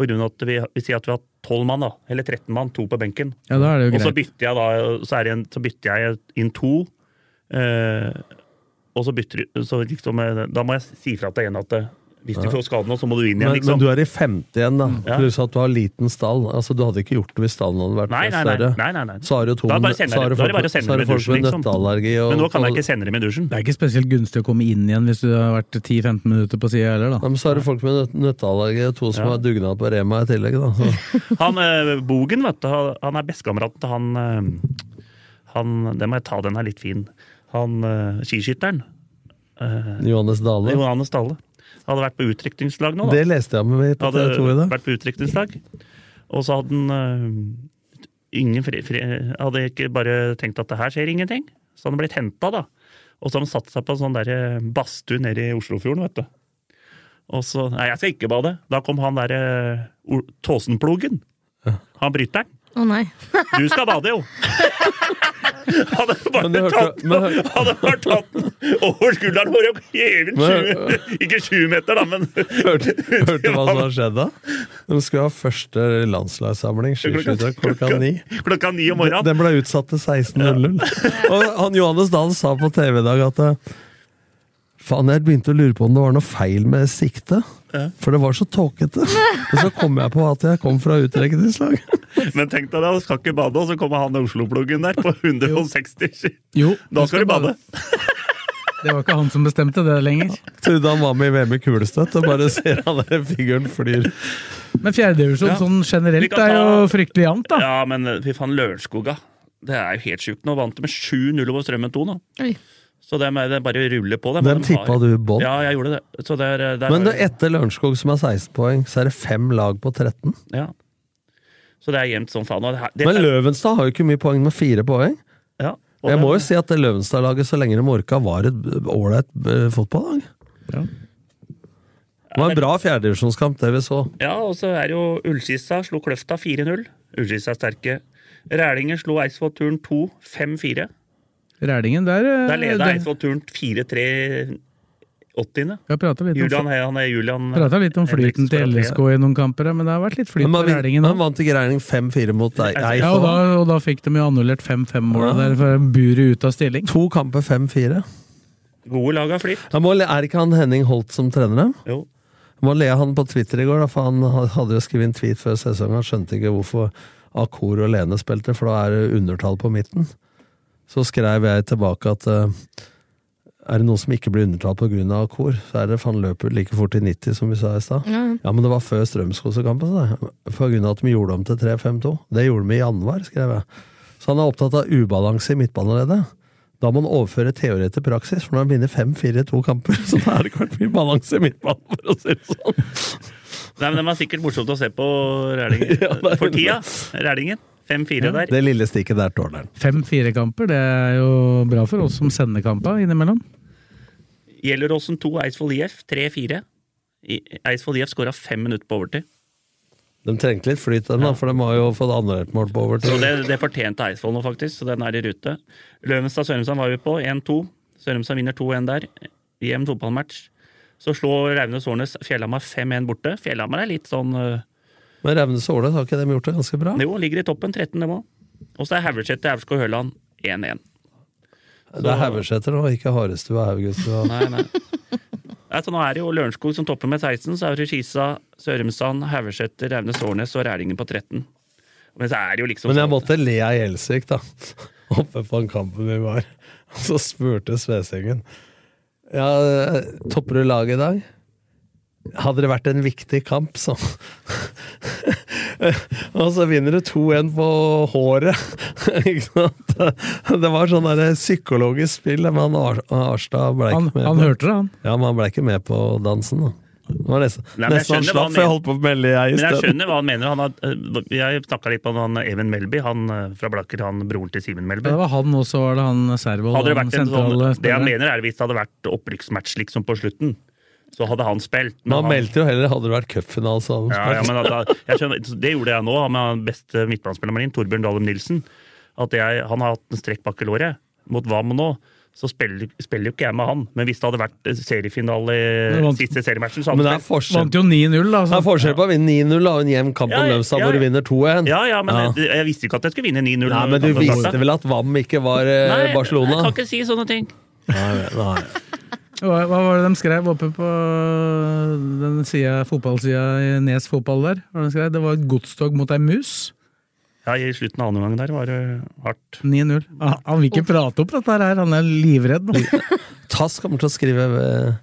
S6: På grunn av at vi, vi sier at vi har 12 mann, da, eller 13 mann, to på benken.
S3: Ja, da er det jo
S6: og så
S3: greit.
S6: bytter jeg da, så, en, så bytter jeg inn to. eh, og så bytter så liksom, eh, Da må jeg si fra til en at eh, Hvis du får skade nå, så må du inn igjen, liksom.
S5: men du er i femte igjen, da.
S6: Ja.
S5: Pluss at du har liten stall. Altså, Du hadde ikke gjort det hvis stallen hadde vært
S6: Nei, nei, nei.
S5: større.
S6: nei, nei, nei.
S5: Så har du tom,
S6: Da er det bare å sende det
S5: folk,
S6: bare å sende
S5: folk
S6: dusjen,
S5: med
S6: liksom.
S5: Og,
S6: Men nå kan jeg ikke sende dem i dusjen.
S3: Det er ikke spesielt gunstig å komme inn igjen hvis du har vært 10-15 minutter på sida heller, da.
S5: Nei, men så har du folk med nøt- nøtteallergi og to som
S6: Ja.
S5: har dugnad på Rema i tillegg. Da.
S6: Han eh, Bogen, vet du, han han er bestekameraten til han eh, Han Det må jeg ta, den er litt fin. Han eh, skiskytteren. eh,
S5: Johannes Dale.
S6: Johannes Dale. Hadde vært på utdrikningslag nå, da.
S5: Det leste jeg med på
S6: hadde
S5: TV 2 i dag.
S6: vært på utdrikningslag. Og så hadde han eh, ingen fri, fri, Hadde ikke bare tenkt at det her skjer ingenting. Så hadde han blitt henta, da. Og så hadde han satt seg på en sånn der badstue nede i Oslofjorden, vet du. Og så Nei, jeg skal ikke bade. Da kom han derre uh, Tåsenplogen. Han bryteren.
S4: Å nei.
S6: Du skal bade, jo! Hadde bare
S5: hørte-
S6: tatt
S5: men-
S6: Hadde bare tatt den over skulderen vår og hevet den Ikke sju meter, da, men
S5: Hørte, hørte du hva som har skjedd da? De skulle ha første landslagssamling skiskyttere klokka ni.
S6: klokka ni om morgenen.
S5: Den ble utsatt til 16.00. Og han Johannes Dahl sa på TV i dag at eh, Faen, jeg begynte å lure på om det var noe feil med siktet. For det var så tåkete. Og så kom jeg på at jeg kom fra utdrikningslag.
S6: Men tenk deg da, du skal ikke bade, og så kommer han Oslo-pluggen der på 160.
S3: Jo,
S6: Da skal du bade.
S3: Det var ikke han som bestemte det lenger.
S5: Trodde han var med i VM i kulestøt, og bare ser han der figuren flyr.
S3: Men fjerdedivisjon
S6: Ja.
S3: sånn generelt
S6: ta...
S3: er jo fryktelig jevnt, da.
S6: Ja, men fy faen, Lørenskoga. Det er jo helt sjukt. Nå vant de med 7-0 over Strømmen 2 nå.
S4: Oi.
S6: Så det er det er bare å rulle på. Det,
S5: Den
S6: De
S5: tippa du bånn.
S6: Ja, jeg gjorde det. Så det er, det er
S5: Men det, etter Lørenskog, som har 16 poeng, så er det fem lag på 13.
S6: ja. Så det er jevnt som faen. og det det
S5: Men
S6: er-
S5: Løvenstad har jo ikke mye poeng med fire poeng.
S6: ja, og
S5: Jeg
S6: det-
S5: må jo si at det Løvenstad-laget, så lenge de orka, var et ålreit eh, fotballag.
S3: Ja.
S5: Det var en bra fjerdedivisjonskamp, det vi så.
S6: Ja, og så er jo Ullskissa slo Kløfta 4-0. Ullskissa er sterke. Rælinger slo Eidsvoll Turn 2 5-4.
S3: Rælingen der eh,
S6: Der leda Eidsvoll Turn 4-3 80.
S3: Vi prata litt,
S6: Julian,
S3: om-
S6: han er Julian
S3: pratet litt om flyten til. LSK i noen kamper, men det har vært litt flyt på Rælingen Han
S5: vant ikke regning 5-4 mot Ei-
S3: Ja, og da, og da fikk de jo annullert 5-5-målet
S5: Ja.
S3: der for buret ut av stilling.
S5: To kamper 5-4.
S6: Gode lag har
S5: flyt. Må Er ikke han Henning Holt som trener dem?
S6: Jo.
S5: Jeg må le av han på Twitter i går, da, for han hadde jo skrevet en tweet før sesongen. Han skjønte ikke hvorfor Akor og Lene spilte, for da er det undertall på midten. Så skrev jeg tilbake at eh, er det noen som ikke blir undertalt pga. kor, så er det for han løper like fort i 90 som vi sa i stad.
S4: Ja.
S5: Ja, men det var før Strømskosekampen, pga. at de gjorde om til 3-5-2. Det gjorde de i januar, skrev jeg. Så han er opptatt av ubalanse i midtbaneleddet. Da må han overføre teori til praksis, for når han vinner 5-4 i to kamper. Så da er det ikke vært mye balanse i midtbanen, for å si det sånn.
S6: Nei, men Det var sikkert morsomt å se på Rælingen.
S5: Ja,
S6: For tida. Rælingen. 5-4 der.
S5: Det lille stikket der tåler han.
S3: Fem-fire-kamper, det er jo bra for oss som sender kamper innimellom.
S6: Gjelleråsen 2, Eidsvoll IF 3-4. I- Eidsvoll IF skåra fem minutter på overtid.
S5: De trengte litt flyt, den, da, for de har jo fått annullert mål på
S6: Så
S5: overtid.
S6: det, det fortjente Eidsvoll nå, faktisk. Så den er i rute. Løvenstad-Sørumsand var vi på. 1-2. Sørumsand vinner 2-1 der. Jevn fotballmatch. Så slår Raunes Årnes Fjellhamar 5-1 borte. Fjellhamar er litt sånn øh,
S5: Men Raunes og Ålet har ikke de gjort det ganske bra?
S6: Jo, ligger i toppen. 13, dem òg. Og så er Haugesæter, Aurskog Høland 1-1.
S5: Det er Haugesæter nå, ikke Harestua og Haugustua.
S6: Nei, nei. Altså, nå er det jo Lørenskog som topper med 16, så er det Skisa, Sørumsand, Haugesæter, Raunes Årnes og Rælingen på 13. Men så er det jo liksom
S5: Men jeg
S6: sånn-
S5: måtte le av Gjelsvik, da. Oppe på den kampen vi var. Og så spurte Svesengen Ja, topper du laget i dag? Hadde det vært en viktig kamp, så Og så vinner du 2-1 på håret. Ikke sant? Det var sånn der psykologisk spill, men Ar- Arstad ble
S3: Han,
S5: ikke med.
S3: han
S5: på.
S3: hørte det, han.
S5: Ja, men han ble ikke med på dansen, da. Det var nesten,
S6: Nei, men jeg
S5: nesten han
S6: skjønner
S5: slapp,
S6: han
S5: for jeg holdt på å melde jeg i
S6: Men jeg skjønner hva han mener. Han har, øh, jeg snakka litt om han Even Melby, han øh, fra Blakker, han broren til Simen Melby.
S3: Det var han også, var det han Servold,
S6: Hadde det
S3: han
S6: vært en sånn, det han mener er hvis det hadde vært opprykksmatch liksom på slutten, så hadde han spilt.
S5: Men han
S6: han-
S5: meldte jo heller hadde det vært cupfinale, så hadde
S6: ja,
S5: han
S6: ja,
S5: spilt.
S6: men skjønner, Det gjorde jeg nå med den beste midtbanespilleren min, Torbjørn Dahlum Nilsen. At jeg, han har hatt en strekk bak i låret. Mot Vam nå, så spiller, spiller jo ikke jeg med han. Men hvis det hadde vært seriefinale i siste seriematchen, så
S5: Men
S6: hadde
S5: det er forskjell,
S3: Vant jo 9-0, da.
S5: det er forskjell på å vinne 9-0 og en jevn kamp
S6: Ja,
S5: om
S6: ja,
S5: Løvstad
S6: ja,
S5: hvor du vinner 2-1.
S6: Ja, ja, men
S5: Ja.
S6: Jeg, jeg visste ikke at jeg skulle vinne 9-0.
S5: Nei, men du visste vel at Vam ikke var eh,
S6: Nei,
S5: Barcelona?
S6: Jeg kan ikke si sånne ting.
S5: Nei, nei.
S3: Hva, hva var det de skrev oppe på den sida, fotballsida i Nes fotball der? Var det, de skrev? det var et godstog mot ei mus.
S6: Ja, I slutten av andre omgang der var det hardt.
S3: 9-0. Han, han vil ikke prate opp dette her, han er livredd nå.
S5: Tass kommer til å skrive hver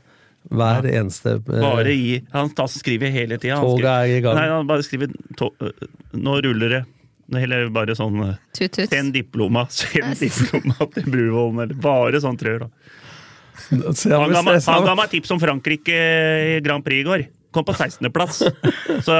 S5: hver eneste eh,
S6: Bare i Han Tass skriver hele tida.
S5: Toget er i gang.
S6: Nei, han bare skriver to, øh, Nå ruller det. Det bare sånn. Send diploma, send diploma til Bruvollen, eller bare sånn trør, da. Han ga, meg, han ga meg tips om Frankrike i Grand Prix i går. Kom på 16.-plass. Så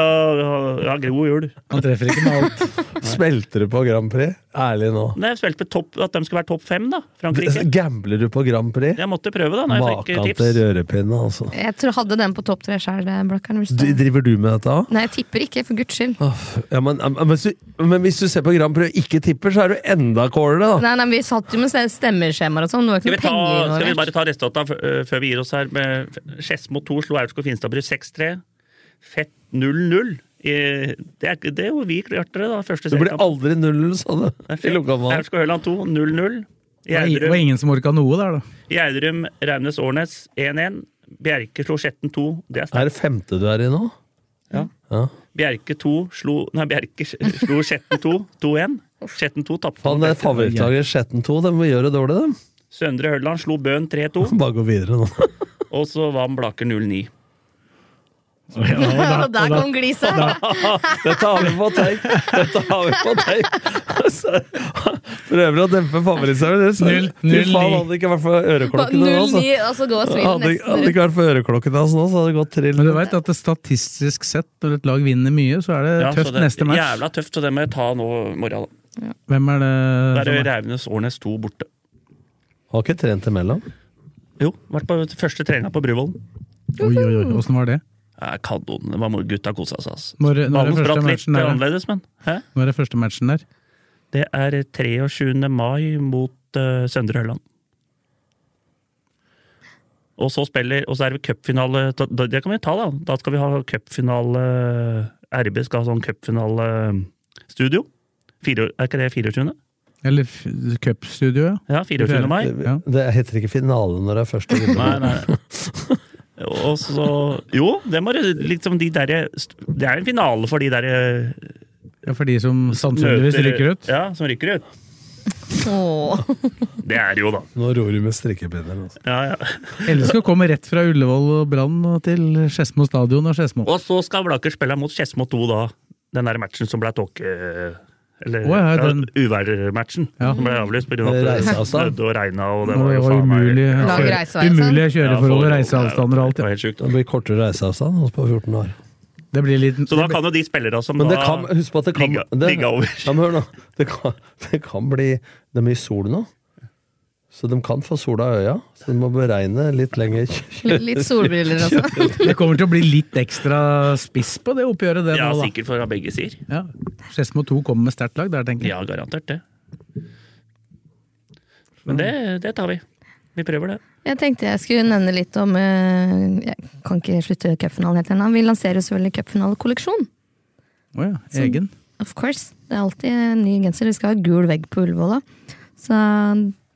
S6: ja, god jul.
S3: Han treffer ikke med alt.
S5: Smelter du på Grand Prix? Ærlig nå.
S6: Nei, Jeg spilte topp, at de skulle være topp fem, da. Frankrike.
S5: Gambler du på Grand Prix?
S6: Jeg måtte prøve, da. Når jeg fikk
S5: Makan
S6: tips.
S5: til rørepinne, altså.
S4: Jeg tror hadde den på topp tre sjøl,
S5: Du, driver du med dette òg?
S4: Nei, jeg tipper ikke, for guds skyld.
S5: Ja, men, men, hvis du, men hvis du ser på Grand Prix og ikke tipper, så er du enda kålere, da.
S4: Nei, nei, Vi satt jo med stemmeskjemaer og sånn. Det var ikke noe penger
S6: skal vi bare ta øh, før vi gir oss her? Med Skedsmo 2 slo Aurskog Finstadbru 6-3. Fett 0-0. Det er det er jo vi klarte det, da. Første
S5: Det blir
S6: seriekamp.
S5: aldri 0-0, sa du. I lokalmannen.
S6: Aurskog Høland 2 0-0.
S3: Det var det var ingen som orka noe der, da.
S6: Gjerdrum Raunes Årnes 1-1. Bjerke slo Skjetten 2. Det er
S5: Er
S6: sterkt.
S5: det femte du er i nå?
S6: Ja.
S5: Ja.
S6: Bjerke 2 slo Nei, Bjerke slo Skjetten 2 2-1. Skjetten 2 tapte.
S5: Faen, det er favorittlaget Skjetten 2. De gjør det dårlig, dem.
S6: Søndre Hølland slo Bøen 3-2.
S5: Bare gå videre nå.
S6: Og så vant Blaker 0-9.
S4: Og der kom gliset!
S5: Dette har vi på tape! Dette har vi på tape! Prøver å dempe favorittserien.
S3: Null- null
S5: faen, hadde det ikke vært for øreklokkene nå, altså.
S4: 0-9, så går
S5: Hadde, hadde ikke vært for øreklokkene altså, nå, så hadde det gått trill.
S3: Men du veit at det statistisk sett, når et lag vinner mye, så er det
S6: Ja,
S3: tøft
S6: det
S3: neste match.
S6: Jævla tøft, så det må jeg ta nå i morgen. da.
S3: Hvem er det?
S6: Der er
S3: er-
S6: Raunes Årnes 2 borte.
S5: Har ikke trent imellom.
S6: Jo, vært på første treninga på Bruvollen.
S3: Oi, oi, oi, åssen var det?
S6: Ja, Kanon. Det var mor- gutta kosa seg, altså.
S3: Når, når
S6: Ballen spratt litt
S3: matchen der?
S6: annerledes, men hæ?
S3: Når er første matchen der?
S6: Det er 23. mai mot uh, Søndre Ørland. Og så spiller, og så er det cupfinale Det kan vi ta, da. Da skal vi ha cupfinale RB skal ha sånn cupfinalestudio. Fire- Er ikke det 24.?
S3: Eller cupstudio, ja.
S6: Ja, 24. mai.
S3: Det,
S5: Det heter ikke finale når det er første runde.
S6: Nei, nei. Og så Jo, det må liksom de der, Det er en finale for de derre
S3: ja. For de som sannsynligvis rykker ut?
S6: Ja, som rykker ut.
S4: Åh.
S6: Det er det jo, da.
S5: Nå ror du med strikkepinner. Altså.
S6: Ja, ja.
S3: LSK komme rett fra Ullevål og Brann til Skedsmo stadion og Skedsmo.
S6: Og så skal Blaker spille mot Skedsmo 2, da. Den der matchen som ble tåke... Eller
S3: oh, ja,
S6: ja,
S3: den-
S6: uværmatchen.
S3: Ja.
S6: Som ble avlyst pga. at det snødde og regna. Og det
S3: Det
S6: var jo
S3: var
S6: meg
S3: umulig,
S4: å
S3: kjøre-
S4: altså.
S3: umulige
S6: Ja,
S3: kjøreforhold,
S6: for-
S3: reiseavstander og alt.
S6: Det
S3: Ja.
S6: sjukt.
S5: Det blir kortere reiseavstand også på 14 år.
S3: Det blir litt
S6: Så da kan jo de spillere som
S5: Men det
S6: da
S5: kan, husk på at det kan
S6: ligge,
S5: det,
S6: ligge over.
S5: Ja, men hør nå. Det kan, det kan bli Det er mye sol nå. Så de kan få sola i øya. Så de må beregne litt lenger
S4: Litt solbriller altså.
S3: Det kommer til å bli litt ekstra spiss på det oppgjøret, det
S6: Ja,
S3: nå, da.
S6: sikkert for begge sider.
S3: Ja. Skedsmo 2 kommer med sterkt lag der, tenker jeg.
S6: Ja, garantert det. Men det, det tar vi. Vi prøver det.
S4: Jeg tenkte jeg skulle nevne litt om eh, Jeg kan ikke slutte cupfinalen helt ennå. Vi lanserer selvfølgelig cupfinalekolleksjon.
S3: Å ja, egen.
S4: Of course. Det er alltid en ny genser. Vi skal ha gul vegg på Ullevål. Så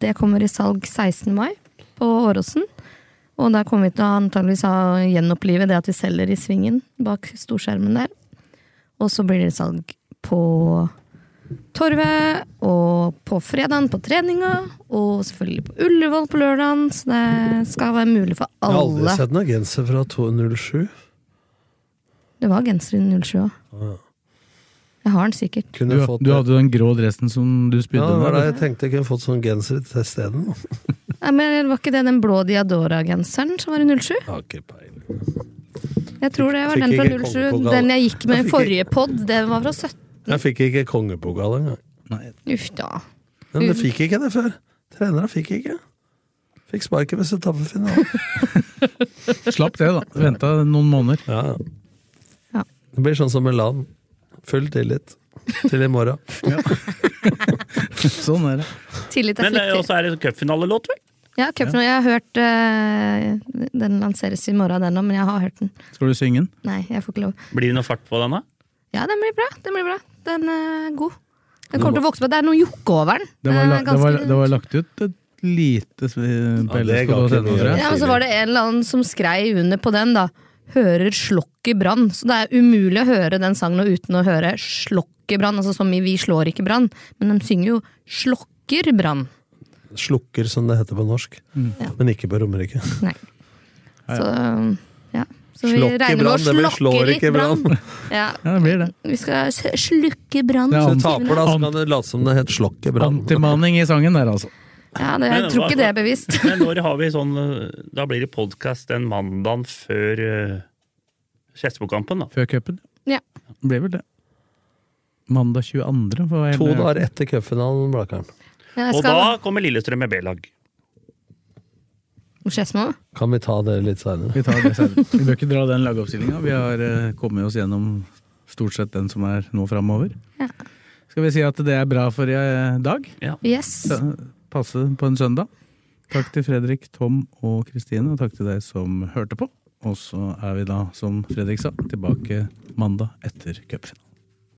S4: det kommer i salg 16. mai på Åråsen. Og der kommer vi til å antageligvis ha gjenopplive det at vi selger i svingen bak storskjermen der. Og så blir det salg på Torvet, og på fredagen på treninga, og selvfølgelig på Ullevål på lørdagen. Så det skal være mulig for
S5: Jeg har aldri sett noen genser fra 207.
S4: Det var genser i 07 òg.
S5: Ja.
S4: Jeg har den sikkert.
S3: Du,
S5: fått
S3: du hadde den grå dressen som du spydde
S5: ja,
S3: med.
S5: jeg tenkte jeg kunne fått sånn genser til stedet.
S4: Nei, men Var ikke det den blå Diadora-genseren som var i 07?
S5: Jeg har ikke peiling.
S4: Jeg tror det var
S5: Fikk
S4: den fra 07. Den jeg gikk med i forrige pod, den var fra 17.
S5: Jeg fikk ikke kongepokal engang.
S4: Uff da.
S5: Men det fikk ikke det før. Trenere fikk ikke. Fikk sparken hvis du tapte finalen.
S3: Slapp det, da. Venta noen måneder.
S5: Ja.
S4: Ja.
S5: Det blir sånn som Milan. Full tillit til i morgen.
S3: Sånn er det.
S4: Tillit er
S6: Men det er jo
S4: flyktig.
S6: også er det cupfinalelåt, vel?
S4: Ja, cupfinale. Jeg har hørt eh, Den lanseres i morgen, den òg, men jeg har hørt den.
S3: Skal du synge den?
S4: Nei, jeg får ikke lov.
S6: Blir det noe fart på den, da?
S4: Ja, den blir bra. Den blir bra. Den er god. Den kommer til å vokse på. Det er noe jokke over den.
S3: Det var, la,
S4: er
S3: det, var, det var lagt ut et lite eh, på
S5: Ja, det ga ikke mye.
S4: Ja, men så var det en eller annen som skrev under på den, da. Hører slokk i brann. Så det er umulig å høre den sangen uten å høre slokk i brann. Altså som i Vi slår ikke brann, men de synger jo slokker brann.
S5: Slukker, som det heter på norsk. Men ikke på Romerike.
S4: Nei. Så ja. Så vi
S5: Slokk
S4: regner med å
S5: slår
S4: slokke
S5: ikke
S4: litt brann.
S5: brann.
S4: Ja.
S3: Ja, det blir det.
S4: Vi skal slukke brann.
S5: Hvis du taper, da, så kan du late som det het slokk i brann.
S3: Antimaning i sangen der, altså.
S4: Ja, det, jeg
S6: Men
S4: tror
S6: hva-
S4: ikke det er bevisst.
S6: Men når har vi sånn eh, Da blir det podkast den mandagen før uh, Skedsmokampen, da.
S3: Før cupen.
S4: Ja.
S3: Det Ble vel det. Mandag 22. for å
S5: To dager etter cupfinalen, Blakkaren.
S4: Ja,
S6: Og da kommer Lillestrøm med B-lag.
S4: Skedsmo?
S5: Kan vi ta det litt seinere?
S3: Vi tar det senere. Vi bør ikke dra den lagoppstillinga. Vi har uh, kommet oss gjennom stort sett den som er nå framover.
S4: Ja.
S3: Skal vi si at det er bra for i dag?
S4: Yes.
S3: Så, Passe på en søndag. Takk til Fredrik, Tom og Kristine, og takk til deg som hørte på. Og så er vi da, som Fredrik sa, tilbake mandag etter cupfinalen.